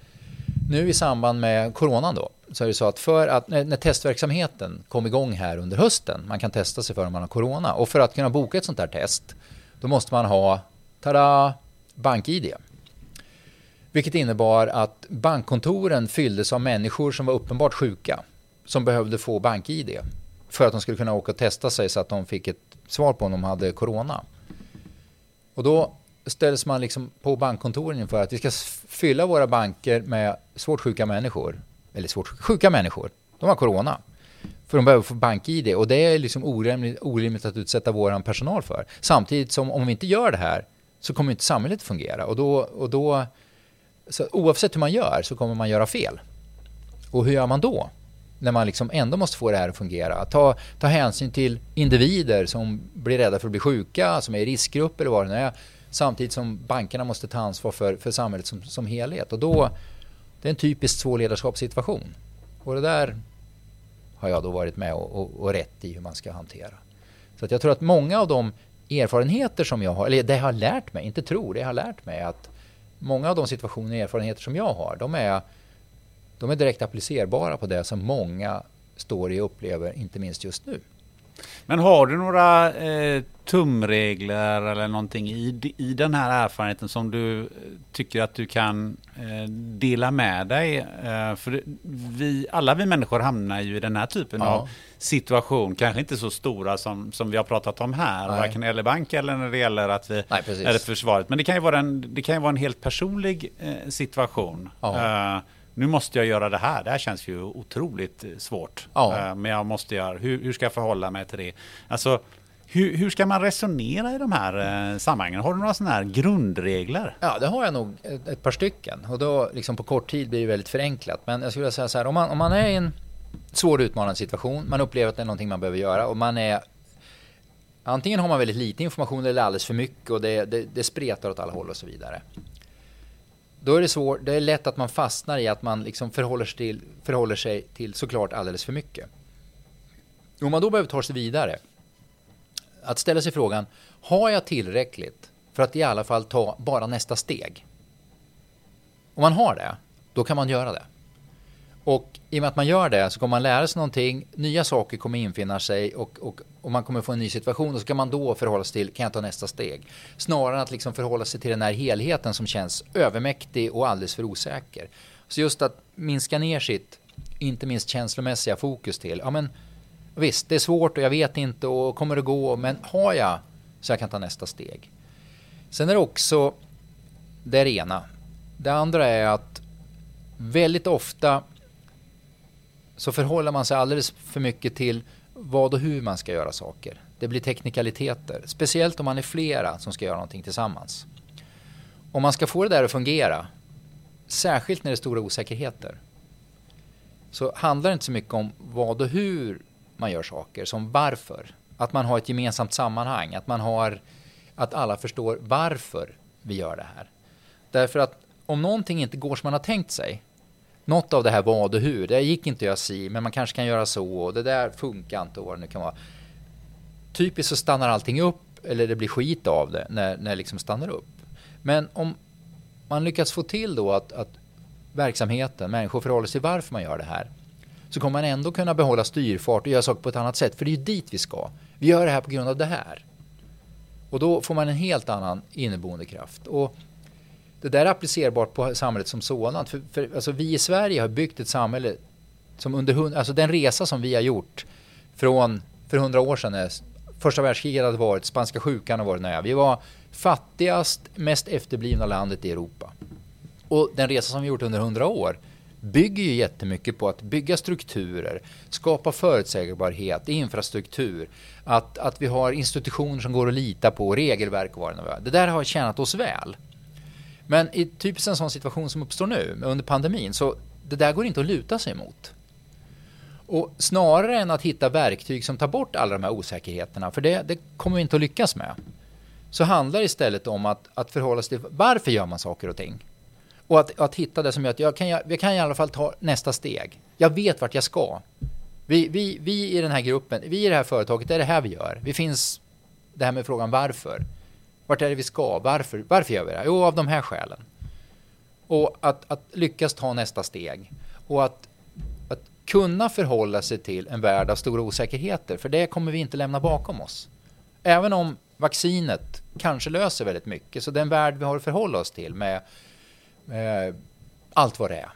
nu i samband med coronan då så är det så att för att när, när, testverksamheten kom igång här under hösten, man kan testa sig för om man har corona och för att kunna boka ett sånt här test då måste man ha, tada, bank-id. Vilket innebar att bankkontoren fylldes av människor som var uppenbart sjuka. Som behövde få bank-id. För att de skulle kunna åka och testa sig så att de fick ett svar på om de hade corona. Och då ställdes man liksom på bankkontoren inför att vi ska fylla våra banker med svårt sjuka människor. Eller svårt sjuka människor. De har corona. För de behöver få bank-id och det är liksom orimligt, orimligt att utsätta vår personal för. Samtidigt som om vi inte gör det här så kommer inte samhället fungera. Och då, och då så oavsett hur man gör så kommer man göra fel. Och hur gör man då? När man liksom ändå måste få det här att fungera. Ta, ta hänsyn till individer som blir rädda för att bli sjuka, som är i riskgrupp eller vad det nu är. Samtidigt som bankerna måste ta ansvar för, för samhället som, som helhet. Och då, det är en typiskt svår ledarskapssituation. Och det där har jag då varit med och, och, och rätt i hur man ska hantera. Så att jag tror att många av de erfarenheter som jag har, eller det jag har lärt mig, inte tror, det jag har lärt mig att många av de situationer och erfarenheter som jag har, de är, de är direkt applicerbara på det som många står i och upplever, inte minst just nu.
Men har du några eh, tumregler eller någonting i, i den här erfarenheten som du eh, tycker att du kan eh, dela med dig? Eh, för vi, alla vi människor hamnar ju i den här typen ja. av situation, kanske inte så stora som, som vi har pratat om här, Nej. varken när det gäller bank eller när det gäller att vi, Nej, eller försvaret. Men det kan ju vara en, det kan ju vara en helt personlig eh, situation. Ja. Nu måste jag göra det här. Det här känns ju otroligt eh, svårt. Ja. Eh, men jag måste göra, hur, hur ska jag förhålla mig till det? Alltså, hur, hur, ska man resonera i de här eh, sammanhangen? Har du några sådana här grundregler?
Ja, det har jag nog ett, ett, par stycken. Och då liksom på kort tid blir det väldigt förenklat. Men jag skulle säga så här, om man, om man är i en svår utmanande situation, man upplever att det är någonting man behöver göra och man är Antingen har man väldigt lite information eller alldeles för mycket och det, det, det spretar åt alla håll och så vidare. Då är det svårt, det är lätt att man fastnar i att man liksom förhåller, sig till, förhåller sig till såklart alldeles för mycket. Om man då behöver ta sig vidare, att ställa sig frågan, har jag tillräckligt för att i alla fall ta bara nästa steg? Om man har det, då kan man göra det. Och i och med att man gör det så kommer man lära sig någonting, nya saker kommer infinna sig och, och, och man kommer få en ny situation och så kan man då förhålla sig till, kan jag ta nästa steg? Snarare än att liksom förhålla sig till den här helheten som känns övermäktig och alldeles för osäker. Så just att minska ner sitt, inte minst känslomässiga fokus till, ja men visst, det är svårt och jag vet inte och kommer det gå, men har jag så jag kan ta nästa steg. Sen är det också det ena. Det andra är att väldigt ofta så förhåller man sig alldeles för mycket till vad och hur man ska göra saker. Det blir teknikaliteter, speciellt om man är flera som ska göra någonting tillsammans. Om man ska få det där att fungera, särskilt när det är stora osäkerheter, så handlar det inte så mycket om vad och hur man gör saker, som varför. Att man har ett gemensamt sammanhang, att man har, att alla förstår varför vi gör det här. Därför att om någonting inte går som man har tänkt sig, något av det här vad och hur, det gick inte att göra si, men man kanske kan göra så, och det där funkar inte och vad det nu kan vara. Typiskt så stannar allting upp, eller det blir skit av det när, när det liksom stannar upp. Men om man lyckas få till då att, att verksamheten, människor förhåller sig varför man gör det här, så kommer man ändå kunna behålla styrfart och göra saker på ett annat sätt. För det är ju dit vi ska. Vi gör det här på grund av det här. Och då får man en helt annan inneboende kraft. Och det där är applicerbart på samhället som sådant. För, för, alltså vi i Sverige har byggt ett samhälle som under alltså den resa som vi har gjort från för hundra år sedan när första världskriget hade varit, spanska sjukan har varit nära. Vi var fattigast, mest efterblivna landet i Europa. Och den resa som vi gjort under hundra år bygger ju jättemycket på att bygga strukturer, skapa förutsägbarhet, infrastruktur, att, att vi har institutioner som går att lita på, regelverk och vad det nu är. Det där har tjänat oss väl. Men i typiskt en sån situation som uppstår nu under pandemin så det där går inte att luta sig mot. Och snarare än att hitta verktyg som tar bort alla de här osäkerheterna, för det, det kommer vi inte att lyckas med, så handlar det istället om att, att förhålla sig till varför gör man saker och ting? Och att, att hitta det som gör att jag kan, jag kan i alla fall ta nästa steg. Jag vet vart jag ska. Vi, vi, vi i den här gruppen, vi i det här företaget, det är det här vi gör. Vi finns det här med frågan varför. Vart är det vi ska? Varför, varför gör vi det? Jo, av de här skälen. Och att, att lyckas ta nästa steg. Och att, att kunna förhålla sig till en värld av stora osäkerheter. För det kommer vi inte lämna bakom oss. Även om vaccinet kanske löser väldigt mycket. Så den värld vi har att förhålla oss till med, med allt vad det är.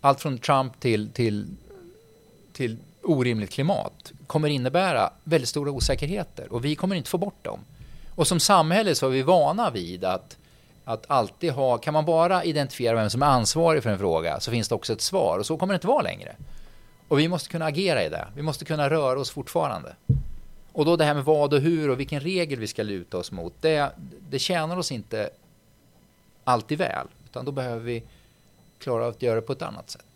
Allt från Trump till, till, till orimligt klimat kommer innebära väldigt stora osäkerheter. Och vi kommer inte få bort dem. Och som samhälle så är vi vana vid att, att alltid ha, kan man bara identifiera vem som är ansvarig för en fråga så finns det också ett svar och så kommer det inte vara längre. Och vi måste kunna agera i det. Vi måste kunna röra oss fortfarande. Och då det här med vad och hur och vilken regel vi ska luta oss mot, det, det tjänar oss inte alltid väl. Utan då behöver vi klara att göra det på ett annat sätt.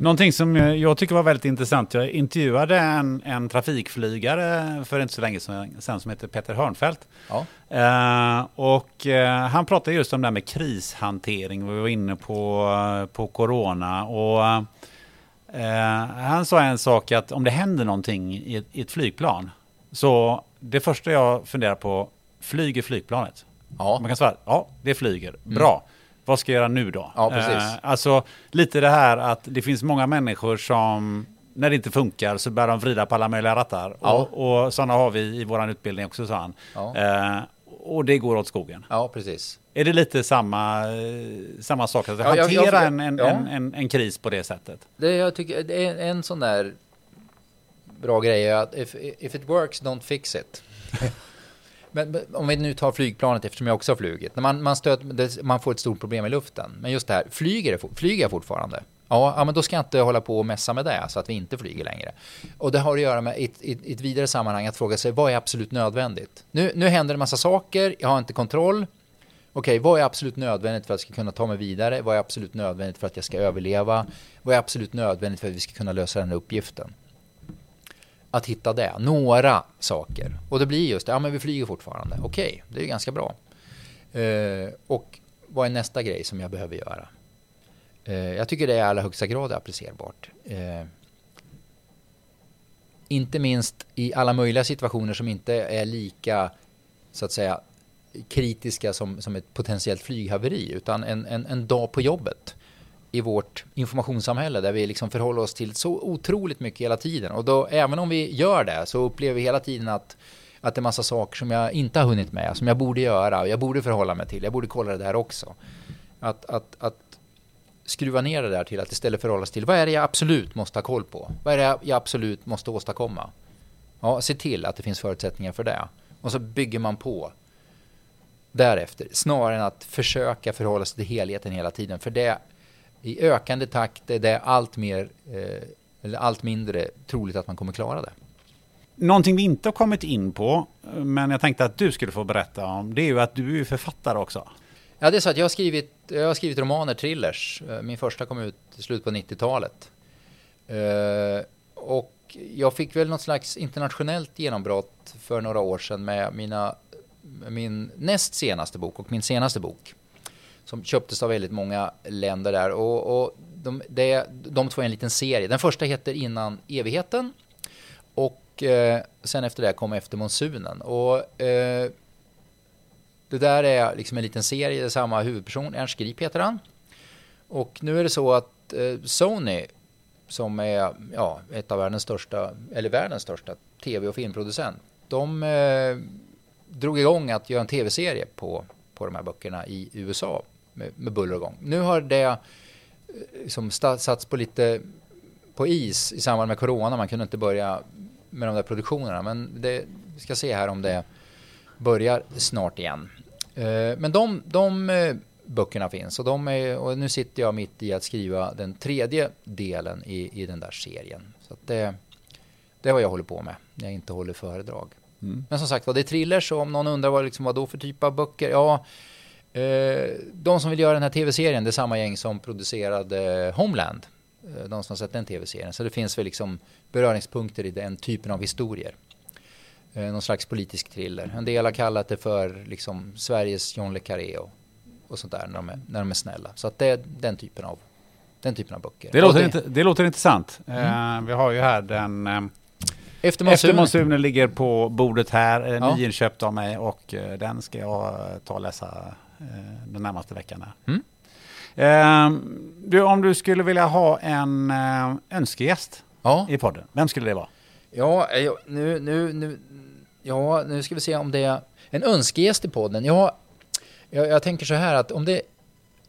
Någonting som jag tycker var väldigt intressant. Jag intervjuade en, en trafikflygare för inte så länge sedan som heter Peter Hörnfeldt. Ja. Uh, och uh, han pratade just om det här med krishantering. Vi var inne på, på corona. Och han sa en sak att om det händer någonting i ett, i ett, flygplan. Så det första jag funderar på, flyger flygplanet? Ja. Man kan svara, ja det flyger, mm. bra. Mm vad ska jag göra nu då?
Ja, precis. Eh,
alltså lite det här att det finns många människor som när det inte funkar så börjar de vrida på alla möjliga rattar. Ja. Och, och sådana har vi i vår utbildning också, sa han. Ja. Eh, och det går åt skogen.
Ja, precis.
Är det lite samma, samma sak, att ja, hantera jag, jag, en, en, ja. en, en, en, kris på det sättet?
Det, jag tycker, det är en sån där bra grej är att if, if it works, don't fix it. Men, om vi nu tar flygplanet, eftersom jag också har flugit. När man, man, stöt, man får ett stort problem i luften. Men just det här, flyger, flyger jag fortfarande? Ja, ja, men då ska jag inte hålla på och mässa med det så att vi inte flyger längre. Och det har att göra med ett, ett, ett vidare sammanhang att fråga sig vad är absolut nödvändigt? Nu, nu händer det en massa saker, jag har inte kontroll. Okej, vad är absolut nödvändigt för att jag ska kunna ta mig vidare? Vad är absolut nödvändigt för att jag ska överleva? Vad är absolut nödvändigt för att vi ska kunna lösa den här uppgiften? Att hitta det. Några saker. Och det blir just det, ja men vi flyger fortfarande. Okej, okay, det är ganska bra. Eh, och vad är nästa grej som jag behöver göra? Eh, jag tycker det är i allra högsta grad applicerbart. Eh, inte minst i alla möjliga situationer som inte är lika, så att säga, kritiska som, som ett potentiellt flyghaveri, utan en, en, en dag på jobbet i vårt informationssamhälle där vi liksom förhåller oss till så otroligt mycket hela tiden. Och då, även om vi gör det så upplever vi hela tiden att, att det är massa saker som jag inte har hunnit med, som jag borde göra och jag borde förhålla mig till. Jag borde kolla det där också. Att, att, att skruva ner det där till att istället förhålla sig till vad är det jag absolut måste ha koll på? Vad är det jag absolut måste åstadkomma? Ja, se till att det finns förutsättningar för det. Och så bygger man på därefter, snarare än att försöka förhålla sig till helheten hela tiden. För det i ökande takt är det allt, mer, eh, eller allt mindre troligt att man kommer klara det.
Någonting vi inte har kommit in på, men jag tänkte att du skulle få berätta om, det är ju att du är författare också.
Ja, det är så att jag har skrivit jag har skrivit romaner, thrillers. Eh, min första kom ut i slutet på 90-talet. Eh, och jag fick väl något slags internationellt genombrott för några år sedan med mina, min näst senaste bok och min senaste bok. Som köptes av väldigt många länder där. Och, och de, det, de två är en liten serie. Den första heter Innan evigheten. Och eh, sen efter det kom Efter monsunen. Och eh, det där är liksom en liten serie, det är samma huvudperson, Ernst Grip heter han. Och nu är det så att eh, Sony, som är ja, ett av världens största, eller världens största tv och filmproducent, de eh, drog igång att göra en tv-serie på, på de här böckerna i USA med, med buller och gång. Nu har det eh, som satts på lite på is i samband med corona. Man kunde inte börja med de där produktionerna. Men det, vi ska se här om det börjar snart igen. Eh, men de, de eh, böckerna finns och, de är, och nu sitter jag mitt i att skriva den tredje delen i, i den där serien. Så det, det är vad jag håller på med när jag inte håller föredrag. Mm. Men som sagt var, det är thrillers och om någon undrar vad, liksom, vad då för typ av böcker? Ja, de som vill göra den här tv-serien, det är samma gäng som producerade Homeland. Eh, de som har sett den tv-serien. Så det finns väl liksom beröringspunkter i den typen av historier. Eh, någon slags politisk thriller. En del har kallat det för liksom Sveriges John le Carré och, och sånt där när de, är, när de är snälla. Så att det är den typen av, den typen av böcker.
Det låter, det, inte, det låter intressant. Mm. Uh, vi har ju här den uh, efter monsunen. monsunen ligger på bordet här, ja. nyinköpt av mig och den ska jag ta och läsa den närmaste veckan. Mm. Ehm, du, om du skulle vilja ha en önskegäst ja. i podden, vem skulle det vara?
Ja, nu, nu, nu, Ja, nu ska vi se om det är en önskegäst i podden. Ja, jag, jag tänker så här att om det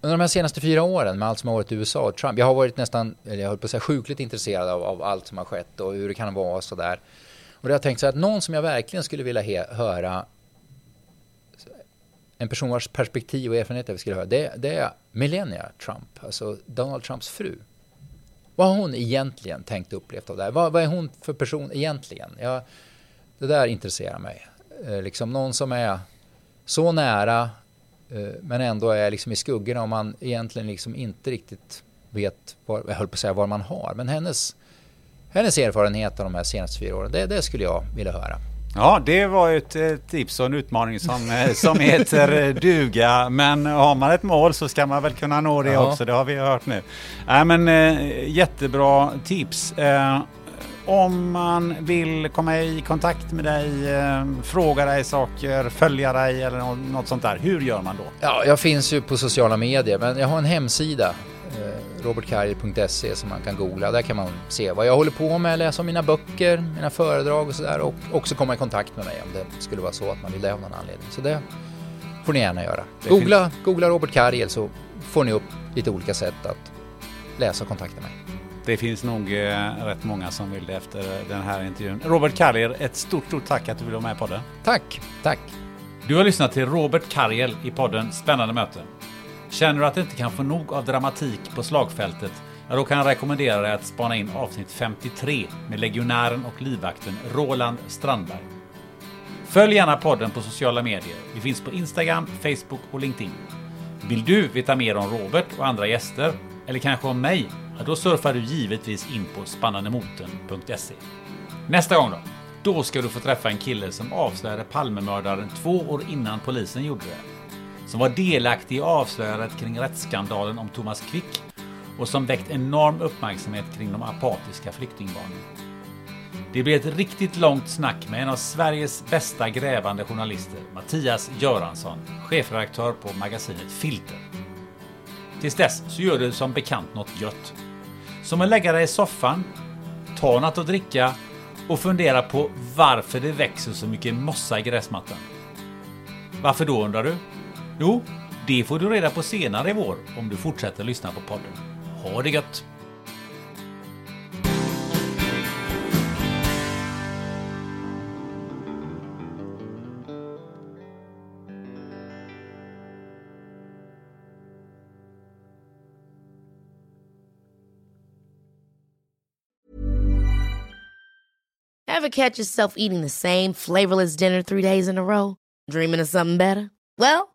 under de här senaste fyra åren med allt som har varit i USA och Trump. Jag har varit nästan, eller jag höll på att säga sjukligt intresserad av, av allt som har skett och hur det kan vara och sådär. Och det har jag tänkt så här att någon som jag verkligen skulle vilja he, höra en person vars perspektiv och erfarenhet jag skulle höra, det, det är Melania Trump, alltså Donald Trumps fru. Vad har hon egentligen tänkt och upplevt av det här? Vad, vad är hon för person egentligen? Jag, det där intresserar mig. Eh, liksom någon som är så nära eh, men ändå är liksom i skuggorna och man egentligen liksom inte riktigt vet var, jag höll på att säga var man har. Men hennes, hennes erfarenhet av de här senaste fyra åren, det, det skulle jag vilja höra.
Ja, det var ett tips och en utmaning som, eh, som heter duga. Men har man ett mål så ska man väl kunna nå det ja. också. Det har vi hört nu. Äh, men, jättebra tips om man vill komma i kontakt med dig, eh, fråga dig saker, följa dig eller något sånt där, hur gör man då?
Ja, jag finns ju på sociala medier, men jag har en hemsida, robertkarrier.se som man kan googla. Där kan man se vad jag håller på med, läsa om mina böcker, mina föredrag och sådär och också komma i kontakt med mig om det skulle vara så att man vill det av någon anledning. Så det får ni gärna göra. Googla, googla Robert Karriel så får ni upp lite olika sätt att läsa och kontakta mig.
Det finns nog eh, rätt många som vill det efter den här intervjun. Robert Karrier, ett stort, stort tack att du vill vara med i podden.
Tack, tack.
Du har lyssnat till Robert Karriel i podden Spännande möten. Känner du att du inte kan få nog av dramatik på slagfältet? Ja, då kan jag rekommendera dig att spana in avsnitt 53 med legionären och livvakten Roland Strandberg. Följ gärna podden på sociala medier. Vi finns på Instagram, Facebook och LinkedIn. Vill du veta mer om Robert och andra gäster? Eller kanske om mig? ja, då surfar du givetvis in på spannandemoten.se. Nästa gång då? Då ska du få träffa en kille som avslöjade Palmemördaren två år innan polisen gjorde det. Som var delaktig i avslöjandet kring rättsskandalen om Thomas Quick och som väckt enorm uppmärksamhet kring de apatiska flyktingbarnen. Det blir ett riktigt långt snack med en av Sveriges bästa grävande journalister, Mattias Göransson, chefredaktör på magasinet Filter. Tills dess så gör du som bekant något gött. Som att lägga dig i soffan, ta något att dricka och fundera på varför det växer så mycket mossa i gräsmattan. Varför då undrar du? Jo, det får du reda på senare i vår om du fortsätter lyssna på podden. Ha det gött!
Ever catch yourself eating the same flavorless dinner three days in a row? Dreaming of something better? Well,